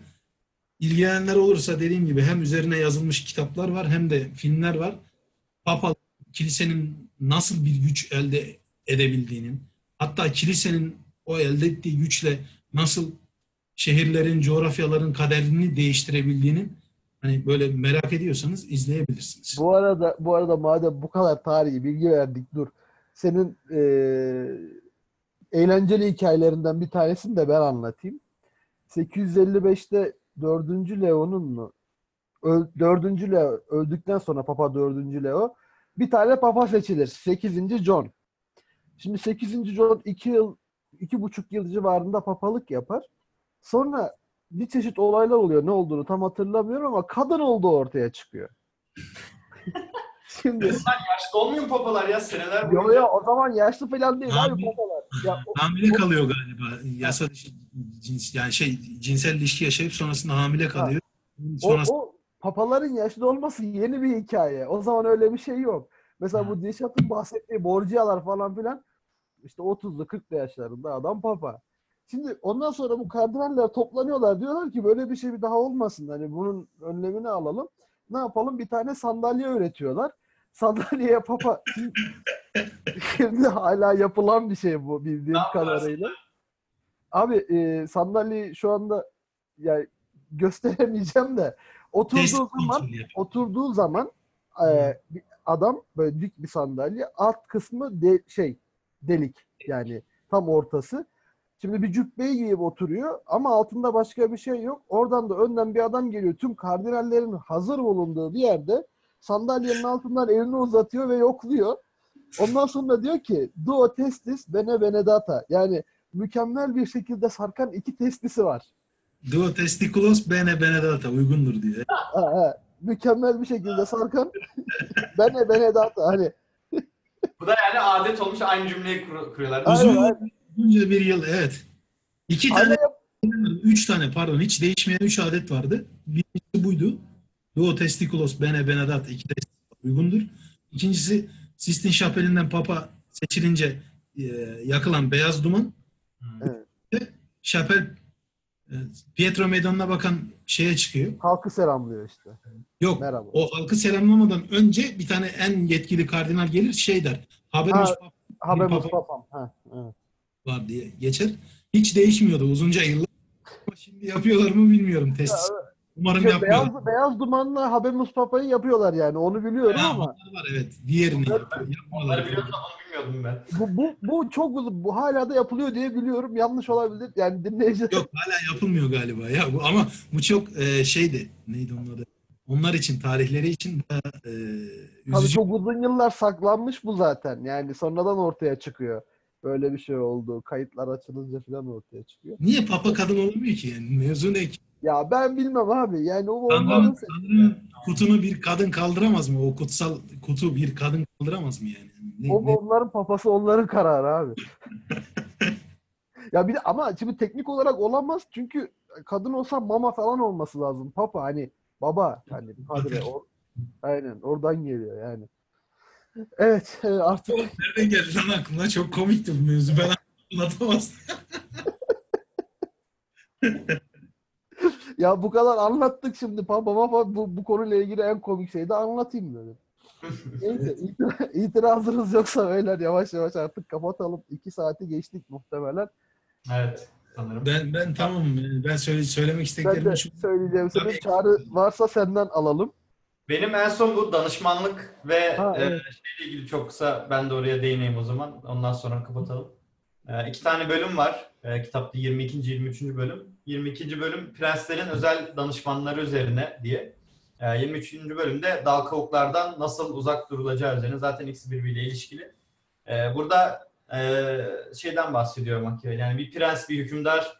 İlgilenenler olursa dediğim gibi hem üzerine yazılmış kitaplar var hem de filmler var. Papa kilisenin nasıl bir güç elde edebildiğinin hatta kilisenin o elde ettiği güçle nasıl şehirlerin, coğrafyaların kaderini değiştirebildiğinin hani böyle merak ediyorsanız izleyebilirsiniz. Bu arada bu arada madem bu kadar tarihi bilgi verdik dur. Senin eee, eğlenceli hikayelerinden bir tanesini de ben anlatayım. 855'te 4. Leo'nun mu? Öl, 4. Leo öldükten sonra Papa 4. Leo bir tane papa seçilir. 8. John. Şimdi 8. John 2 yıl, iki buçuk yıl civarında papalık yapar. Sonra bir çeşit olaylar oluyor. Ne olduğunu tam hatırlamıyorum ama kadın olduğu ortaya çıkıyor. Şimdi Yaşlı olmuyor mu papalar ya seneler boyunca? yo o zaman yaşlı falan değil abi Abi. papalar. Ya, o- Hamile kalıyor galiba. Yasa dışı cins, yani şey cinsel ilişki yaşayıp sonrasında hamile kalıyor. o, Sonrasında o papaların yaşlı olması yeni bir hikaye. O zaman öyle bir şey yok. Mesela bu Dişat'ın bahsettiği borciyalar falan filan işte 30'lu 40'lı yaşlarında adam papa. Şimdi ondan sonra bu kardinaller toplanıyorlar. Diyorlar ki böyle bir şey bir daha olmasın. Hani bunun önlemini alalım. Ne yapalım? Bir tane sandalye üretiyorlar. Sandalyeye papa şimdi hala yapılan bir şey bu bildiğim kadarıyla. Abi e, sandalyeyi şu anda yani gösteremeyeceğim de oturduğu test zaman oturduğu zaman e, adam böyle dik bir sandalye alt kısmı de, şey delik yani tam ortası. Şimdi bir cübbeyi giyip oturuyor ama altında başka bir şey yok. Oradan da önden bir adam geliyor. Tüm kardinallerin hazır bulunduğu bir yerde sandalyenin altından elini uzatıyor ve yokluyor. Ondan sonra diyor ki duo testis bene benedata. Yani mükemmel bir şekilde sarkan iki testisi var. Duo testiculos bene benedata uygundur. Ha, ha. Mükemmel bir şekilde sarkan bene benedata. Hani Bu da yani adet olmuş aynı cümleyi kur- kuruyorlar. Aynen, Uzun aynen. uzunca bir yıl evet. İki tane, üç tane pardon hiç değişmeyen üç adet vardı. Birincisi buydu. Duo testiculos bene benedata iki testis uygundur. İkincisi Sistine Şapeli'nden Papa seçilince e, yakılan beyaz duman. Evet. Şapel Pietro Meydanı'na bakan şeye çıkıyor. halkı selamlıyor işte. Yok. Merhaba. O halkı selamlamadan önce bir tane en yetkili kardinal gelir şey der. Haberimiz Ha. Papa Habemus papa- papam. Ha, evet. var diye geçer. Hiç değişmiyordu uzunca yıllar. Ama şimdi yapıyorlar mı bilmiyorum test. Umarım Şey, yapmıyorlar. beyaz, beyaz dumanla Habemus papayı yapıyorlar yani onu biliyorum Ha, ama var evet. Diğerini. Onları biliyordum bilmiyordum ben. bu, bu, bu çok uzun. Bu hala da yapılıyor diye biliyorum. Yanlış olabilir. Yani dinleyiciler Yok hala yapılmıyor galiba ya. Bu, ama bu çok e, şeydi. Neydi onun adı? Onlar için, tarihleri için bayağı, e, Tabii üzücü. çok uzun yıllar saklanmış bu zaten. Yani sonradan ortaya çıkıyor. Böyle bir şey oldu. Kayıtlar açılınca falan ortaya çıkıyor. Niye papa kadın olmuyor ki yani? Mevzu ne ki? Ya ben bilmem abi. Yani o Tanrı'nın, kutunu bir kadın kaldıramaz mı? O kutsal kutu bir kadın kaldıramaz mı yani? Ne, O ne- onların papası onların kararı abi. ya bir de ama şimdi teknik olarak olamaz çünkü kadın olsa mama falan olması lazım. Papa hani baba hani padre o, aynen oradan geliyor yani. Evet e, artık Nereden geldi lan aklına? Çok komikti bu mevzu. Ben anlatamazdım. ya bu kadar anlattık şimdi papa bu, bu konuyla ilgili en komik şeyi de anlatayım dedim. Neyse itira- itirazınız yoksa beyler yavaş yavaş artık kapatalım. İki saati geçtik muhtemelen. Evet sanırım. Ben ben tamam. Ben söyle, söylemek Ben istediklerimi de şu söyleyeceğim senin çağrı varsa senden alalım. Benim en son bu danışmanlık ve Ha, e, evet. şeyle ilgili çok kısa ben de oraya değineyim o zaman. Ondan sonra kapatalım. E, iki tane bölüm var. E, kitapta 22. 23. bölüm. 22. bölüm prenslerin özel danışmanları üzerine diye. E, 23. bölümde dal kavuklardan nasıl uzak durulacağı üzerine. Zaten ikisi birbiriyle ilişkili. E, burada e, şeyden bahsediyor Machiavelli. Yani bir prens, bir hükümdar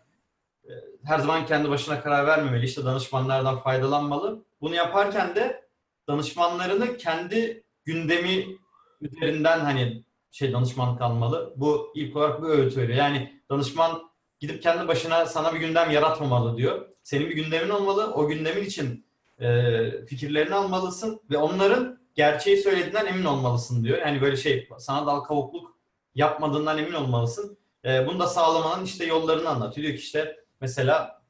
e, her zaman kendi başına karar vermemeli. İşte danışmanlardan faydalanmalı. Bunu yaparken de danışmanlarını kendi gündemi üzerinden hani şey danışmanlık almalı. Bu ilk olarak bu öğüt veriyor. Yani danışman gidip kendi başına sana bir gündem yaratmamalı diyor. Senin bir gündemin olmalı. O gündemin için e, fikirlerini almalısın ve onların gerçeği söylediğinden emin olmalısın diyor. Yani böyle şey sana dal kavukluk yapmadığından emin olmalısın. E, bunu da sağlamanın işte yollarını anlatıyor. Diyor ki işte mesela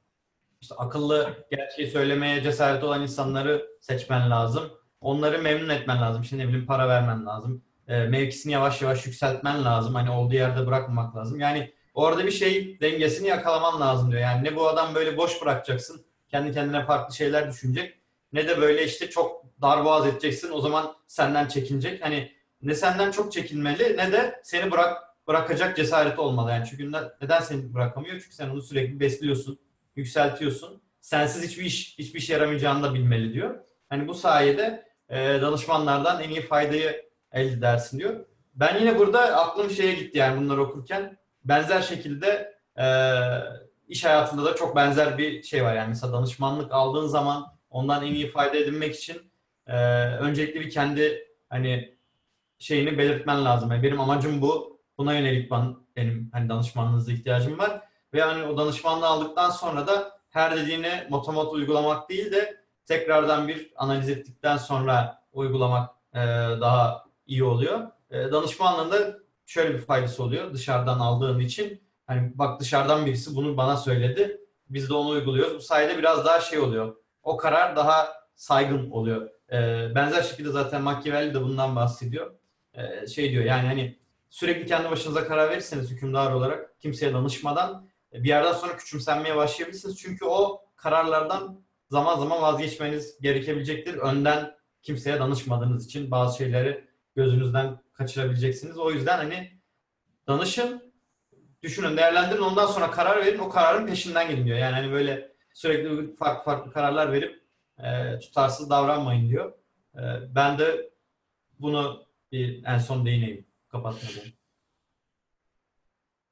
işte akıllı gerçeği söylemeye cesaret olan insanları seçmen lazım. Onları memnun etmen lazım. İşte ne bileyim para vermen lazım. E, mevkisini yavaş yavaş yükseltmen lazım. Hani olduğu yerde bırakmamak lazım. Yani orada bir şey dengesini yakalaman lazım diyor. Yani ne bu adam böyle boş bırakacaksın. Kendi kendine farklı şeyler düşünecek. Ne de böyle işte çok darboğaz edeceksin. O zaman senden çekinecek. Hani ne senden çok çekinmeli ne de seni bırak bırakacak cesareti olmalı. Yani çünkü ne- neden seni bırakamıyor? Çünkü sen onu sürekli besliyorsun, yükseltiyorsun. Sensiz hiçbir iş hiçbir işe yaramayacağını da bilmeli diyor. Hani bu sayede e, danışmanlardan en iyi faydayı elde edersin diyor. Ben yine burada aklım şeye gitti yani bunları okurken. Benzer şekilde e, iş hayatında da çok benzer bir şey var. Yani mesela danışmanlık aldığın zaman ondan en iyi fayda edinmek için e, öncelikle bir kendi hani şeyini belirtmen lazım. Yani benim amacım bu. Buna yönelik ben, benim hani danışmanlığınıza ihtiyacım var. Ve hani o danışmanlığı aldıktan sonra da her dediğini motomot uygulamak değil de tekrardan bir analiz ettikten sonra uygulamak e, daha iyi oluyor. E, danışmanlığında şöyle bir faydası oluyor dışarıdan aldığın için. Hani bak dışarıdan birisi bunu bana söyledi. Biz de onu uyguluyoruz. Bu sayede biraz daha şey oluyor. O karar daha saygın oluyor. E, benzer şekilde zaten Machiavelli de bundan bahsediyor. E, şey diyor yani hani sürekli kendi başınıza karar verirseniz hükümdar olarak kimseye danışmadan e, bir yerden sonra küçümsenmeye başlayabilirsiniz. Çünkü o kararlardan zaman zaman vazgeçmeniz gerekebilecektir. Önden kimseye danışmadığınız için bazı şeyleri gözünüzden kaçırabileceksiniz. O yüzden hani danışın, düşünün, değerlendirin. Ondan sonra karar verin. O kararın peşinden gidin diyor. Yani hani böyle sürekli farklı farklı kararlar verip e, tutarsız davranmayın diyor. E, ben de bunu bir en son değineyim kapatmadan.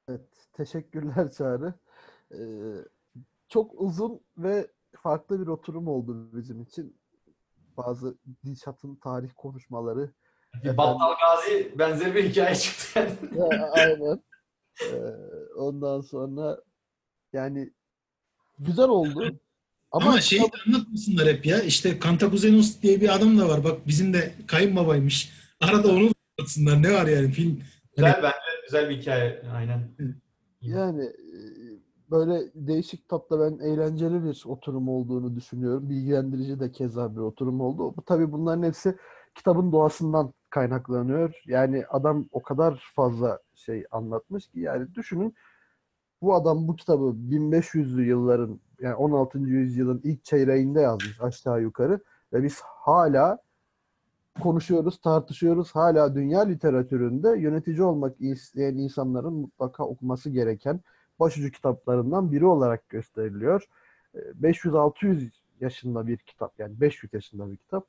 Evet, teşekkürler Çağrı. Ee, çok uzun ve farklı bir oturum oldu bizim için. Bazı Dilşat'ın tarih konuşmaları. Bir Battal Gazi benzeri bir hikaye çıktı. Aynen. Ee, ondan sonra yani güzel oldu. Ama, Ama, şeyi de anlatmasınlar hep ya. İşte Kantakuzenos diye bir adam da var. Bak bizim de kayınbabaymış. Arada onu anlatsınlar. Ne var yani film. güzel bence güzel bir hikaye. Aynen. yani e, böyle değişik tatlı ben eğlenceli bir oturum olduğunu düşünüyorum. Bilgilendirici de keza bir oturum oldu. Bu tabii bunların hepsi kitabın doğasından kaynaklanıyor. Yani adam o kadar fazla şey anlatmış ki yani düşünün bu adam bu kitabı 1500'lü yılların yani 16. yüzyılın ilk çeyreğinde yazmış aşağı yukarı ve biz hala konuşuyoruz, tartışıyoruz. Hala dünya literatüründe yönetici olmak isteyen insanların mutlaka okuması gereken başucu kitaplarından biri olarak gösteriliyor. Ee, 500-600 yaşında bir kitap yani 500 yaşında bir kitap.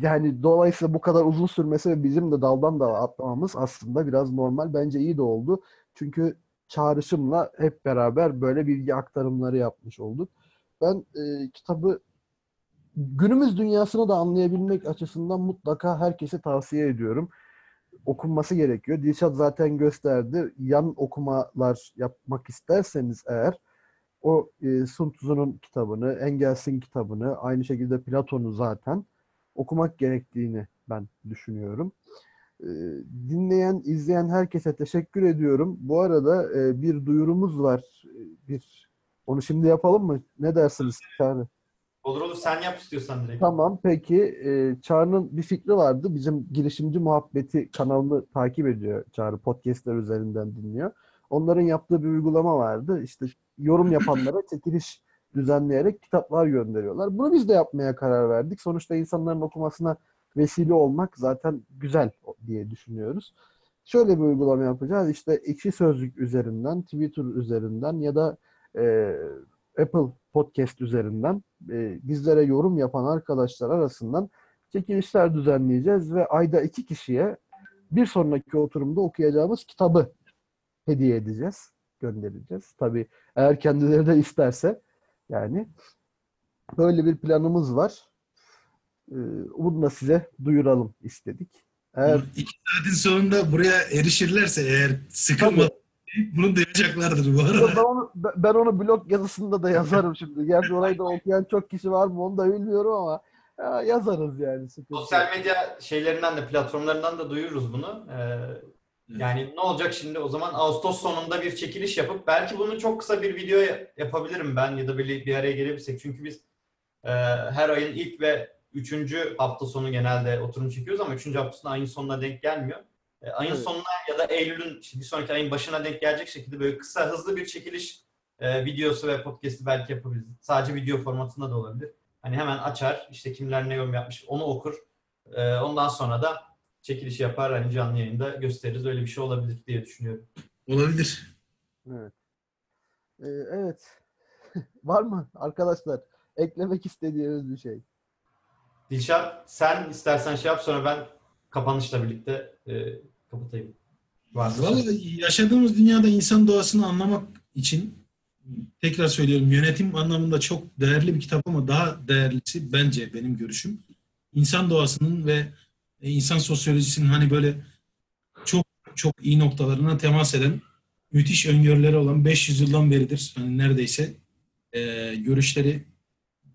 Yani dolayısıyla bu kadar uzun sürmesi ve bizim de daldan dala atlamamız aslında biraz normal. Bence iyi de oldu. Çünkü çağrışımla hep beraber böyle bilgi aktarımları yapmış olduk. Ben e, kitabı günümüz dünyasını da anlayabilmek açısından mutlaka herkese tavsiye ediyorum. Okunması gerekiyor. Dilşat zaten gösterdi. Yan okumalar yapmak isterseniz eğer o e, Sun Tzu'nun kitabını, Engels'in kitabını, aynı şekilde Platon'u zaten okumak gerektiğini ben düşünüyorum. E, dinleyen, izleyen herkese teşekkür ediyorum. Bu arada e, bir duyurumuz var. E, Bir onu şimdi yapalım mı? Ne dersiniz Çağrı? Olur olur sen yap istiyorsan direkt. Tamam peki. E, Çağrı'nın bir fikri vardı. Bizim girişimci muhabbeti kanalını takip ediyor Çağrı. Podcastler üzerinden dinliyor. Onların yaptığı bir uygulama vardı. İşte yorum yapanlara çekiliş düzenleyerek kitaplar gönderiyorlar. Bunu biz de yapmaya karar verdik. Sonuçta insanların okumasına vesile olmak zaten güzel diye düşünüyoruz. Şöyle bir uygulama yapacağız. İşte ekşi sözlük üzerinden, Twitter üzerinden ya da e, Apple Podcast üzerinden e, bizlere yorum yapan arkadaşlar arasından çekilişler düzenleyeceğiz ve ayda iki kişiye bir sonraki oturumda okuyacağımız kitabı hediye edeceğiz, göndereceğiz. Tabii eğer kendileri de isterse yani böyle bir planımız var. Ee, bunu da size duyuralım istedik. Eğer İki saatin sonunda buraya erişirlerse eğer sıkılmadan Bunu duyacaklardır bu arada. Ben onu blog yazısında da yazarım şimdi. Gerçi orayı da okuyan çok kişi var mı onu da bilmiyorum ama ya yazarız yani. sıkıntı. Sosyal medya şeylerinden de platformlarından da duyururuz bunu. Ee, yani ne olacak şimdi o zaman Ağustos sonunda bir çekiliş yapıp belki bunu çok kısa bir video yapabilirim ben ya da bir, bir araya gelebilirsek. Çünkü biz e, her ayın ilk ve üçüncü hafta sonu genelde oturum çekiyoruz ama üçüncü haftasında ayın sonuna denk gelmiyor. E, ayın Evet. sonuna ya da Eylül'ün bir sonraki ayın başına denk gelecek şekilde böyle kısa hızlı bir çekiliş e, videosu ve podcast'i belki yapabiliriz. Sadece video formatında da olabilir. Hani hemen açar işte kimler ne yorum yapmış onu okur. E, ondan sonra da çekilişi yapar hani canlı yayında gösteririz. Öyle bir şey olabilir diye düşünüyorum. Olabilir. Evet. Ee, evet. Var mı arkadaşlar? Eklemek istediğiniz bir şey. Dilşat sen istersen şey yap sonra ben kapanışla birlikte e, kapatayım. Varsa. Vallahi yaşadığımız dünyada insan doğasını anlamak için tekrar söylüyorum yönetim anlamında çok değerli bir kitap ama daha değerlisi bence benim görüşüm insan doğasının ve e, insan sosyolojisinin hani böyle çok çok iyi noktalarına temas eden müthiş öngörüleri olan 500 yıldan beridir hani neredeyse e, görüşleri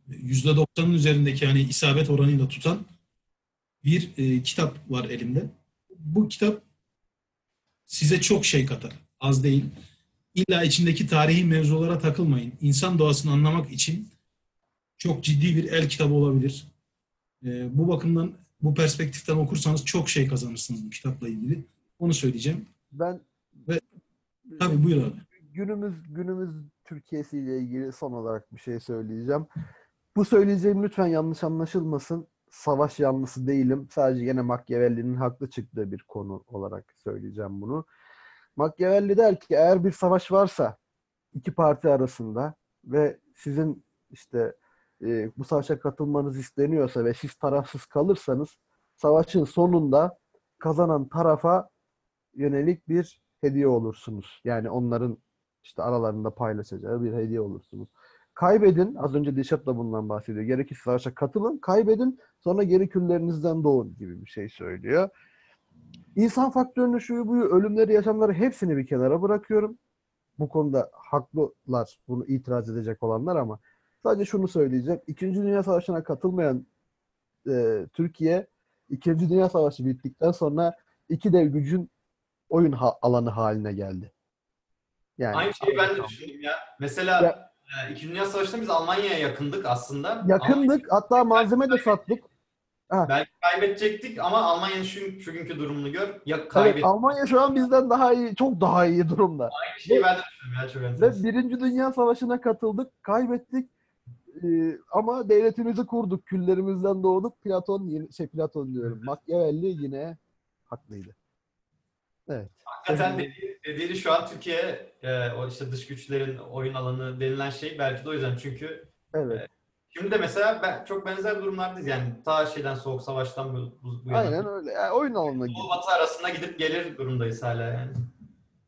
%90'ın üzerindeki hani isabet oranıyla tutan bir e, kitap var elimde. Bu kitap size çok şey katar. Az değil. İlla içindeki tarihi mevzulara takılmayın. İnsan doğasını anlamak için çok ciddi bir el kitabı olabilir. Ee, bu bakımdan, bu perspektiften okursanız çok şey kazanırsınız bu kitapla ilgili. Onu söyleyeceğim. Ben Tabii buyur abi. günümüz günümüz Türkiye'si ile ilgili son olarak bir şey söyleyeceğim. Bu söyleyeceğim lütfen yanlış anlaşılmasın. Savaş yanlısı değilim. Sadece yine Machiavelli'nin haklı çıktığı bir konu olarak söyleyeceğim bunu. Machiavelli der ki eğer bir savaş varsa iki parti arasında ve sizin işte e, bu savaşa katılmanız isteniyorsa ve siz tarafsız kalırsanız savaşın sonunda kazanan tarafa yönelik bir hediye olursunuz. Yani onların işte aralarında paylaşacağı bir hediye olursunuz. Kaybedin, az önce Dişat da bundan bahsediyor. Gerekirse savaşa katılın, kaybedin, sonra geri küllerinizden doğun gibi bir şey söylüyor. İnsan faktörünü, şuyu buyu, ölümleri, yaşamları hepsini bir kenara bırakıyorum. Bu konuda haklılar bunu itiraz edecek olanlar ama sadece şunu söyleyeceğim. İkinci Dünya Savaşı'na katılmayan e, Türkiye, İkinci Dünya Savaşı bittikten sonra iki dev gücün oyun ha- alanı haline geldi. Yani Aynı şeyi ben de düşündüm ya. Mesela Ya- e, İkinci Dünya Savaşı'nda biz Almanya'ya yakındık aslında. Yakındık, hatta malzeme de sattık. Belki kaybedecektik ama Almanya'nın şu, şu günkü durumunu gör. Ya Evet, kaybettik. Almanya şu an bizden daha iyi, çok daha iyi durumda. Aynı şeyi ben de ya çok Ve. Birinci Dünya Savaşı'na katıldık, kaybettik. Ee, ama devletimizi kurduk, küllerimizden doğduk. Platon, şey Platon diyorum, Machiavelli yine haklıydı. Evet. Hakikaten dediği, dediğini şu an Türkiye e, o işte dış güçlerin oyun alanı denilen şey belki de o yüzden çünkü Evet. Şimdi de mesela ben, çok benzer durumlardayız yani ta şeyden soğuk savaştan bu, bu, bu yana. Aynen öyle. Yani oyun alanına Doğu girdik. batı arasında gidip gelir durumdayız hala yani.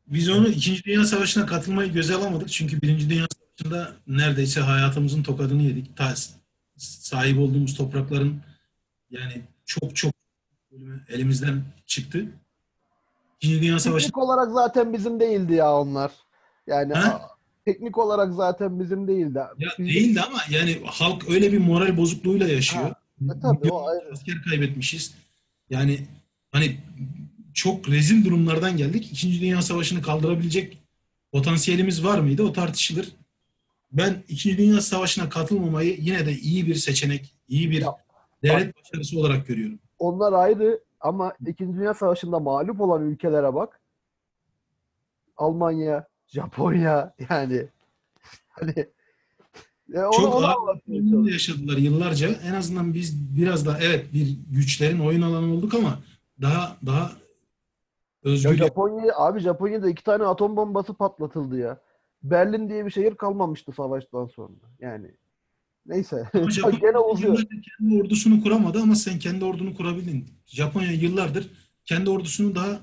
Biz onu İkinci Dünya Savaşı'na katılmayı göze alamadık. Çünkü Birinci Dünya Savaşı'nda neredeyse hayatımızın tokadını yedik. Ta, sahip olduğumuz toprakların yani çok çok bölümü elimizden çıktı. İkinci Dünya Savaşı Teknik olarak zaten bizim değildi ya onlar. Yani Ha? Teknik olarak zaten bizim değildi. ya Biz- değildi ama yani halk öyle bir moral bozukluğuyla yaşıyor. Ha, E tabii o ayrı. asker kaybetmişiz. Yani hani çok rezil durumlardan geldik. İkinci Dünya Savaşı'nı kaldırabilecek potansiyelimiz var mıydı? O tartışılır. Ben İkinci Dünya Savaşı'na katılmamayı yine de iyi bir seçenek, iyi bir Ya, devlet başarısı olarak görüyorum. Onlar ayrı ama İkinci Dünya Savaşı'nda mağlup olan ülkelere bak. Almanya, Japonya yani hani ya onu, Çok ağır yaşadılar yıllarca. En azından biz biraz da evet bir güçlerin oyun alanı olduk ama daha daha Ya özgür Japonya abi Japonya'da iki tane atom bombası patlatıldı ya. Berlin diye bir şehir kalmamıştı savaştan sonra. Yani neyse. Japonya Gene uzuyor. kendi ordusunu kuramadı ama sen kendi ordunu kurabildin. Japonya yıllardır kendi ordusunu daha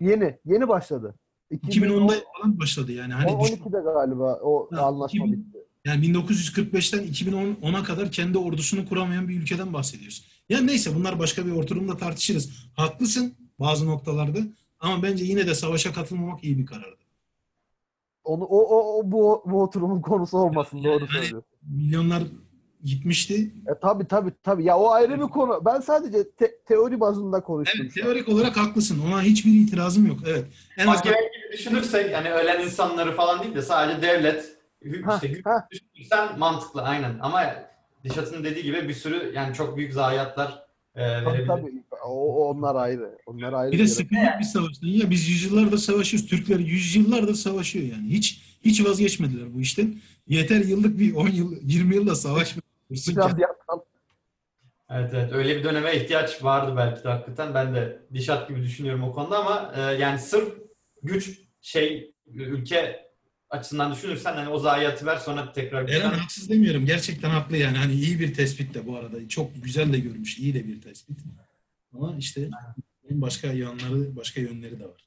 Yeni, yeni başladı. 2010'da falan başladı yani. Hani düşün- 12'de galiba o Ha, anlaşma 2000 bitti. yani 1945'ten 2010'a kadar kendi ordusunu kuramayan bir ülkeden bahsediyoruz. Yani neyse bunlar başka bir oturumda tartışırız. Haklısın bazı noktalarda ama bence yine de savaşa katılmamak iyi bir karardı. onu o, o, o bu, bu oturumun konusu olmasın doğru Yani- söylüyorsun. Milyonlar gitmişti. E, tabii tabii tabii. Ya o ayrı bir konu. Ben sadece te- teori bazında konuştum. Evet teorik olarak haklısın. Ona hiçbir itirazım yok. Evet. En azından Machiavelli gibi düşünürsek hani ölen insanları falan değil de sadece devlet Ha, işte ha. düşünürsen mantıklı aynen ama Dişat'ın dediği gibi bir sürü yani çok büyük zayiatlar e, Tabii verebilir. tabii. O, o onlar ayrı. Onlar ayrı. bir de bir spirik bir savaştan. Ya biz yüzyıllardır savaşıyoruz. Türkler yüzyıllardır savaşıyor yani. Hiç hiç vazgeçmediler bu işten. Yeter yıllık bir 10 yıl 20 yılda savaşmıyorsun. Biraz yandan- Evet evet öyle bir döneme ihtiyaç vardı belki de hakikaten. Ben de Dişat gibi düşünüyorum o konuda ama e, yani sırf güç şey ülke açısından düşünürsen hani o zayiatı ver sonra tekrar Eren haksız demiyorum. Gerçekten haklı yani. Hani iyi bir tespit de bu arada. Çok güzel de görmüş. iyi de bir tespit. Ama işte başka yanları, başka yönleri de var.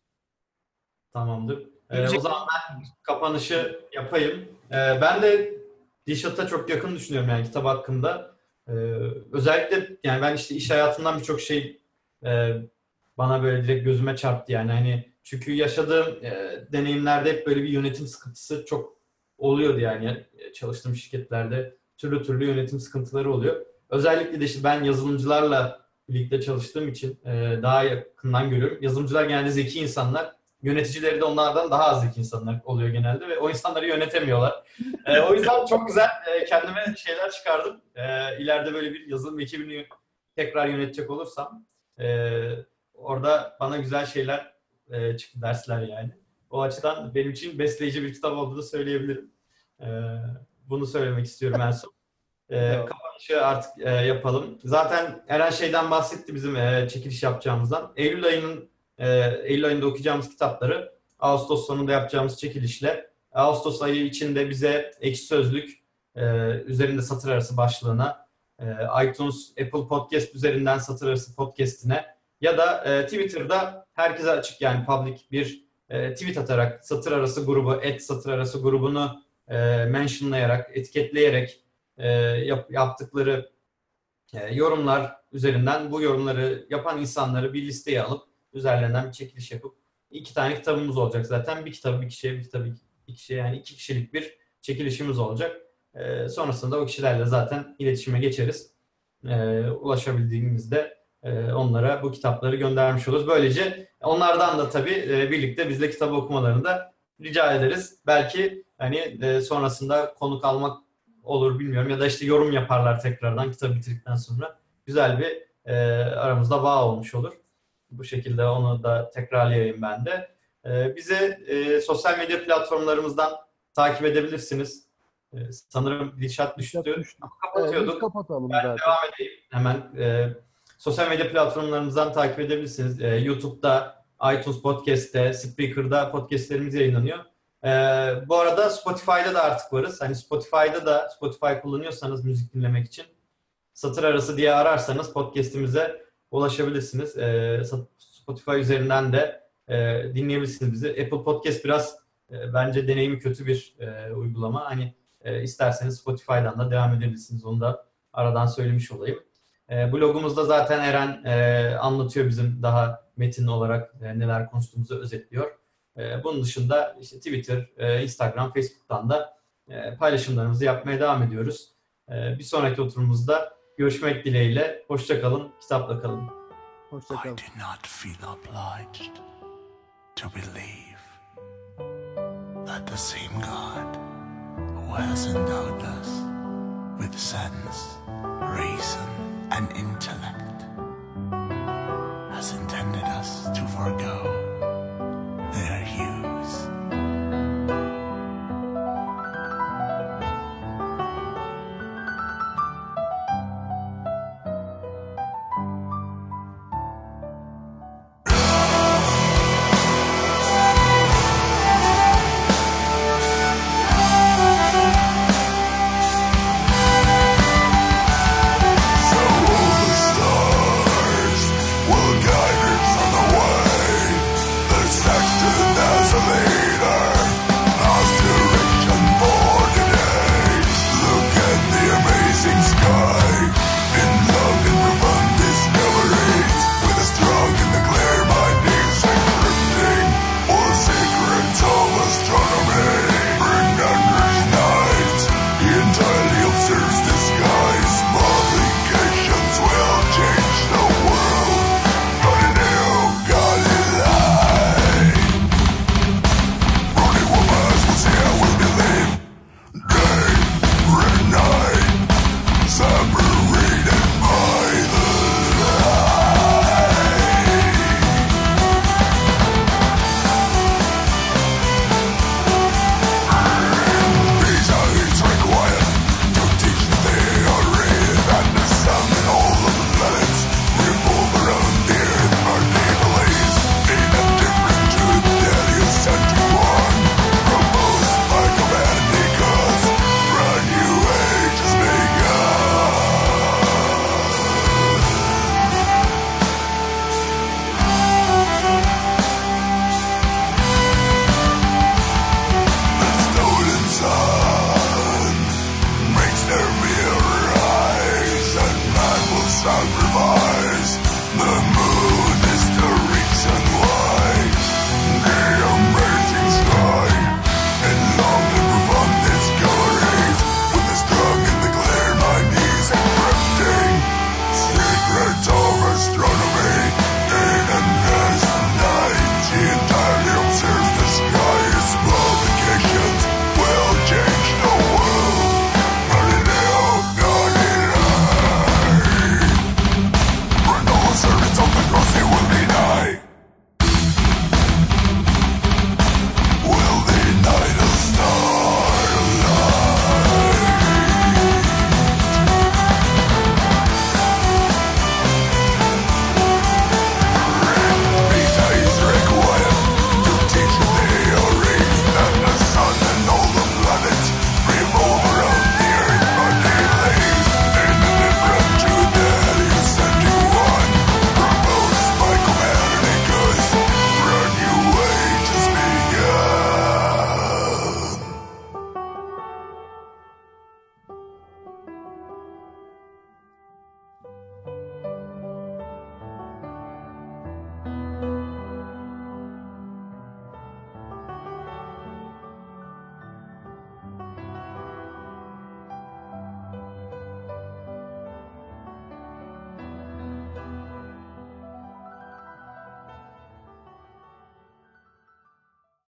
Tamamdır. Ee, o zaman ben kapanışı yapayım. Ee, ben de Dişat'a çok yakın düşünüyorum yani kitap hakkında. Ee, özellikle yani ben işte iş hayatından birçok şey e, bana böyle direkt gözüme çarptı yani hani çünkü yaşadığım e, deneyimlerde hep böyle bir yönetim sıkıntısı çok oluyordu yani E, çalıştığım şirketlerde türlü türlü yönetim sıkıntıları oluyor. Özellikle de işte ben yazılımcılarla birlikte çalıştığım için e, daha yakından görüyorum. Yazılımcılar genelde zeki insanlar yöneticileri de onlardan daha az zeki insanlar oluyor genelde ve o insanları yönetemiyorlar. Ee, o yüzden çok güzel e, kendime şeyler çıkardım. Ee, ileride böyle bir yazılım ekibini tekrar yönetecek olursam e, orada bana güzel şeyler e, çıktı dersler yani. O açıdan benim için besleyici bir kitap olduğunu söyleyebilirim. Ee, bunu söylemek istiyorum en son. Evet. kapanışı artık e, yapalım. Zaten Eren şeyden bahsetti bizim e, çekiliş yapacağımızdan. Eylül ayının e, Eylül ayında okuyacağımız kitapları Ağustos sonunda yapacağımız çekilişle Ağustos ayı içinde bize ekşi sözlük e, üzerinde satır arası başlığına e, iTunes, Apple Podcast üzerinden satır arası podcast'ine ya da e, Twitter'da herkese açık yani public bir tweet atarak satır arası grubu, et satır arası grubunu mentionlayarak, etiketleyerek yap- yaptıkları yorumlar üzerinden bu yorumları yapan insanları bir listeye alıp üzerlerinden bir çekiliş yapıp iki tane kitabımız olacak zaten. Bir kitabı bir kişiye, bir kitabı bir kişiye yani iki kişilik bir çekilişimiz olacak. E, sonrasında o kişilerle zaten iletişime geçeriz. E, ulaşabildiğimizde e, onlara bu kitapları göndermiş oluruz. Böylece onlardan da tabii e, birlikte bizle kitap okumalarını da rica ederiz. Belki hani e, sonrasında konuk almak olur bilmiyorum ya da işte yorum yaparlar tekrardan kitabı bitirdikten sonra. Güzel bir e, aramızda bağ olmuş olur. Bu şekilde onu da tekrarlayayım ben de. E, bize e, sosyal medya platformlarımızdan takip edebilirsiniz. E, sanırım Dilşat düştü. Düştü. Evet, Kapatıyorduk. biz kapatalım Ben zaten. devam edeyim hemen. E, sosyal medya platformlarımızdan takip edebilirsiniz. E, YouTube'da, iTunes Podcast'te, Spreaker'da podcastlerimiz yayınlanıyor. E, bu arada Spotify'da da artık varız. Hani Spotify'da da Spotify kullanıyorsanız müzik dinlemek için satır arası diye ararsanız podcast'imize ulaşabilirsiniz. E, Spotify üzerinden de e, dinleyebilirsiniz bizi. Apple Podcast biraz e, bence deneyimi kötü bir e, uygulama. Hani e, isterseniz Spotify'dan da devam edebilirsiniz. Onu da aradan söylemiş olayım. E, blogumuzda zaten Eren e, anlatıyor bizim daha metin olarak e, neler konuştuğumuzu özetliyor. E, bunun dışında işte Twitter, e, Instagram, Facebook'tan da e, paylaşımlarımızı yapmaya devam ediyoruz. E, bir sonraki oturumumuzda görüşmek dileğiyle. Hoşça kalın, kitapla kalın. I Hoşçakalın. do not feel obliged to believe that the same God who has endowed us with sense, reason, and intellect has intended us to forego